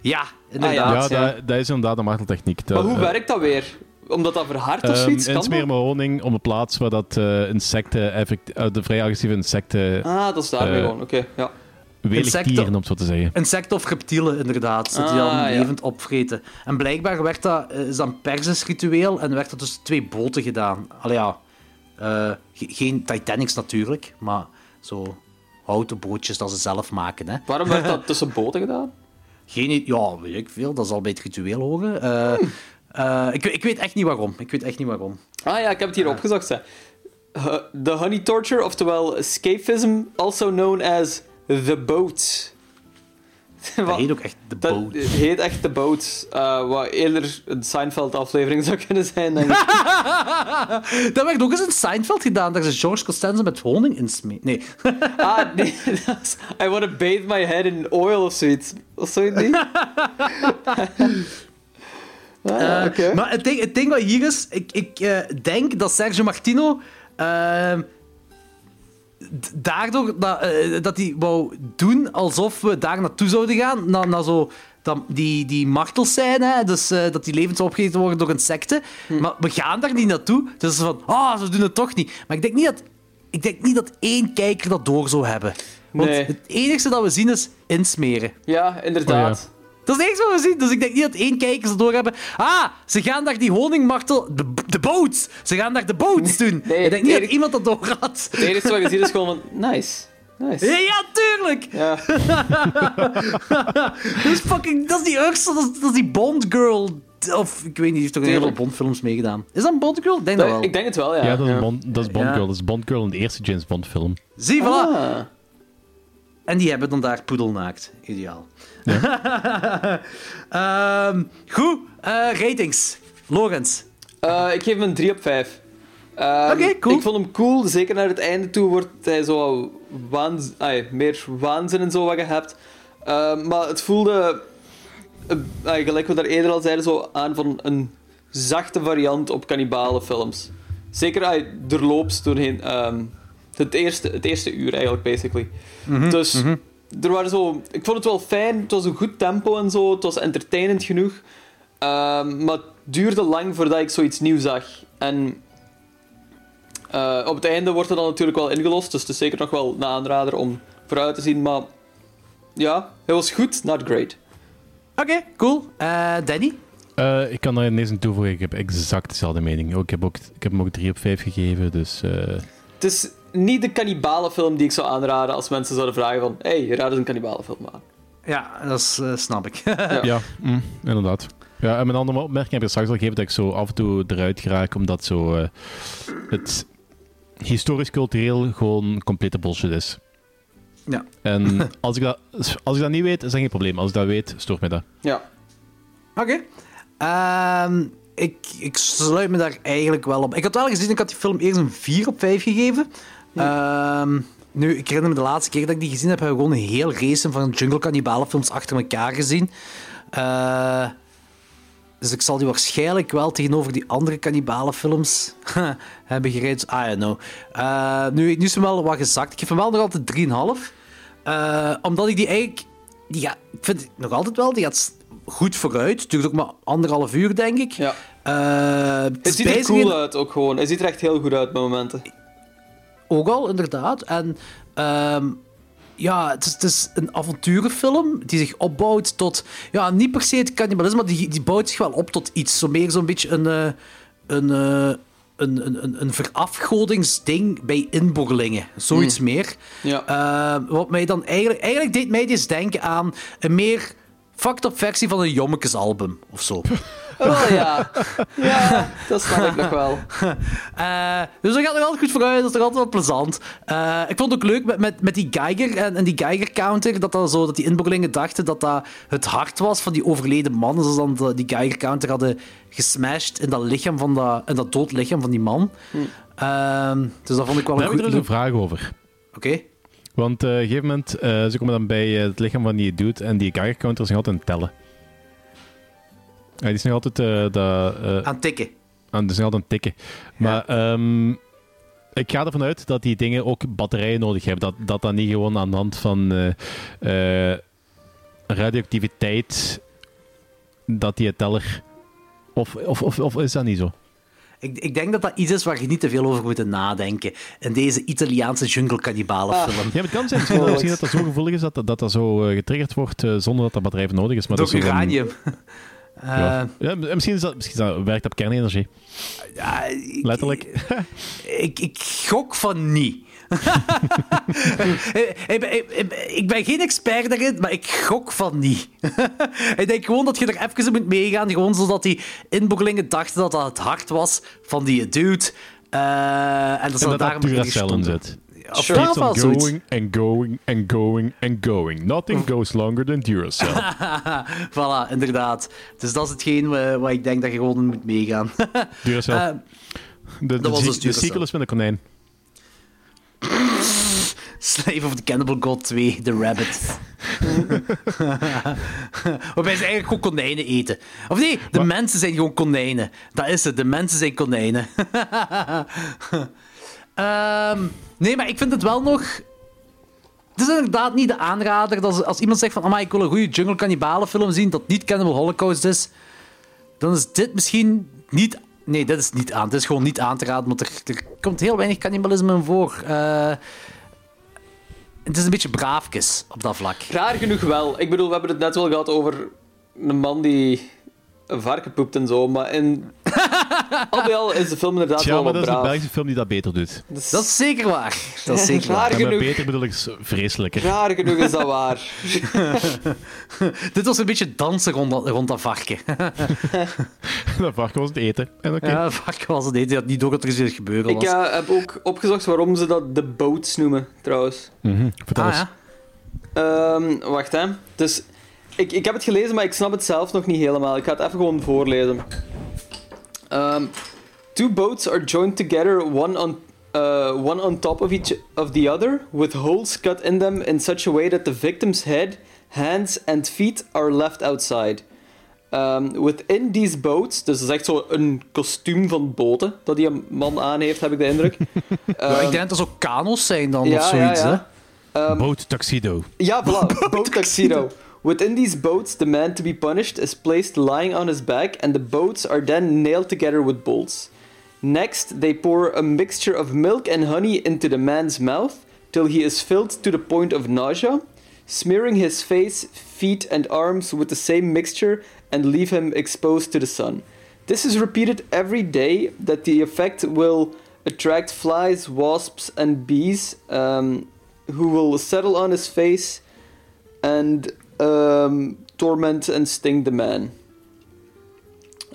Ja, Ah, inderdaad. Ja, ja. Dat, dat is inderdaad een marteltechniek. Dat, Maar hoe eh, werkt dat weer? Omdat dat verhardt of ehm, zoiets? Kan insmeren dat? met honing op een plaats waar dat eh, insecten, effect, de vrij agressieve insecten, Ah, dat is daarmee gewoon. Oké, ja. Insecten- om het zo te zeggen. Insecten of reptielen, inderdaad. Dat die Ah, dan ja. levend opvreten. En blijkbaar werd dat, eh, is dat een Persisch ritueel en werd dat dus twee boten gedaan. Allee ja, eh, ge- geen Titanics natuurlijk, maar zo houten bootjes dat ze zelf maken. Hè. Waarom werd dat <laughs> tussen boten gedaan? Geen, ja, weet ik veel, dat zal bij het ritueel horen. Eh, eh, ik, ik weet echt niet waarom. Ik weet echt niet waarom. Ah ja, ik heb het hier opgezocht. hè. The honey torture, oftewel escapism, also known as the boat. Dat Wat- heet ook echt de Dat boot. heet echt de boat. eh, wat eerder een Seinfeld-aflevering zou kunnen zijn, denk ik. <laughs> Dat werd ook eens in Seinfeld gedaan. Daar is George Costanza met honing in. Nee. <laughs> ah, nee. <laughs> dat is- I want to bathe my head in oil of zoiets. Of zoiets niet? ah, Eh. Maar het ding, het ding wat hier is, ik, ik eh, denk dat Sergio Martino daardoor dat, eh, dat hij wou doen alsof we daar naartoe zouden gaan, naar, naar zo dat, die, die martels zijn, hè, dus eh, dat die levens opgegeten worden door insecten. Maar we gaan daar niet naartoe, dus van, ah, ze doen het toch niet. Maar ik denk niet dat, ik denk niet dat één kijker dat door zou hebben. Want Nee. het enige dat we zien is insmeren. Ja, inderdaad. Dat is het enige wat we zien. Dus ik denk niet dat één kijker ze door hebben. Ah, ze gaan daar die honingmartel... De, de boats! Ze gaan daar de boats doen. <laughs> Nee, ik denk niet dat iemand dat door had. Het enige wat je ziet is gewoon van, nice. Nice. Ja, ja, tuurlijk! Ja. <laughs> dat is fucking... Dat is die Ursula, dat is, dat is die Bond girl. Of, ik weet niet, die heeft toch een hele Tuurlijk. Bond-films meegedaan. Is dat een Bond girl? Ik denk dat wel. Ik denk het wel, ja. Ja, dat is, Ja. Bond, dat is Bond. Girl. Dat is Bond Girl in de eerste James Bond film. Zie, voilà. Ah. En die hebben dan daar poedelnaakt. Ideaal. <laughs> Ehm, goed, eh, ratings. Lorenz. Eh, ik geef hem een 3 op 5. Ehm, Oké, cool. Ik vond hem cool. Zeker naar het einde toe wordt hij zo waanz meer waanzin en zo wat je hebt. Ehm, maar het voelde, ai, gelijk we daar eerder al zeiden, zo aan van een zachte variant op cannibalenfilms. Zeker ai, doorloops doorheen. ehm, het, eerste, het eerste uur eigenlijk, basically. dus er waren zo... Ik vond het wel fijn. Het was een goed tempo en zo. Het was entertainend genoeg. Ehm, maar het duurde lang voordat ik zoiets nieuws zag. En eh, op het einde wordt er dan natuurlijk wel ingelost. Dus het is zeker nog wel een aanrader om vooruit te zien. Maar ja, hij was goed, not great. Oké, cool. Eh, Danny? Eh, ik kan daar niks aan toevoegen. Ik heb exact dezelfde mening. Ook, ik, heb ook, ik heb hem ook 3 op 5 gegeven. Dus eh, Het is niet de cannibalenfilm die ik zou aanraden als mensen zouden vragen van... hey, raad eens een cannibalenfilm aan. Ja, dat is, eh, snap ik. <laughs> ja, mm, inderdaad. Ja, en mijn andere opmerking heb ik straks al gegeven dat ik zo af en toe eruit geraak, omdat zo eh, het historisch-cultureel gewoon complete bullshit is. Ja. En <laughs> als ik, dat, als ik dat niet weet, is dat geen probleem. Als ik dat weet, stoort mij dat. Ja. Oké. Ehm, ik, ik sluit me daar eigenlijk wel op. Ik had wel gezien, ik had die film eerst een 4 op 5 gegeven. Ehm, nu, ik herinner me de laatste keer dat ik die gezien heb, hebben we gewoon een heel race van jungle cannibalenfilms achter elkaar gezien. Eh, dus ik zal die waarschijnlijk wel tegenover die andere cannibalenfilms <laughs> hebben gereid. I don't know. Eh, nu, nu is hem wel wat gezakt. Ik geef hem wel nog altijd 3,5. Eh, omdat ik die eigenlijk... Die gaat, ik vind het nog altijd wel, die gaat goed vooruit. Het duurt ook maar anderhalf uur, denk ik. Ja. Eh, het Het ziet er cool uit ook gewoon. Hij ziet er echt heel goed uit met momenten. Ook al, inderdaad. En ehm, ja, het is, het is een avonturenfilm die zich opbouwt tot... Ja, niet per se het cannibalisme, maar die, die bouwt zich wel op tot iets. Zo meer zo'n beetje een... eh, een een, een, een, verafgodingsding bij inboorlingen. Zoiets meer. Ja. Eh, wat mij dan eigenlijk... Eigenlijk deed mij dit denken aan een meer fucked up versie van een Jommekes-album of zo. <laughs> Oh ja. <laughs> Ja, dat snap ik nog wel. <laughs> Eh, dus dat gaat er altijd goed vooruit, dat is toch altijd wel plezant. Eh, ik vond het ook leuk met, met, met die Geiger en, en die Geiger-counter, dat, dat, zo, dat die inboorlingen dachten dat dat het hart was van die overleden man. Dus dan de- die Geiger-counter hadden gesmashed in dat lichaam van dat, in dat dood lichaam van die man. Ehm, dus dat vond ik wel Daar een heb ik goed... er dus een vraag over. Oké. Want eh, op een gegeven moment, eh, ze komen dan bij het lichaam van die dude en die Geiger counter is nog altijd aan het tellen. Ja, die is nog altijd eh, dat, eh, Aan tikken. aan, die is nog altijd aan tikken. Maar ehm, ik ga ervan uit dat die dingen ook batterijen nodig hebben. Dat dat, dan niet gewoon aan de hand van eh, radioactiviteit dat die teller... Of, of, of, of is dat niet zo? Ik, ik denk dat dat iets is waar je niet te veel over moet nadenken. In deze Italiaanse jungle-cannibalenfilm. Ja, maar het kan zijn misschien, dat- misschien dat dat zo gevoelig is dat dat, dat, dat zo getriggerd wordt zonder dat dat batterij nodig is. Maar Door dat is van- Ja. Eh, Ja, misschien, is dat, misschien is dat, werkt op kernenergie. ik- Letterlijk. <laughs> Ik, ik gok van niet. ik, ik, ben- ik- ik ben geen expert daarin, maar ik gok van niet. <laughs> ik denk gewoon dat je er even in moet meegaan, gewoon zodat die inboorlingen dachten dat dat het hart was van die dude. Eh, en dat ze En dat dat daarom in zit. Of Keeps ja, wel on zoiets. going and going and going and going. Nothing goes longer than Duracell. <laughs> voilà, inderdaad. Dus dat is hetgeen wa- wat ik denk dat je gewoon moet meegaan. <laughs> Duracell. Eh, de, de, was dus de Duracell. sequel is met een konijn. <laughs> Slave of the Cannibal God 2, The Rabbit. Waarbij ze eigenlijk gewoon konijnen eten. Of nee, de mensen zijn gewoon konijnen. Dat is het, de mensen zijn konijnen. Ehm, nee, maar ik vind het wel nog... Het is inderdaad niet de aanrader ze- als iemand zegt van "Amai, ik wil een goede jungle cannibalenfilm zien dat niet Cannibal Holocaust is, dan is dit misschien niet... Nee, dit is niet aan. Het is gewoon niet aan te raden, want er, er komt heel weinig cannibalisme in voor. Eh, Het is een beetje braafjes op dat vlak. Raar genoeg wel. Ik bedoel, we hebben het net wel gehad over een man die een varken poept en zo, maar in... al bij al is de film inderdaad Ja, wel maar dat is een braaf. Belgische film die dat beter doet. Dus- Dat is zeker waar. Dat is zeker waar. Genoeg, beter bedoel ik vreselijker. raar genoeg is dat waar. <laughs> Dit was een beetje dansen rond dat, rond dat varken. <laughs> dat varken was het eten. En oké. Ja, varken was het eten. Die had niet door dat er iets gebeuren Ik was. eh, heb ook opgezocht waarom ze dat de boats noemen, trouwens. Mhm, Vertel ah, eens. ja. Ehm, wacht, hè. Dus, ik, ik heb het gelezen, maar ik snap het zelf nog niet helemaal. Ik ga het even gewoon voorlezen. Ehm, two boats are joined together, one on, uh, one on top of each of the other, with holes cut in them in such a way that the victim's head, hands and feet are left outside. Um, within these boats, dus dat is echt zo een kostuum van boten dat die een man aan heeft, heb ik de indruk. <laughs> Ja, ik denk dat er zo kano's zijn dan, of zoiets. ja, ja. Boat tuxedo. Ja, voilà. <laughs> Boat tuxedo. Within these boats, the man to be punished is placed lying on his back, and the boats are then nailed together with bolts. Next, they pour a mixture of milk and honey into the man's mouth till he is filled to the point of nausea, smearing his face, feet, and arms with the same mixture and leave him exposed to the sun. This is repeated every day that the effect will attract flies, wasps, and bees um, who will settle on his face and um, torment and sting the man.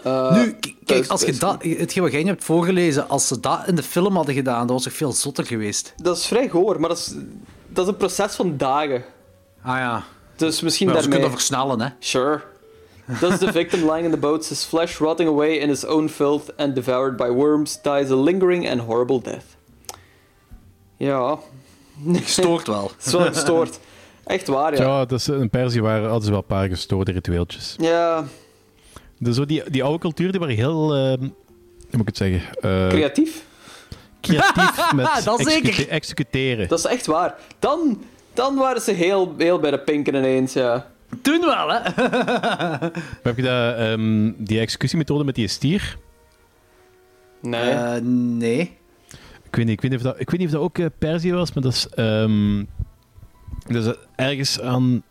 Uh, Nu, dat kijk, als je dat, hetgeen wat jij hebt voorgelezen, als ze dat in de film hadden gedaan, dat was toch veel zotter geweest. Dat is vrij goor, maar dat is, dat is een proces van dagen. Ah ja. Dus misschien Maar ze daarmee... kunnen versnellen, hè. Sure. Thus the victim lying in the boats, his flesh rotting away in his own filth and devoured by worms, dies a lingering and horrible death. Ja, Stoort wel. <laughs> het is wel gestoord. Echt waar, ja. Ja, dat is een Persie waren hadden ze wel een paar gestoorde ritueeltjes. Ja, Dus zo die, die oude cultuur die waren heel, eh, hoe moet ik het zeggen, Eh, creatief. creatief <laughs> met Dat zeker. execute- executeren. Dat is echt waar. Dan, dan waren ze heel, heel bij de pinken ineens, ja. Toen wel, hè. Heb je dat, ehm, die executiemethode met die stier? Nee. Eh, nee. Ik weet niet, ik weet niet, of, dat, ik weet niet of dat ook eh, Perzië was, maar dat is, ehm, dat is ergens aan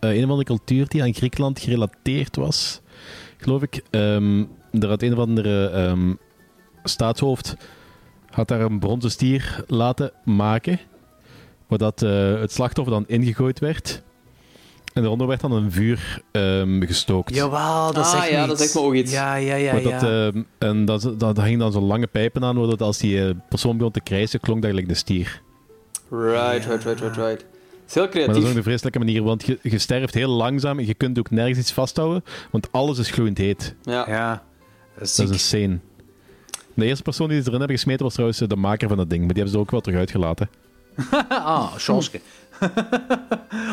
eh, een of andere cultuur die aan Griekenland gerelateerd was, geloof ik. Ehm er had een of andere ehm, staatshoofd had daar een bronzen stier laten maken, waar dat, eh, het slachtoffer dan ingegooid werd. En daaronder werd dan een vuur ehm, gestookt. Jawel, dat Ah, zegt ja, me dat zegt me ook iets. Ja, ja, ja. Maar ja. dat, ehm, en dat, dat, dat hing dan zo'n lange pijpen aan, waardoor dat als die eh, persoon begon te krijsen, klonk dat gelijk de stier. Right, right, right, right, right. Is heel Maar dat is creatief. ook een vreselijke manier, want je, je sterft heel langzaam en je kunt ook nergens iets vasthouden, want alles is gloeiend heet. Ja. Ja. Dat is Dat is insane. De eerste persoon die ze erin hebben gesmeten was trouwens eh, de maker van dat ding, maar die hebben ze er ook wel terug uitgelaten. <laughs> Ah, chanske.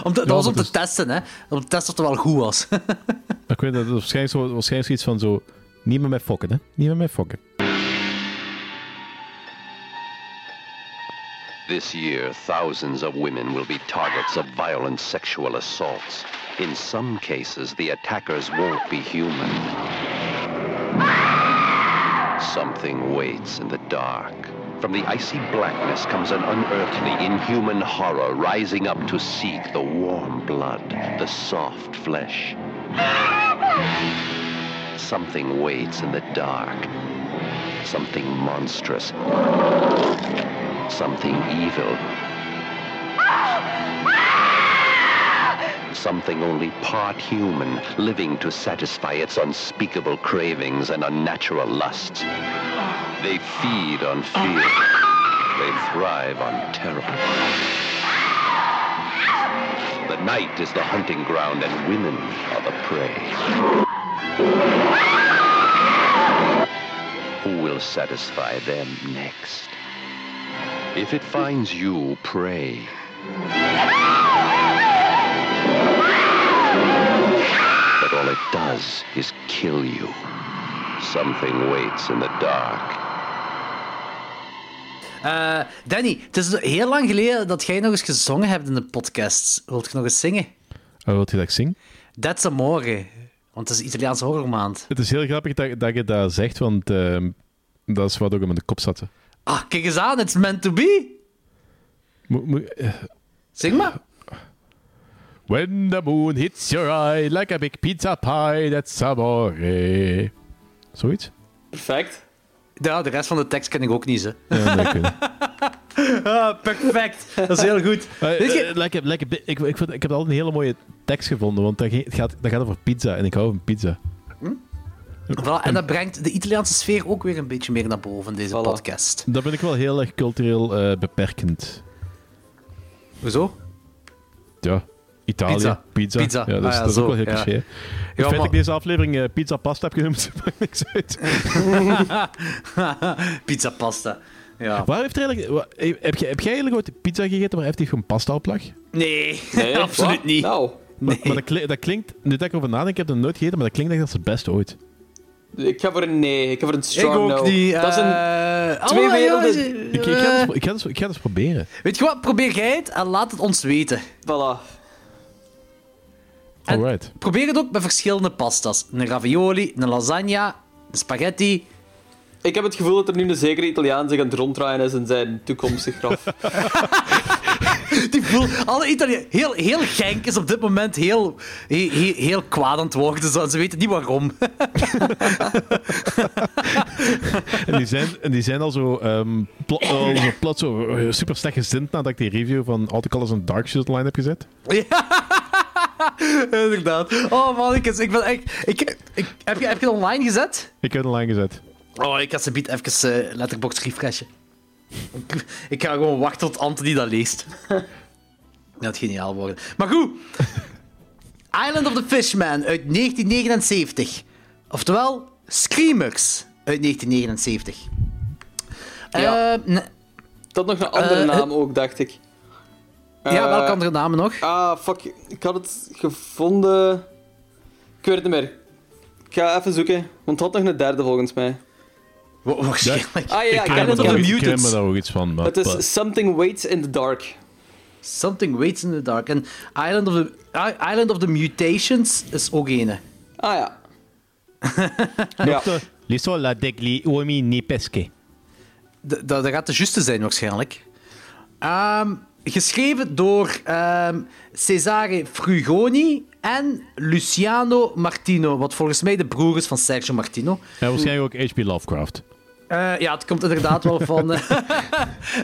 om te, dat Ja, was om te is- testen, hè. Om te testen of het wel goed was. <laughs> Ik weet dat het waarschijnlijk, zo, waarschijnlijk zoiets van zo, niet met mij fokken, hè. Niet met mij fokken. This year, thousands of women will be targets of violent sexual assaults. In some cases, the attackers won't be human. Something waits in the dark. From the icy blackness comes an unearthly, inhuman horror rising up to seek the warm blood, the soft flesh. Something waits in the dark. Something monstrous. Something evil. Something only part human, living to satisfy its unspeakable cravings and unnatural lusts. They feed on fear. They thrive on terror. The night is the hunting ground and women are the prey. Who will satisfy them next? If it finds you, pray. But all it does is kill you. Something waits in the dark. Eh, Danny, het is heel lang geleden dat jij nog eens gezongen hebt in de podcast. Wilt je nog eens zingen? Oh, wilt je dat ik zing? That's Amore. Want het is Italiaanse horrormaand. Het is heel grappig dat, dat je dat zegt, want ehm, dat is wat ook in de kop zat. hè. Ah, kijk eens aan, it's meant to be. Mo- mo- eh, maar. When the moon hits your eye like a big pizza pie, that's amore. Zoiets? Perfect. Ja, de rest van de tekst ken ik ook niet, hè. Ja. <laughs> Ah, perfect. Dat is heel goed. Weet je- lekker, lekker, bi- ik, ik, vind, ik heb altijd een hele mooie tekst gevonden, want dat, ge- het gaat, dat gaat over pizza en ik hou van pizza. Voilà, en dat brengt de Italiaanse sfeer ook weer een beetje meer naar boven in deze podcast. Dat ben ik wel heel erg cultureel eh, beperkend. Hoezo? Ja, Italië, Pizza. pizza. Pizza. Ja, dat is, Ah ja, dat is ook wel heel cliché. Ja, Het feit dat maar- ik deze aflevering eh, pizza pasta heb genoemd, <laughs> maakt niks uit. <laughs> Pizza pasta. Ja. Waar heeft er eigenlijk, heb, jij, heb jij eigenlijk ooit pizza gegeten waar effectief gewoon pasta op lag? Nee, <laughs> Nee, absoluut wat? niet. Nou, Maar, maar dat, kli- dat klinkt, nu dat ik erover nadenk, ik heb dat nooit gegeten, maar dat klinkt echt als het beste ooit. Ik ga voor een nee. Ik ga voor een Ik strong ook no. niet. Dat is een... eh, twee oh, werelden. Ik, ik, ga eh, het, ik, ga het, ik ga het eens proberen. Weet je wat? Probeer jij het en laat het ons weten. Voilà. En- Alright. Probeer het ook met verschillende pastas. Een ravioli, een lasagne, een spaghetti. Ik heb het gevoel dat er nu een zekere Italiaan zich aan het ronddraaien is in zijn toekomstig graf. <laughs> <laughs> Die voel, alle Italianen, heel, heel Genk is op dit moment heel, heel, heel, kwaad aan het worden. Zo. Ze weten niet waarom. <laughs> En die zijn, en die zijn al zo, ehm plo- al zo eh, super slecht gezind nadat ik die review van All the Colors and Dark Shit online heb gezet. <laughs> Inderdaad. Oh man, ik, ik ben echt... Ik, ik, heb, je, heb je het online gezet? Ik heb het online gezet. Oh, ik ga ze biedt even uh, letterbox refreshen. <laughs> Ik, ga gewoon wachten tot Anthony dat leest. <laughs> Dat geniaal worden. Maar goed. Island of the Fishman uit 1979. Oftewel, Screamers uit 1979. Ja. Eh, Dat nog een andere Eh, naam ook, dacht ik. ja, Eh, welke andere namen nog? Ah, fuck. Ik had het gevonden... Ik weet het niet meer. Ik ga even zoeken, want het had nog een derde volgens mij. Wa- Waarschijnlijk. Ah ja, ja, ik ken of me daar ook- ik ken Mutants. me daar ook iets van. Maar, Het is Something Waits in the Dark. Something Waits in the Dark. En Island of the, Island of the Mutations is ook ene. Ah ja. <laughs> ja. L'isola degli uomini pesche. Dat, dat gaat de juiste zijn waarschijnlijk. Ehm, geschreven door ehm, Cesare Frugoni en Luciano Martino, wat volgens mij de broer is van Sergio Martino. Ja, waarschijnlijk ook H.P. Lovecraft. Eh, ja, het komt inderdaad wel van eh,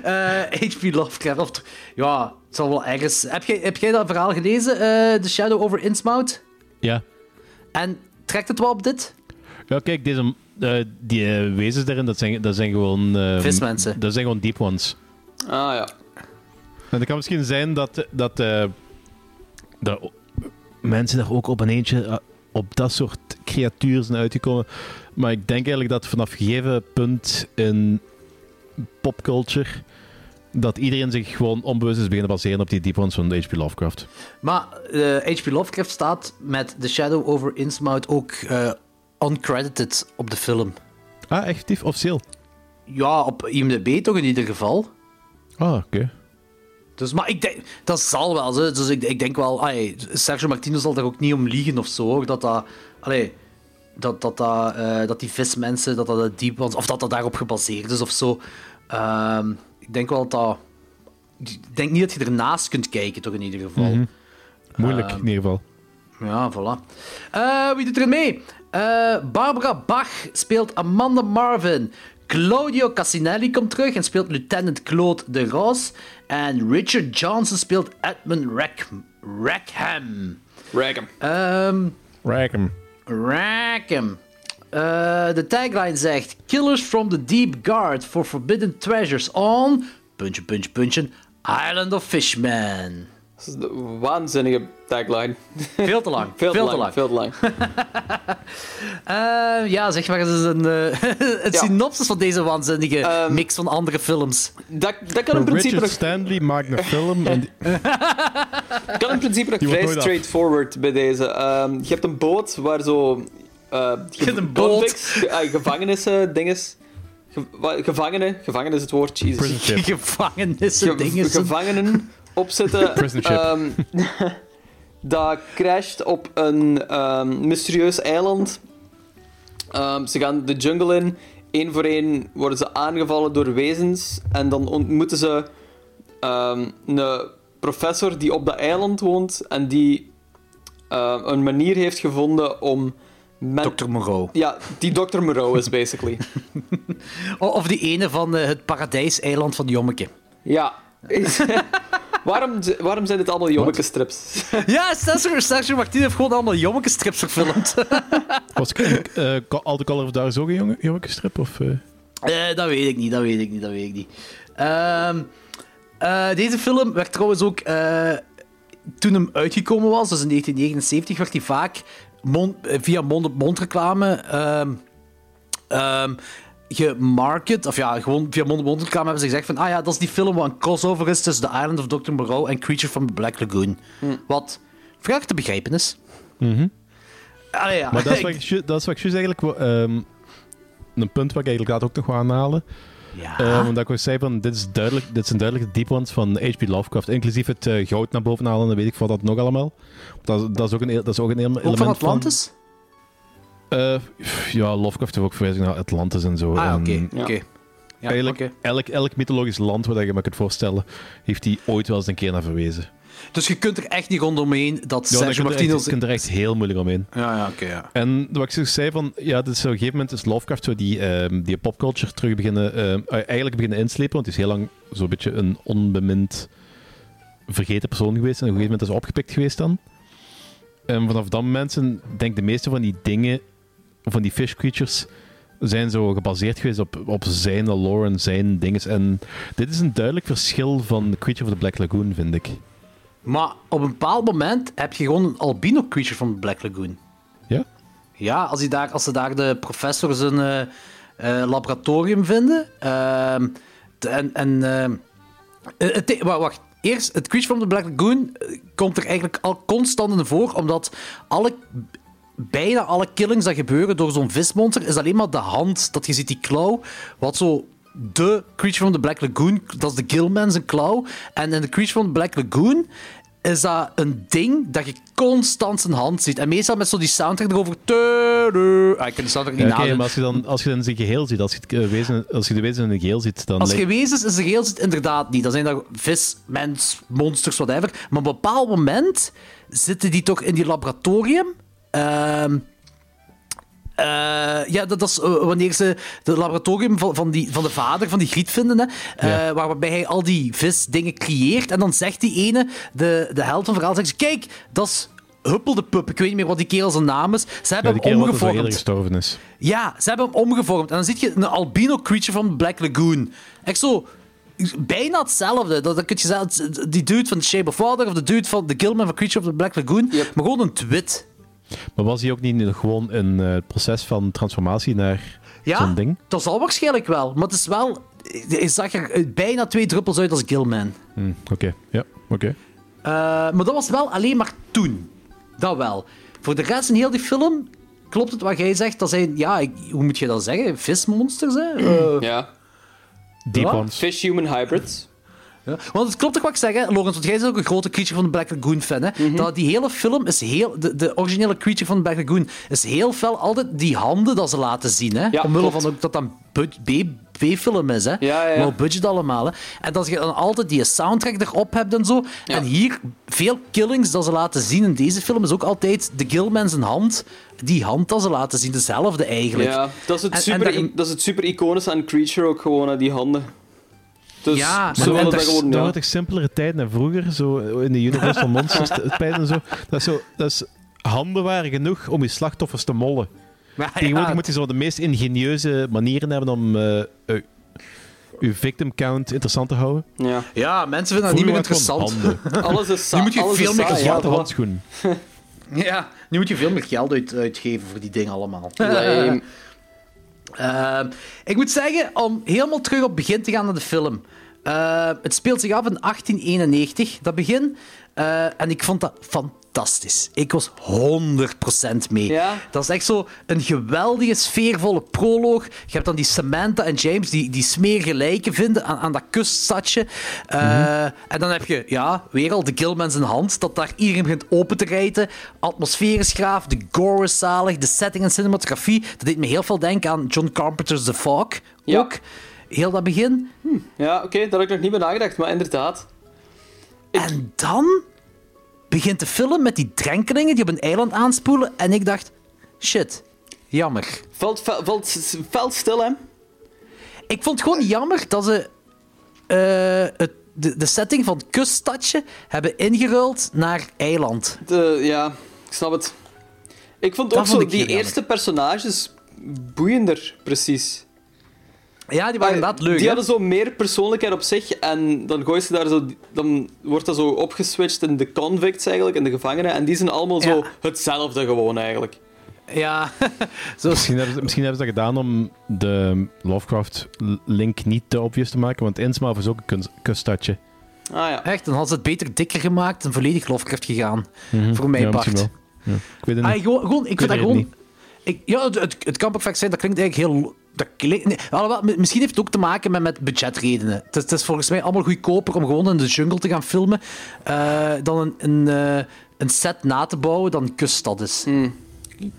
<laughs> eh, H.P. Lovecraft. Ja, het zal wel ergens... Heb jij, heb jij dat verhaal gelezen, eh The Shadow over Innsmouth? Ja. En trekt het wel op dit? Ja, kijk, deze, eh, die eh, wezens daarin, dat zijn, dat zijn gewoon... eh, Vismensen. Dat zijn gewoon deep ones. Ah ja. En het kan misschien zijn dat, dat, eh, dat mensen daar ook op een eentje eh, op dat soort creatuur zijn uitgekomen. Maar ik denk eigenlijk dat vanaf een gegeven punt in popculture dat iedereen zich gewoon onbewust is beginnen baseren op die deep ones van H.P. Lovecraft. Maar eh, H.P. Lovecraft staat met The Shadow over Innsmouth ook eh, uncredited op de film. Ah, effectief, officieel? Ja, op IMDb toch in ieder geval. Ah, oké. Dus, maar ik denk, dat zal wel. Zo. Dus ik, ik denk wel, allee, Sergio Martino zal daar ook niet om liegen of zo. Hoor, dat dat, allee, dat, dat, dat, eh, dat die vismensen, dat dat deep ones, of dat dat daarop gebaseerd is of zo. Ehm, ik denk wel dat dat. Ik denk niet dat je ernaast kunt kijken, toch in ieder geval. Mhm. Moeilijk, Ehm, in ieder geval. Ja, voilà. Eh, wie doet er mee? Eh, Barbara Bach speelt Amanda Marvin. Claudio Cassinelli komt terug en speelt Lieutenant Claude de Roos. En Richard Johnson speelt Edmund Rackham. Rackham. Rackham. Ehm, Rackham. Rackham. Eh, de tagline zegt: Killers from the Deep Guard for Forbidden Treasures on. Puntje, puntje, puntje. Island of Fishmen. Dat is de waanzinnige tagline. Veel te lang. Veel, <laughs> Veel te te lang. lang. Veel te lang. <laughs> Eh, ja, zeg maar eens een, eh <laughs> een Ja. synopsis van deze waanzinnige Ehm, mix van andere films. Dat, dat kan in principe Richard nog, Stanley maakt een film en die- kan in principe nog vrij af. straightforward bij deze. Ehm, je hebt een boot waar zo... eh Je hebt een boot. convicts, eh, gevangenissen, dinges... Ge, gevangenen, gevangenen is het woord, ship. Gevangenissen, Ge- dingen. gevangenen opzetten. Prison ship. Ehm, dat crasht op een ehm, mysterieus eiland. Ehm, ze gaan de jungle in. Eén voor één worden ze aangevallen door wezens. En dan ontmoeten ze ehm, een professor die op dat eiland woont en die een manier heeft gevonden om... Dr. Moreau. Ja, die Dr. Moreau is, basically. <laughs> Of die ene van eh, het paradijseiland van Jommeke. ja. <laughs> <laughs> waarom, waarom zijn dit allemaal jommeke-strips? <laughs> Ja, Cesar, Cesar Martin heeft gewoon allemaal Jommeke-strips verfilmd. <laughs> Was uh, All the Color of Dark ook een jonge, jonge strip? Of, eh? Eh, dat weet ik niet, dat weet ik niet, dat weet ik niet. Ehm, eh, deze film werd trouwens ook, eh, toen hem uitgekomen was, dus in 1979, werd hij vaak mond- eh, via mond-op-mond reclame ehm, ehm, gemarket, of ja, gewoon via mond-op-mond reclame hebben ze gezegd van, ah ja, dat is die film wat een crossover is tussen The Island of Dr. Moreau en Creature from the Black Lagoon. Wat vrij te begrijpen is. Mhm. Allee, ja. Maar dat is <laughs> wat ik, ju- dat is wat ik juist eigenlijk... ehm, een punt wat ik eigenlijk laat ook nog wil aanhalen. Ja. Eh, omdat ik ook zei van, dit, is duidelijk, dit zijn duidelijk de deep ones van H.P. Lovecraft. Inclusief het eh, goud naar boven halen en weet ik wat dat nog allemaal. Dat, is- dat is ook een, dat is ook een ele- element Ook van Atlantis? Eh, ja, Lovecraft heeft ook verwijzing naar Atlantis en zo. Ah, En oké. oké. Ja, eigenlijk, oké. elk, elk mythologisch land waar je me kunt voorstellen, heeft hij ooit wel eens een keer naar verwezen. Dus je kunt er echt niet rondomheen dat Ja, Sergio kun je, er Martino... echt, je kunt er echt heel moeilijk omheen. Ja, ja, oké, ja. En wat ik zo zei van, ja, dus op een gegeven moment is Lovecraft zo die, ehm, die popculture terug beginnen, ehm, eh, eigenlijk beginnen inslepen, want hij is heel lang zo'n beetje een onbemind vergeten persoon geweest en op een gegeven moment is hij opgepikt geweest dan. En vanaf dat moment zijn, denk ik, de meeste van die dingen, van die fish creatures, zijn zo gebaseerd geweest op, op zijn lore en zijn dinges. En dit is een duidelijk verschil van Creature of the Black Lagoon, vind ik. Maar op een bepaald moment heb je gewoon een albino creature van de Black Lagoon. Ja? Ja, als, die daar, als ze daar de professors een eh, eh, laboratorium vinden. ehm, de- en. en eh, het, wacht, wacht. Eerst, het creature van de Black Lagoon komt er eigenlijk al constant in voor, omdat alle, bijna alle killings dat gebeuren door zo'n vismonster, is alleen maar de hand dat je ziet, die klauw, wat zo de creature van de Black Lagoon, dat is de Gillman zijn klauw. En in de creature van de Black Lagoon is dat een ding dat je constant zijn hand ziet. En meestal met zo die soundtrack erover. Ah, ik kan die soundtrack niet Ja, maar als je, dan, als je dan in zijn geheel ziet, als je, het, eh, wezen, als je de wezen in een geheel ziet, dan... Als je wezens is er heel zit, inderdaad niet. Dan zijn dat vis, mens, monsters, whatever. Maar op een bepaald moment zitten die toch in die laboratorium. Ehm, eh, ja, dat, dat is eh, wanneer ze het laboratorium van, van, die, van de vader van die griet vinden. Hè, eh, waar- waarbij hij al die visdingen creëert. En dan zegt die ene, de, de held van het verhaal, zegt ze, kijk, dat is Huppel de Pup. Ik weet niet meer wat die kerel zijn naam is. Ze Ja, hebben hem omgevormd. gestorven is. Ja, ze hebben hem omgevormd. En dan zie je een albino creature van Black Lagoon. Echt zo... Bijna hetzelfde. Dat, dat kun je zeggen, die dude van The Shape of Water of de dude van The Gilman van Creature of the Black Lagoon. Maar gewoon een twit. Maar was hij ook niet gewoon een eh, proces van transformatie naar Ja, zo'n ding? dat zal waarschijnlijk wel. Maar het is wel... Hij zag er bijna twee druppels uit als Gilman. Hm, oké, ja, oké. Eh, maar dat was wel alleen maar toen. Dat wel. Voor de rest in heel die film klopt het wat jij zegt. Dat zijn, ja, ik- hoe moet je dat zeggen? Vismonsters, hè? Eh, Ja. Deep. Fish-human hybrids. Ja, want het klopt toch wat ik zeg, hè, Lorenz, want jij bent ook een grote creature van de Black Lagoon fan. Hè? Mhm. Dat die hele film is heel. De, de originele creature van de Black Lagoon is heel fel altijd die handen dat ze laten zien. Hè? Ja, Omwille klopt. van ook dat dat een bud- B- B-film is. Hè? Ja, ja. Low budget allemaal. Hè? En dat je dan altijd die soundtrack erop hebt en zo. En hier, veel killings dat ze laten zien in deze film is ook altijd de Gilman zijn hand. Die hand dat ze laten zien, dezelfde eigenlijk. Ja, dat is het En- en super, dat- dat is het super iconische aan Creature ook gewoon, hè, die handen. Dus Ja, en dat gewoon, ja. toch simpelere tijd dan vroeger, zo in de Universal Monsters <laughs> tijd en zo. Dat is, zo, dat is handen waren genoeg om je slachtoffers te mollen. Maar Tegenwoordig ja, moet je zo de meest ingenieuze manieren hebben om eh, eh, je victim count interessant te houden. ja. ja, mensen vinden dat niet meer interessant. <laughs> Alles is sa- Nu moet je veel meer saai, zwarte ja, Zwarte voilà. handschoen. <laughs> Ja, nu moet je veel meer geld uit, uitgeven voor die dingen allemaal. Ehm, ik moet zeggen, om helemaal terug op het begin te gaan naar de film. Eh, het speelt zich af in 1891, dat begin. Eh, en ik vond dat fantastisch. Ik was 100% mee. Ja? Dat is echt zo een geweldige, sfeervolle proloog. Je hebt dan die Samantha en James die, die smerige lijken vinden aan, aan dat kuststadje. Eh, En dan heb je, ja, weer al de Gilmans in hand, dat daar iedereen begint open te rijten. Atmosfeer is graaf, de gore is zalig, de setting en cinematografie. Dat deed me heel veel denken aan John Carpenter's The Fog. Ja. Ook. Heel dat begin. Ja, oké, daar heb ik nog niet bij nagedacht, maar inderdaad. En dan begint de film met die drenkelingen die op een eiland aanspoelen. En ik dacht, shit, jammer. Valt, valt, valt, valt stil, hè? Ik vond het gewoon jammer dat ze eh, het, de, de setting van kuststadje hebben ingeruild naar eiland. De, ja, ik snap het. Ik vond Dat ook vond zo die jammer. eerste personages boeiender, precies. Ja, die waren inderdaad leuk. Die hè? hadden zo meer persoonlijkheid op zich en dan gooi je ze daar zo, dan wordt dat zo opgeswitcht in de convicts eigenlijk, in de gevangenen. En die zijn allemaal zo hetzelfde gewoon eigenlijk. Ja, <laughs> zo Misschien hebben, ze, misschien hebben ze dat gedaan om de Lovecraft-link niet te obvious te maken, want Innsmouth is ook een kunst- kuststadje. Ah ja. Echt, dan hadden ze het beter dikker gemaakt en volledig Lovecraft gegaan. Mhm. Voor mij ja, part. wel. Ja. Ik weet het Ah, niet. gewoon, gewoon, ik vind dat gewoon... Ik, ja, het, het, het kan perfect zijn, dat klinkt eigenlijk heel... Dat klinkt, nee, alhoewel, mi- misschien heeft het ook te maken met, met budgetredenen. Het is, het is volgens mij allemaal goedkoper om gewoon in de jungle te gaan filmen eh, dan een, een, eh, een set na te bouwen dan een kuststad is.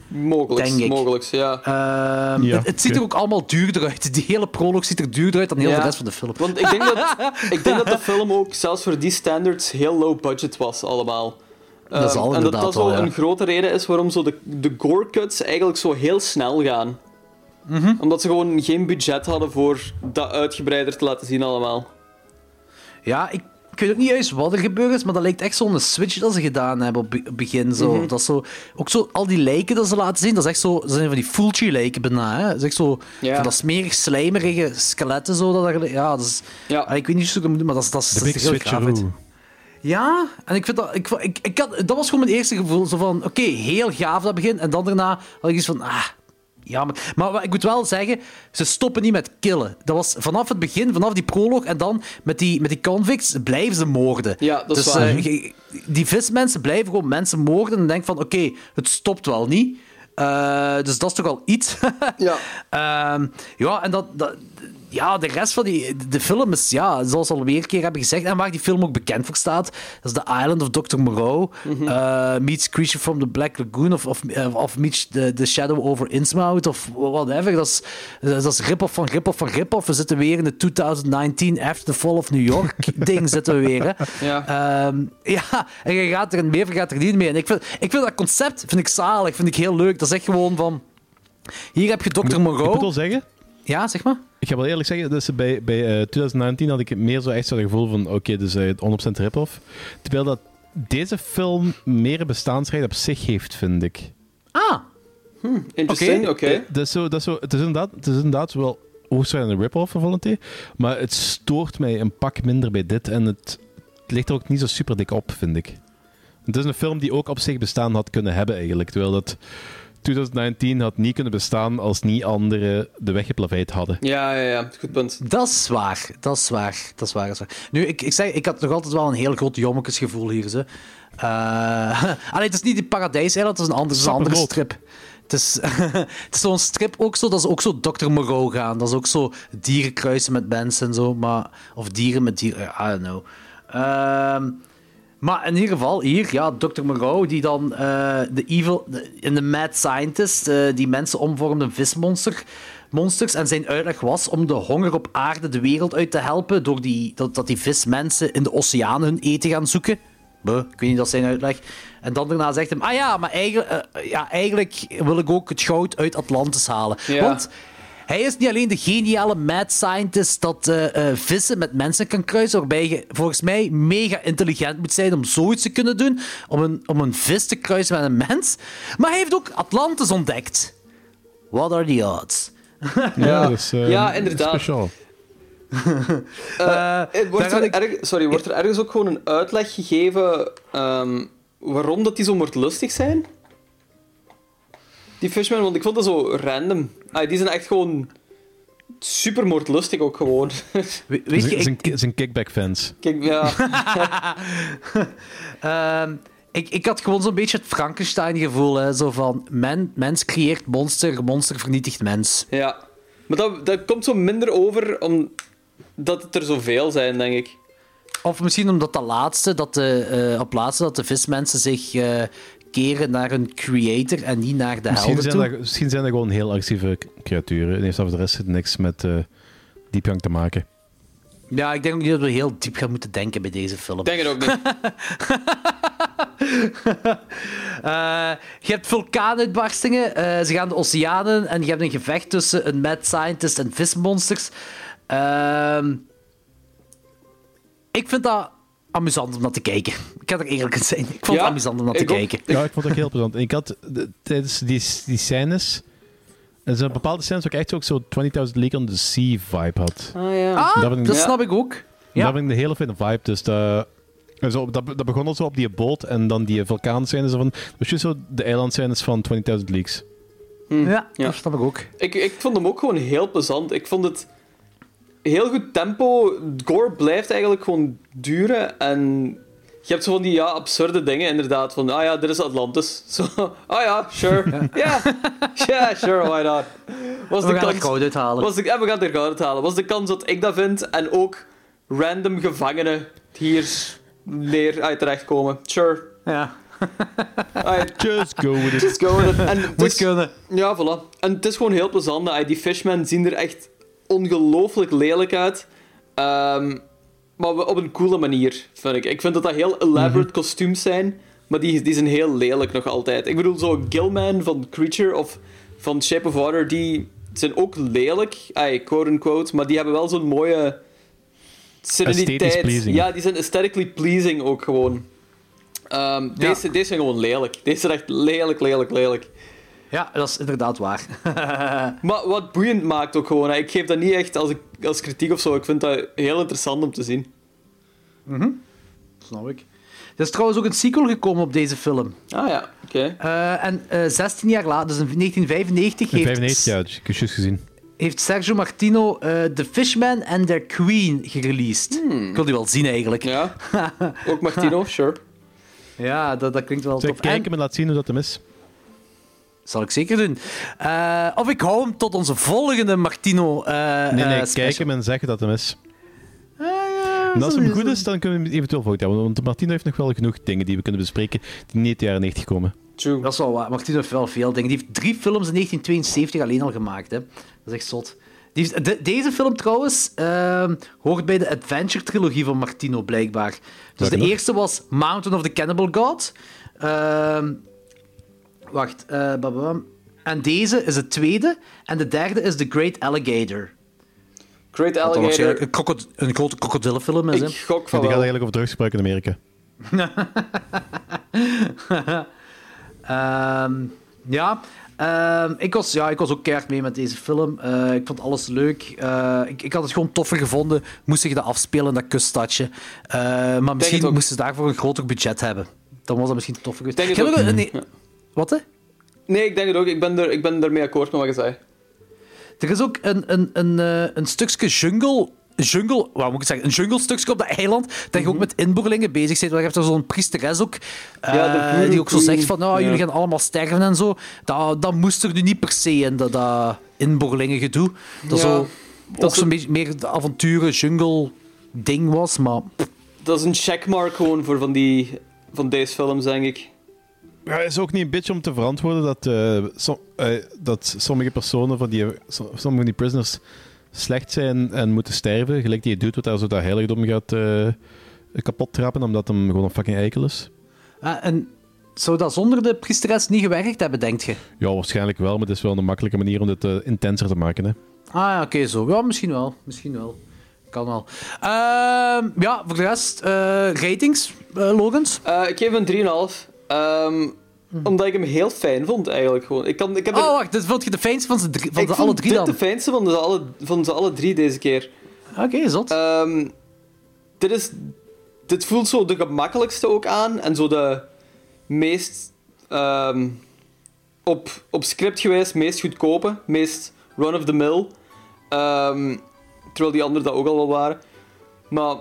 Mogelijk, Denk ik. mogelijk, ja. Ehm, Ja, het, het ziet er ook allemaal duurder uit. Die hele proloog ziet er duurder uit dan heel Ja. de rest van de film. Want ik denk, dat, <laughs> ik denk dat de film ook zelfs voor die standards heel low budget was, allemaal. Dat Ehm, en dat dat zo wel, ja. een grote reden is waarom zo de, de gore cuts eigenlijk zo heel snel gaan. Mhm. Omdat ze gewoon geen budget hadden voor dat uitgebreider te laten zien allemaal. Ja, ik, ik weet ook niet juist wat er gebeurd is, maar dat lijkt echt zo'n switch dat ze gedaan hebben op het begin. Zo. Mhm. Dat is zo, ook zo, al die lijken dat ze laten zien, dat is echt zo, dat zijn van die Fulci-lijken bijna. Hè? Dat is echt zo, Ja. van dat smerig, slijmerige skeletten. Zo, dat er, ja, dat is, Ja. ah, ik weet niet hoe ik het moet doen, maar dat, is- dat, is- dat er heel gaaf uit. Ja, en ik vind dat... Ik, ik, ik had, dat was gewoon mijn eerste gevoel. Zo van, oké, heel gaaf dat begin. En dan daarna had ik iets van, ah, jammer. Maar ik moet wel zeggen, ze stoppen niet met killen. Dat was vanaf het begin, vanaf die proloog, en dan met die, met die convicts blijven ze moorden. Ja, dat is dus, waar. eh, die vismensen blijven gewoon mensen moorden en denk van, oké, het stopt wel niet. Eh, dus dat is toch al iets. <laughs> Ja. Ehm, ja, en dat, dat, ja, de rest van die, de film is, ja, zoals we al een keer hebben gezegd, en waar die film ook bekend voor staat, dat is The Island of Dr. Moreau, eh, meets Creature from the Black Lagoon, of, of, eh, of meets the, the Shadow over Innsmouth, of whatever. Dat is, dat is rip-off van rip-off van rip-off. We zitten weer in de 2019 After the Fall of New York <laughs> ding zitten we weer, hè. Ja. Ehm, ja, en je gaat er een meer, gaat er niet mee. En ik vind, ik vind dat concept vind ik zalig, vind ik heel leuk. Dat is echt gewoon van... Hier heb je Dr. Ik moet Moreau. wel zeggen, Ja, zeg maar. Ik ga wel eerlijk zeggen, dus bij, bij eh, 2019 had ik meer zo echt zo het gevoel van, oké, dus eh 100% rip-off. Terwijl dat deze film meer bestaansrecht op zich heeft, vind ik. Ah, Interesting, oké. Eh, dat is zo, dat is zo, het, is inderdaad, het is inderdaad wel hoogstwaarschijnlijk een rip-off van Volunteer, maar het stoort mij een pak minder bij dit en het, het ligt er ook niet zo super dik op, vind ik. Het is een film die ook op zich bestaan had kunnen hebben, eigenlijk. Terwijl dat 2019 had niet kunnen bestaan als niet anderen de weg geplaveid hadden. Ja, ja, ja. Goed punt. dat is waar. Dat is waar. Dat is waar. Dat is waar. Nu, ik, ik zeg, ik had nog altijd wel een heel groot jommekesgevoel hier. Ze. Eh <laughs> allee, het is niet die paradijseiland, het is een, andere Sappernoot. strip. Het is, <laughs> het is zo'n strip ook zo, dat is ook zo Dr. Moreau gaan. Dat is ook zo dieren kruisen met mensen en zo. Maar, of dieren met dieren, I don't know. Ehm, maar in ieder geval, hier, ja, Dr. Moreau, die dan eh, de evil, de- in de mad scientist, eh, die mensen omvormde in vismonster, monsters. En zijn uitleg was om de honger op aarde de wereld uit te helpen, door die, dat, dat die vismensen in de oceanen hun eten gaan zoeken. Buh, ik weet niet, dat zijn uitleg. En dan daarna zegt hij, ah ja, maar eigenlijk, eh, ja, eigenlijk wil ik ook het goud uit Atlantis halen. Ja. Want hij is niet alleen de geniale mad scientist dat eh, eh, vissen met mensen kan kruisen, waarbij je volgens mij mega intelligent moet zijn om zoiets te kunnen doen, om een, om een vis te kruisen met een mens. Maar hij heeft ook Atlantis ontdekt. What are the odds? Ja, dus, eh, ja inderdaad. Speciaal. Eh, wordt, er erg- sorry, wordt er ergens ook gewoon een uitleg gegeven ehm, waarom dat die zo moordlustig zijn? Die Fishmen, want ik vond dat zo random. Ah, die zijn echt gewoon super moordlustig ook gewoon. <laughs> We- weet je, Zijn- ik, zijn, kickback-fans. Kijk, ja. <laughs> Ehm, ik, ik had gewoon zo'n beetje het Frankenstein-gevoel. hè, Zo van, men, mens creëert monster, monster vernietigt mens. ja. Maar dat, dat komt zo minder over omdat het er zoveel zijn, denk ik. Of misschien omdat dat laatste, dat de, eh, op laatste dat de vismensen zich eh, keren naar hun creator en niet naar de Misschien helden zijn, toe. dat, misschien zijn dat gewoon heel agressieve creaturen. En heeft dat voor de rest niks met eh diepgang te maken. Ja, ik denk ook niet dat we heel diep gaan moeten denken bij deze film. Ik denk het ook niet. <laughs> Eh, je hebt vulkaanuitbarstingen, eh, ze gaan de oceanen en je hebt een gevecht tussen een mad scientist en vismonsters. Ehm, ik vind dat amusant om naar te kijken. Ik ga er eerlijk in zijn. Ik vond Ja, het amusant om naar te ik ook. kijken. Ja, ik vond het ook heel plezant. En ik had de- tijdens die, die scènes... Er zijn bepaalde scènes waar ik echt ook zo 20.000 League on the Sea vibe had. Ah ja. Ah, Dat vind ik- dat Ja. snap ik ook. Ja. Dat vind ik een hele fijne vibe. Dus dat, en zo, dat, dat begon al zo op die boot en dan die vulkaanscènes. van. Dus juist zo de eilandscènes van 20.000 Leagues. Ja, Ja. dat snap ik ook. Ik, ik vond hem ook gewoon heel plezant. Ik vond het heel goed tempo. Gore blijft eigenlijk gewoon duren. En je hebt zo van die ja, absurde dingen, inderdaad. Van, ah ja, dit is Atlantis. <laughs> Zo, ah ja, sure. <laughs> Ja, ja, sure, why not. Was We gaan er kans- goud uithalen. Was de, ja, we gaan er goud uithalen. Was de kans dat ik dat vind en ook random gevangenen hier neer uit terechtkomen. Sure. Ja. <laughs> Just go with it. Just go with it. En het is- ja, voilà. En het is gewoon heel plezant. Die fishmen zien er echt ongelooflijk lelijk uit. Ehm, maar op een coole manier, vind ik. Ik vind dat dat heel elaborate kostuums zijn, maar die, die zijn heel lelijk nog altijd. Ik bedoel, zo Gilman van Creature of van Shape of Water, die zijn ook lelijk, ay, quote-unquote, maar die hebben wel zo'n mooie sereniteit. Ja, die zijn aesthetically pleasing ook gewoon. Ehm, deze, deze zijn gewoon lelijk. Deze zijn echt lelijk, lelijk, lelijk. Ja, dat is inderdaad waar. <laughs> Maar wat boeiend maakt ook gewoon. hè. Ik geef dat niet echt als, als kritiek of zo. Ik vind dat heel interessant om te zien. snap ik. Er is trouwens ook een sequel gekomen op deze film. Ah ja, oké. Eh, en eh 16 jaar later, dus in 1995, In heeft, 95 jaar, dus ik heb het juist gezien. heeft Sergio Martino eh The Fishman and Their Queen gereleased. Ik wil die wel zien eigenlijk. Ja, <laughs> ook Martino, sure. Ja, dat, dat klinkt wel tof. kijken En- en laat zien hoe dat hem is. Zal ik zeker doen. Eh, of ik hou hem tot onze volgende Martino. eh Nee, nee, eh, kijk hem en zeggen dat hem is. Ah, ja, En als hem goed is, dan kunnen we hem eventueel volgend jaar. Want Martino heeft nog wel genoeg dingen die we kunnen bespreken die niet uit de jaren 90 komen. True. Dat is wel waar. Martino heeft wel veel dingen. Die heeft drie films in 1972 alleen al gemaakt. Hè. Dat is echt zot. Die heeft- de- deze film trouwens ehm, hoort bij de Adventure-trilogie van Martino, blijkbaar. Dus de nog? eerste was Mountain of the Cannibal God. Ehm, wacht. eh, en deze is het tweede. En de derde is The Great Alligator. Great Alligator. een, krokod- een grote krokodillenfilm is. Hè. Ik gok Ja, van die gaat eigenlijk over drugsgebruik in Amerika. <laughs> Ehm, ja, ehm, ik, was, ja, ik was ook keihard mee met deze film. Eh, ik vond alles leuk. Eh, ik, ik had het gewoon toffer gevonden. Moest ik dat afspelen, dat kuststadje. Eh, maar misschien moesten ze daarvoor een groter budget hebben. Dan was dat misschien toffer geweest. denk Ik het heb ook. ook een- nee, Ja. Wat hè? Nee, ik denk het ook. Ik ben, er, ik ben ermee akkoord met wat je zei. Er is ook een, een, een, eh, een stukje jungle. Jungle, wat moet ik zeggen? Een jungle stukje op dat eiland. Dat je ook met inboorlingen bezig bent. Daar heeft er zo'n priesteres ook. eh, Mhm. Ja, Voodoo die ook zo zegt van, nou, Ja. jullie gaan allemaal sterven en zo. Dat, dat moest er nu niet per se in, dat, dat inboorlingen gedoe. Dat Ja, zo, dat ook zo'n een- beetje meer de avonturen jungle ding was, maar... Dat is een checkmark gewoon voor van, die, van deze films, denk ik. Ja, is ook niet een beetje om te verantwoorden dat, eh, som- eh, dat sommige personen van die, som- sommige van die prisoners slecht zijn en moeten sterven. Gelijk die doet wat daar zo dat heiligdom gaat eh, kapot trappen, omdat hem gewoon een fucking eikel is. Ah, en zou dat zonder de priesteres niet gewerkt hebben, denk je? Ja, waarschijnlijk wel, maar het is wel een makkelijke manier om dit eh, intenser te maken. Hè. Ah ja, oké, zo. Ja, misschien wel. Misschien wel. Kan wel. Ehm, ja, voor de rest, ratings, Logans? Eh, ik geef hem een 3,5. Ehm, Omdat ik hem heel fijn vond, eigenlijk. Gewoon. Ik, kan, ik heb er- Oh, wacht, dit vond je de fijnste van, ze drie, van ik de alle drie dan? de fijnste van, de alle, van ze alle drie deze keer. Oké, zot. Ehm, dit, is, dit voelt zo de gemakkelijkste ook aan. En zo de meest... ehm, op, op script gewijs meest goedkope. Meest run-of-the-mill. Terwijl die anderen dat ook al wel waren. Maar...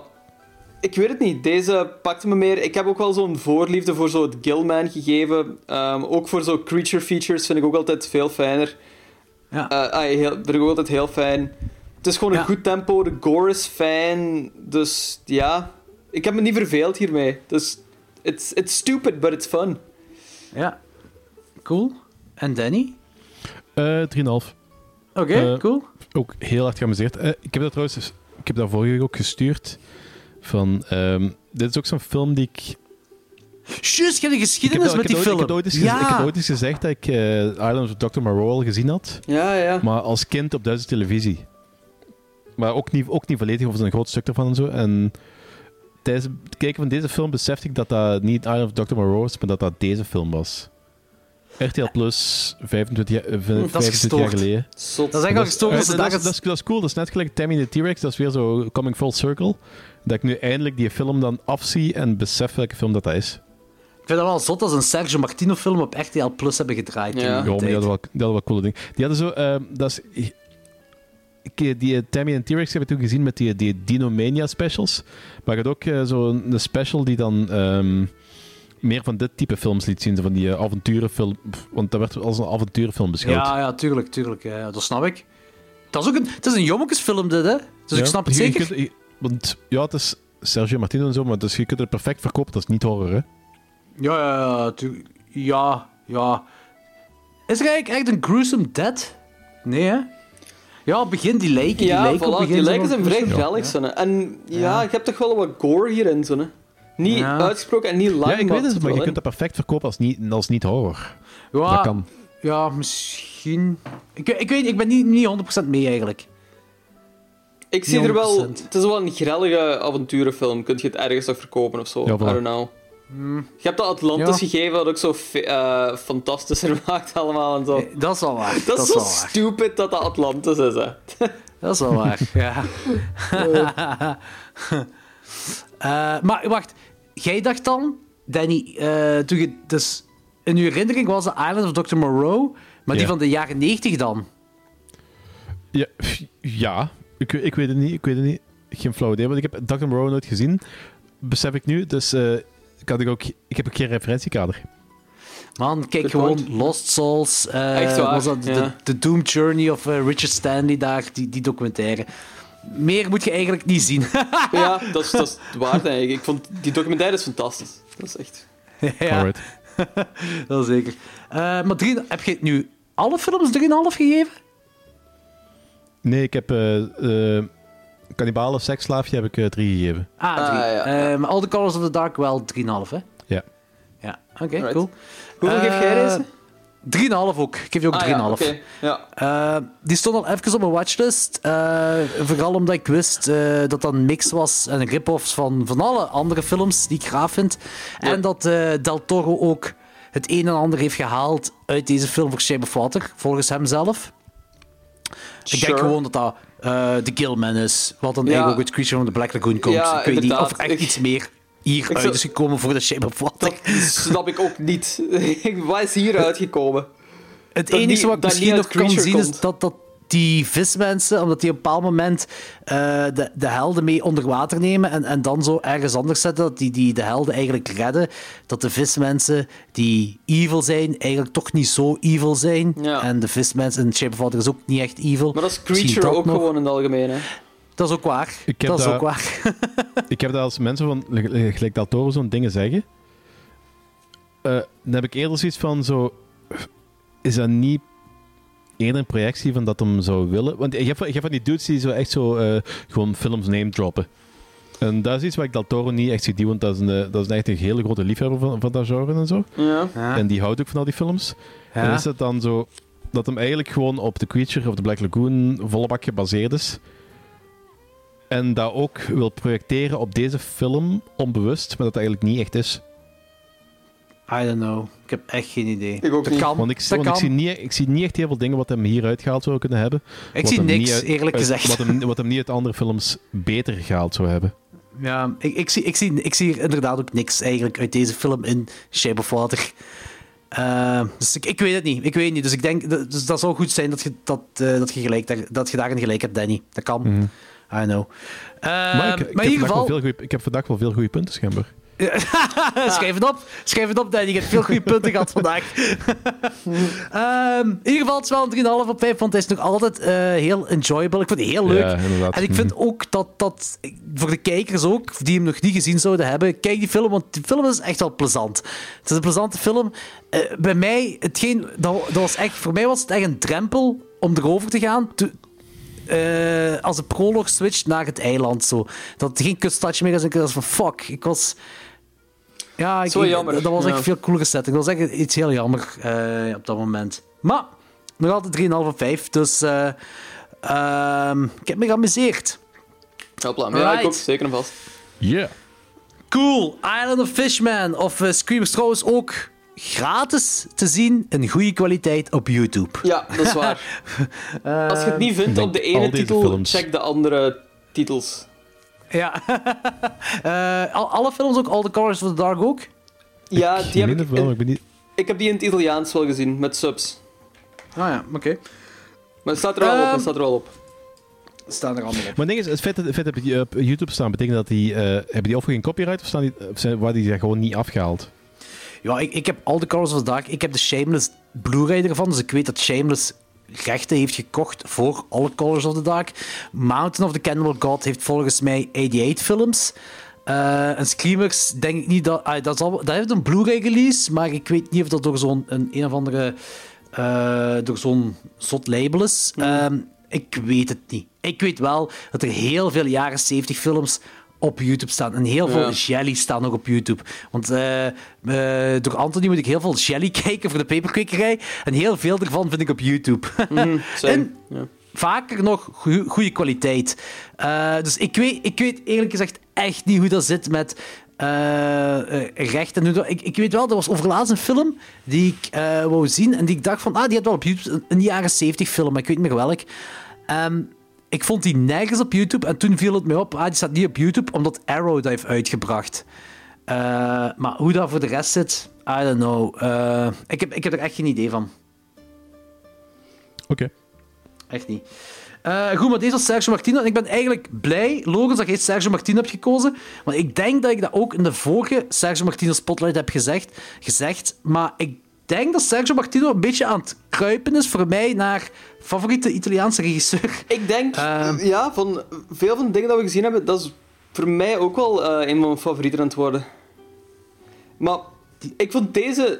Ik weet het niet. Deze pakte me meer. Ik heb ook wel zo'n voorliefde voor zo het Gilman gegeven. Ehm, ook voor zo creature features vind ik ook altijd veel fijner. Ja. Eh, ah, heel, vind ik ook altijd heel fijn. Het is gewoon een Ja. goed tempo. De gore is fijn. Dus ja, ik heb me niet verveeld hiermee. Dus it's, it's stupid, but it's fun. Ja. Cool. En Danny? Eh 3,5. Oké, Eh, cool. Ook heel hard geamuseerd. Ik heb dat trouwens ik heb dat vorige week ook gestuurd. Van, ehm, dit is ook zo'n film die ik... Juist, je hebt een Ik heb, geschiedenis dat- met die ik, film. heb ooit eens, gez- ja. ik heb ooit eens gezegd dat ik eh, Island of Dr. Moreau al gezien had. Ja, ja. Maar als kind op Duitse televisie. Maar ook niet, ook niet volledig, of een groot stuk ervan en zo. En tijdens het kijken van deze film besefte ik dat dat niet Island of Dr. Moreau was, maar dat dat deze film was. RTL Plus, 25 jaar, 25 jaar gestoord. geleden. Zot. Dat is echt al gestoken Eh, dat, dat, is, dat is cool, dat is net gelijk Tammy the T-Rex, dat is weer zo coming full circle. Dat ik nu eindelijk die film dan afzie en besef welke film dat, dat is. Ik vind dat wel zot als een Sergio Martino film op RTL Plus hebben gedraaid. Ja. Ja, maar die hadden wel, die hadden wel coole dingen. Die hadden zo, eh, dat is, ik, die eh, Tammy en T-Rex heb ik toen gezien met die, die Dinomania specials. Maar je had ook eh, zo een een special die dan ehm, meer van dit type films liet zien. Van die eh, avonturenfilm. Want dat werd als een avonturenfilm beschouwd. Ja, ja, tuurlijk, tuurlijk. Ja, dat snap ik. Dat is ook een, het is een jommekesfilm, dit, hè? Dus ik snap het je- je zeker. kunt- je- want ja, het is Sergio Martino en zo, maar dus je kunt het perfect verkopen. Dat is niet horror, hè? Ja, ja, ja. Ja, ja. Is er eigenlijk echt een gruesome dead? Nee, hè? Ja, het begin die lijken. Die Ja, lijken voilà, het begin die lijken zijn vrij grellig. hè. En ja, Ja. je hebt toch wel wat gore hierin. Zo, hè. Niet Ja. uitgesproken en niet lang, Ja, ik weet het het, maar je kunt dat perfect verkopen als niet, als niet horror. Ja, Dat kan. Ja, misschien. Ik, ik weet ik ben niet, niet 100% mee eigenlijk. Ik zie er wel... 100%. Het is wel een grellige avonturenfilm. Kun je het ergens nog verkopen of zo? Ja, I don't know. Je hebt dat Atlantis Ja. gegeven, dat ook zo eh, fantastischer <laughs> maakt allemaal en zo. Dat is wel waar. Dat, is zo stupid dat dat Atlantis is, hè. <laughs> Dat is wel waar, ja. <laughs> Eh, maar wacht, jij dacht dan, Danny, eh, toen je, dus in uw herinnering was de Island of Dr. Moreau, maar die van de jaren 90 dan? Ja, ja. Ik, ik weet het niet. Ik weet het niet. Geen flauw idee, want ik heb Dr. Moreau nooit gezien. Besef ik nu. Dus eh, ik, had ik, ook, ik heb ook geen referentiekader. Man, kijk Good gewoon point. Lost Souls. eh, Echt waar, was dat de, ja. de Doom Journey of eh, Richard Stanley daar, die, die documentaire. Meer moet je eigenlijk niet zien. <laughs> Ja, dat is, dat is het waard eigenlijk. Ik vond die documentaire is fantastisch. Dat is echt... <laughs> ja, Alright. <laughs> dat zeker. Eh, maar drie, heb je nu alle films 3,5 gegeven? Nee, ik heb eh eh Cannibale Seksslaafje heb ik eh, drie gegeven. Ah, drie. Ah, ja. Eh, maar All the Colors of the Dark wel 3,5, hè? Ja. Ja, oké, cool. Hoeveel geef jij Eh, deze? 3,5 ook. Ik geef je ook 3,5. Ah, ja, oké. Ja. Eh, die stond al even op mijn watchlist. eh, vooral omdat ik wist eh, dat dat een mix was en rip-offs van, van alle andere films die ik graag vind. Ja. En dat eh, Del Toro ook het een en ander heeft gehaald uit deze film voor Shape of Water, volgens hem Ik denk gewoon dat dat eh de Gillman is, wat dan Ja. eigenlijk ook uit Creature from the Black Lagoon komt. Ja, ik weet niet of echt Ik- iets meer hier Ik uit zou- is gekomen voor de Shape of Water. Dat <laughs> snap ik ook niet. <laughs> Wat is hier uitgekomen? Het Dat enige wat ik misschien nog kan zien is dat, dat die vismensen, omdat die op een bepaald moment eh, de, de helden mee onder water nemen en, en dan zo ergens anders zetten, dat die, die de helden eigenlijk redden, dat de vismensen die evil zijn, eigenlijk toch niet zo evil zijn. Ja. En de vismensen in Shape of Water is ook niet echt evil. Maar dat is Creature dat ook nog. gewoon in het algemeen, hè. Dat is ook waar. Ik heb dat is dat- ook waar. <laughs> Ik heb dat als mensen van gelijk Del Toro zo'n dingen zeggen. eh, dan heb ik eerder zoiets van zo. Is dat niet eerder een projectie van dat hem zou willen? Want je hebt, van- je hebt van die dudes die zo echt zo eh, gewoon films name droppen. En dat is iets wat ik Del Toro niet echt zie doen, want dat is, een, eh, dat is echt een hele grote liefhebber van, van dat genre en zo. Ja. En die houdt ook van al die films. Ja. En is het dan zo dat hem eigenlijk gewoon op The Creature of The Black Lagoon volle bak gebaseerd is. En dat ook wil projecteren op deze film onbewust, maar dat eigenlijk niet echt is. I don't know. Ik heb echt geen idee. Ik ook dat niet. kan. Want ik, dat want ik, kan. zie niet, ik zie niet echt heel veel dingen wat hem hieruit gehaald zou kunnen hebben. Ik zie niks, uit- eerlijk uit- gezegd. Wat hem, wat hem niet uit andere films beter gehaald zou hebben. Ja, ik, ik, zie, ik, zie, ik zie hier inderdaad ook niks eigenlijk uit deze film in Shape of Water. Eh, dus ik, ik weet het niet. Ik weet het niet. Dus ik denk, dat- dus dat zou goed zijn dat je, dat, eh, dat je, gelijk, dat je daarin gelijk hebt, Danny. Dat kan. I know. Eh, maar ik, ik maar heb in ieder vandaag wel geval, veel goeie- ik heb vandaag wel veel goede punten, schijnbaar. <laughs> schrijf het op. Schrijf het op, Danny. Je hebt veel goede punten gehad vandaag. <laughs> Ehm, in ieder geval, het is wel een 3,5 op 5, want het is nog altijd eh, heel enjoyable. Ik vind het heel leuk. Ja, inderdaad. En ik vind Mhm. ook dat, dat, voor de kijkers ook, die hem nog niet gezien zouden hebben, kijk die film, want die film is echt wel plezant. Het is een plezante film. Eh, bij mij, hetgeen, dat, dat was echt, voor mij was het echt een drempel om erover te gaan. To- eh, als een prolog switcht naar het eiland. Zo. Dat het geen kuststadje meer is. En ik was van fuck. Ik was. Ja, ik, Zo ik- jammer, dat was echt ja. veel coolere setting. Dat was echt iets heel jammer eh, op dat moment. Maar, nog altijd 3,5 op 5. Dus eh, ehm, ik heb me geamuseerd. Hopla. Ja, ik Alright. ook. Zeker en vast. Yeah. Cool. Island of Fishman of uh, Screamers trouwens ook gratis te zien in goede kwaliteit op YouTube. Ja, dat is <laughs> waar. Als je het niet vindt op de ene titel, films. check de andere titels. Ja. <laughs> Eh, al- alle films ook, All the Colors of the Dark ook? Ja, Ik die heb ik, het wel, maar ik ben niet... ik heb die in het Italiaans wel gezien, met subs. Ah ja, oké. Maar het staat er wel op, Ehm, het staat er wel op. Staan er allemaal op. Maar het ding is, het feit dat, het feit dat die op YouTube staan, betekent dat die... eh, hebben die of geen copyright of, staan die, of zijn, waar die zijn gewoon niet afgehaald? Ja, ik, ik heb All the Colors of the Dark. Ik heb de Shameless Blu-ray ervan, dus ik weet dat Shameless rechten heeft gekocht voor All the Colors of the Dark. Mountain of the Cannibal God heeft volgens mij 88 films. Eh, en Screamers denk ik niet dat... ah, dat, dat heeft een Blu-ray release, maar ik weet niet of dat door zo'n een, een of andere... eh, door zo'n zot label is. Ehm, ik weet het niet. Ik weet wel dat er heel veel jaren 70 films op YouTube staan. En heel veel Ja. jelly staan nog op YouTube. Want eh, eh, door Anthony moet ik heel veel jelly <laughs> kijken voor de peperkwekerij. En heel veel ervan vind ik op YouTube. <laughs> Same. En- Ja. Vaker nog goede kwaliteit. Eh, dus ik weet, ik weet eerlijk gezegd echt niet hoe dat zit met recht. En hoe dat, ik, ik weet wel, er was overlaatst een film die ik wou zien. En die ik dacht van, ah, die had wel op YouTube een, een jaren 70 film, maar ik weet niet meer welk. Ehm, ik vond die nergens op YouTube. En toen viel het mij op, ah, die staat niet op YouTube, omdat Arrow dat heeft uitgebracht. Eh, maar hoe dat voor de rest zit, I don't know. Eh, ik, heb, ik heb er echt geen idee van. Oké. Echt niet. Eh, goed, maar deze was Sergio Martino. En ik ben eigenlijk blij, Logans, dat jij Sergio Martino hebt gekozen. Want ik denk dat ik dat ook in de vorige Sergio Martino Spotlight heb gezegd. gezegd maar ik denk dat Sergio Martino een beetje aan het kruipen is voor mij naar favoriete Italiaanse regisseur. Ik denk, Ehm. ja, van veel van de dingen dat we gezien hebben, dat is voor mij ook wel eh, een van mijn favorieten aan het worden. Maar ik vond deze,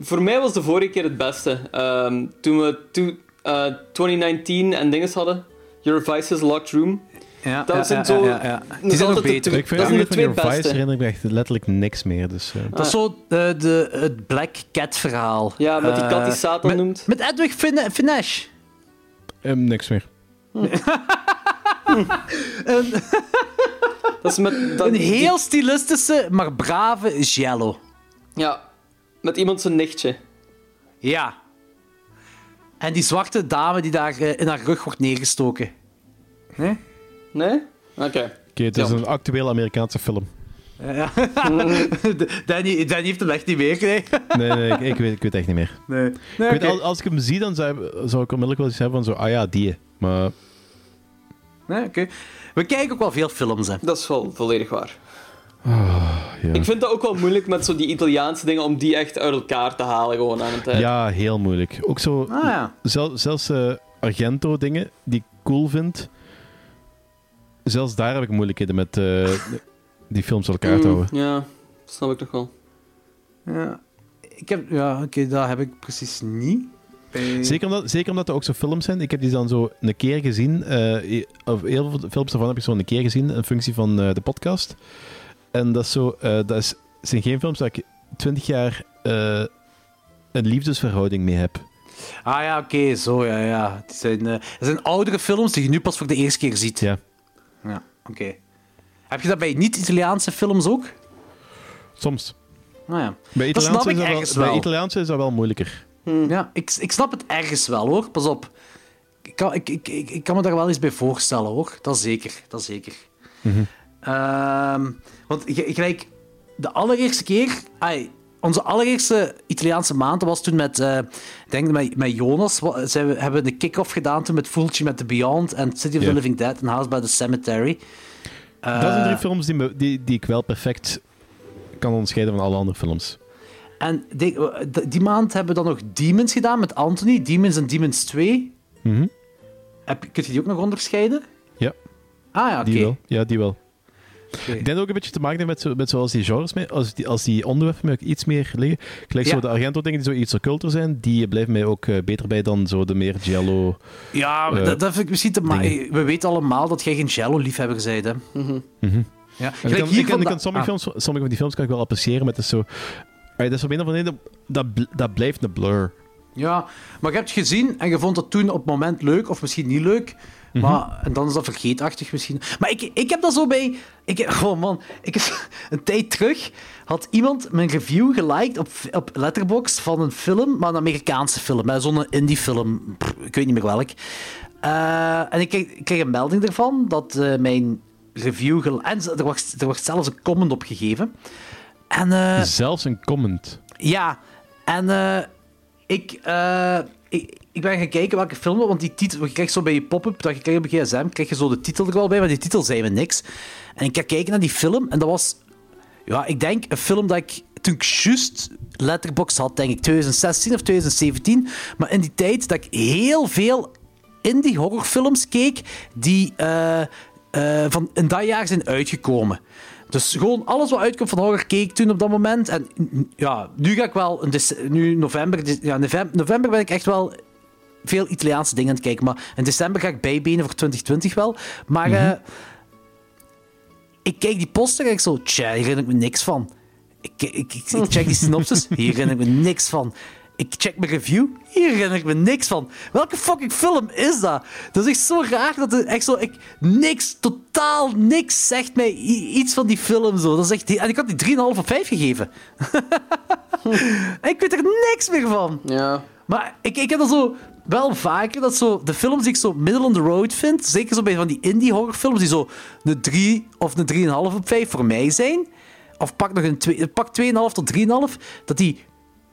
voor mij was de vorige keer het beste. Ehm, toen we toen, eh, 2019 en dinges hadden, Your Vices Locked Room. Ja, Dat ja, zijn ja, zo- ja, ja. dat Die is zijn nog beter. Ik vind dat zijn de van twee Your Vice beste. herinner ik me echt letterlijk niks meer. Dus, eh. Dat is zo eh, de, het Black Cat verhaal. Ja, met die kat die Eh, Satan met, noemt. Met Edwig Fin Finesse. Ehm, niks meer. <laughs> Dat is met, dat, Een die- heel stilistische, maar brave Giallo. ja, met iemand zijn nichtje. Ja. En die zwarte dame die daar eh, in haar rug wordt neergestoken. Nee? Nee? Oké. Oké, het is Ja. een actuele Amerikaanse film. Ja. <laughs> Danny, Danny heeft hem echt niet meer, <laughs> nee. Nee, ik, ik, weet, ik weet echt niet meer. Nee. ik weet, als, als ik hem zie, dan zou, zou ik onmiddellijk wel iets hebben van zo, ah ja, die. Maar Nee, oké. We kijken ook wel veel films, hè. Dat is wel volledig waar. ja. Ik vind dat ook wel moeilijk met zo die Italiaanse dingen om die echt uit elkaar te halen gewoon aan tijd. ja, heel moeilijk. Ook zo, Ah, ja. zel- zelfs eh, Argento-dingen die ik cool vind, zelfs daar heb ik moeilijkheden met eh, die films elkaar te Mm, houden. ja, snap ik nog wel. Ja. Ik heb... Ja, oké, dat heb ik precies niet. Bij- Zeker omdat, zeker omdat er ook zo films zijn. Ik heb die dan zo een keer gezien. eh, of heel veel films daarvan heb ik zo een keer gezien in functie van eh, de podcast. En dat is zo, eh, dat is, zijn geen films dat ik twintig jaar eh, een liefdesverhouding mee heb. Ah ja, oké, zo, ja, ja. Het zijn, eh, het zijn oudere films die je nu pas voor de eerste keer ziet. Ja. Ja, oké. Heb je dat bij niet-Italiaanse films ook? Soms. Nou ja. Bij Dat Italiaanse, snap is ik dat, wel, bij. Italiaanse is dat wel moeilijker. Ja, ik, ik snap het ergens wel, hoor. Pas op. Ik kan, ik, ik, ik, ik kan me daar wel eens bij voorstellen, hoor. Dat zeker, dat zeker. Ehm, want g- gelijk, de allereerste keer... ai, onze allereerste Italiaanse maand was toen met, eh, denk met, met Jonas. Zij hebben een kick-off gedaan toen met Fulci met The Beyond en City of the Living Dead en House by the Cemetery. dat zijn Eh, drie films die, me- die, die ik wel perfect kan onderscheiden van alle andere films. En die, die maand hebben we dan nog Demons gedaan met Anthony. Demons en Demons 2. Mhm. Heb, kun je die ook nog onderscheiden? Ja, Ah ja, oké. die wel. Ja, die wel. Ik denk ook een beetje te maken heeft met, zo, met zoals die genres, mee, als, die, als die onderwerpen mij ook iets meer liggen. Gelijk Ja. zo de Argento-dingen die zo iets occulter zijn, die blijven mij ook eh, beter bij dan zo de meer Jello. Ja, maar eh, dat, dat vind ik misschien te ma- dingen. We weten allemaal dat jij geen Jello-liefhebber bent, hè. Ja. Ik kan, hier ik kan, ik vanda- kan sommige, ah. films, sommige van die films kan ik wel appreciëren, maar het is zo... Allee, dat is op een of andere manier, dat, dat blijft een blur. Ja, maar je hebt het gezien en je vond het toen op het moment leuk, of misschien niet leuk. Mhm. Maar, en dan is dat vergeetachtig misschien. Maar ik, ik heb dat zo bij... Ik, oh man, ik <laughs> een tijd terug had iemand mijn review geliked op, op Letterboxd van een film, maar een Amerikaanse film. Zo'n indie film, pff, ik weet niet meer welk. Eh, en ik kreeg, ik kreeg een melding ervan dat eh, mijn review... En er wordt, er wordt zelfs een comment op gegeven. En... eh, Zelfs een comment. ja, en ik, ik, ik ben gaan kijken welke film, want die titel, je krijgt zo bij je pop-up, dat je krijgt op gsm, krijg je zo de titel er wel bij, maar die titel zei me niks. En ik ga kijken naar die film, en dat was, ja, ik denk een film dat ik, toen ik juist Letterboxd had, denk ik 2016 of 2017, maar in die tijd dat ik heel veel indie horrorfilms keek die eh, eh, van in dat jaar zijn uitgekomen. Dus gewoon alles wat uitkomt van horror keek toen op dat moment. En ja, nu ga ik wel, nu november, ja, november, november ben ik echt wel veel Italiaanse dingen aan het kijken. Maar in december ga ik bijbenen voor 2020 wel. Maar eh, ik kijk die poster en ik zo, tja, hier herinner ik me niks van. Ik, ik, ik, ik check die synopsis, <laughs> hier herinner ik me niks van. Ik check mijn review, hier herinner ik me niks van. Welke fucking film is dat? Dat is echt zo raar dat het echt zo... Ik, niks, totaal niks zegt mij iets van die film zo. Dat is echt, en ik had die 3,5 of 5 gegeven. En <laughs> ik weet er niks meer van. Ja. Maar ik, ik heb dat zo wel vaker, dat zo, de films die ik zo middle on the road vind, zeker zo bij van die indie horrorfilms die zo een 3 of een 3,5 op 5 voor mij zijn, of pak nog een 2, pak 2,5 tot 3,5, dat die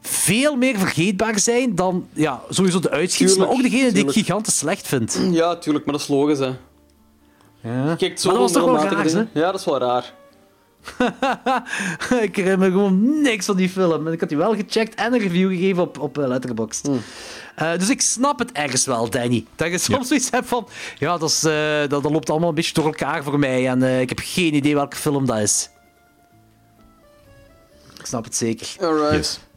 veel meer vergeetbaar zijn dan ja, sowieso de uitschieters, maar ook Tuurlijk, degene die ik gigantisch slecht vind. Ja, tuurlijk, maar dat is logisch, hè. Ja. Kijk, zo Maar dat was toch wel raar, dingen. Ja, dat is wel raar. <laughs> ik herinner me gewoon niks van die film. En ik had die wel gecheckt en een review gegeven op, op eh, Letterboxd. Hmm. Eh, dus ik snap het ergens wel, Danny. Dat je soms zoiets hebt van... Ja, dat, is, eh, dat, dat loopt allemaal een beetje door elkaar voor mij. En eh, ik heb geen idee welke film dat is. Ik snap het zeker. Alright.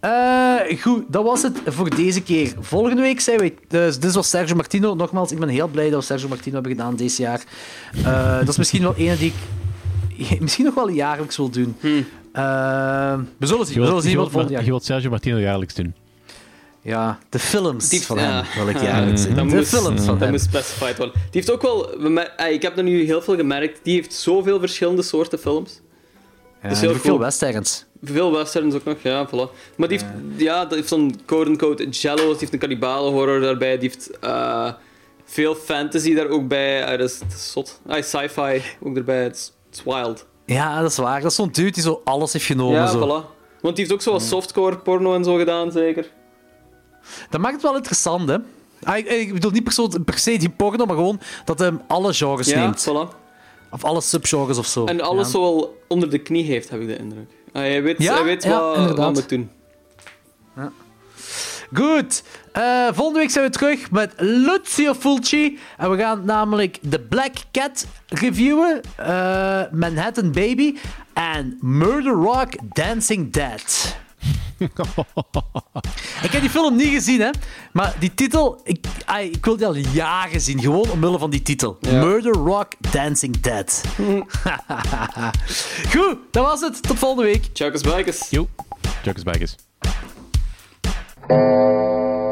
Eh, goed, dat was het voor deze keer. Volgende week zijn wij... Dus dit was Sergio Martino. Nogmaals, ik ben heel blij dat we Sergio Martino hebben gedaan deze jaar. Eh, dat is misschien wel een die ik <laughs> misschien nog wel jaarlijks wil doen. Eh, we zullen zien. Je We zullen zien je wat wilt, volgend jaar... je wilt Sergio Martino jaarlijks doen. Ja, de films Die- van ja. hem wil ik zien. Dat De moest, films van dat hem. moest specified worden. Die heeft ook wel... ah, Ik heb er nu heel veel gemerkt. Die heeft zoveel verschillende soorten films. Ja, Dus heel veel westerns. Veel westerns ook nog, ja, voilà. Maar die heeft, ja, dat heeft zo'n quote-unquote jello's, die heeft een kannibalen-horror daarbij, die heeft eh, veel fantasy daar ook bij. Ah, dat, is, dat is zot. Ah, sci-fi ook erbij, het is, het is wild. Ja, dat is waar. Dat is zo'n dude die zo alles heeft genomen. ja, zo. voilà. Want die heeft ook zo wat softcore porno en zo gedaan, zeker. Dat maakt het wel interessant, hè? Ah, ik, ik bedoel niet per, se- per se die porno, maar gewoon dat hij alle genres Ja, neemt. voilà. Of alle subgenres of zo. En alles ja. zo wel onder de knie heeft, heb ik de indruk. Ah, hij weet, Ja, hij weet ja, wat, wat moet doen. Goed. Eh, volgende week zijn we terug met Lucio Fulci. En we gaan namelijk The Black Cat reviewen. eh, Manhattan Baby. En Murder Rock Dancing Dead. Ik heb die film niet gezien, hè. Maar die titel... Ik, ai, ik wil die al jaren zien. Gewoon omwille van die titel. Murder Rock Dancing Dead. <laughs> Goed, dat was het. Tot volgende week. Ciao, Bikers. Jo, Jokers Bikers. Thank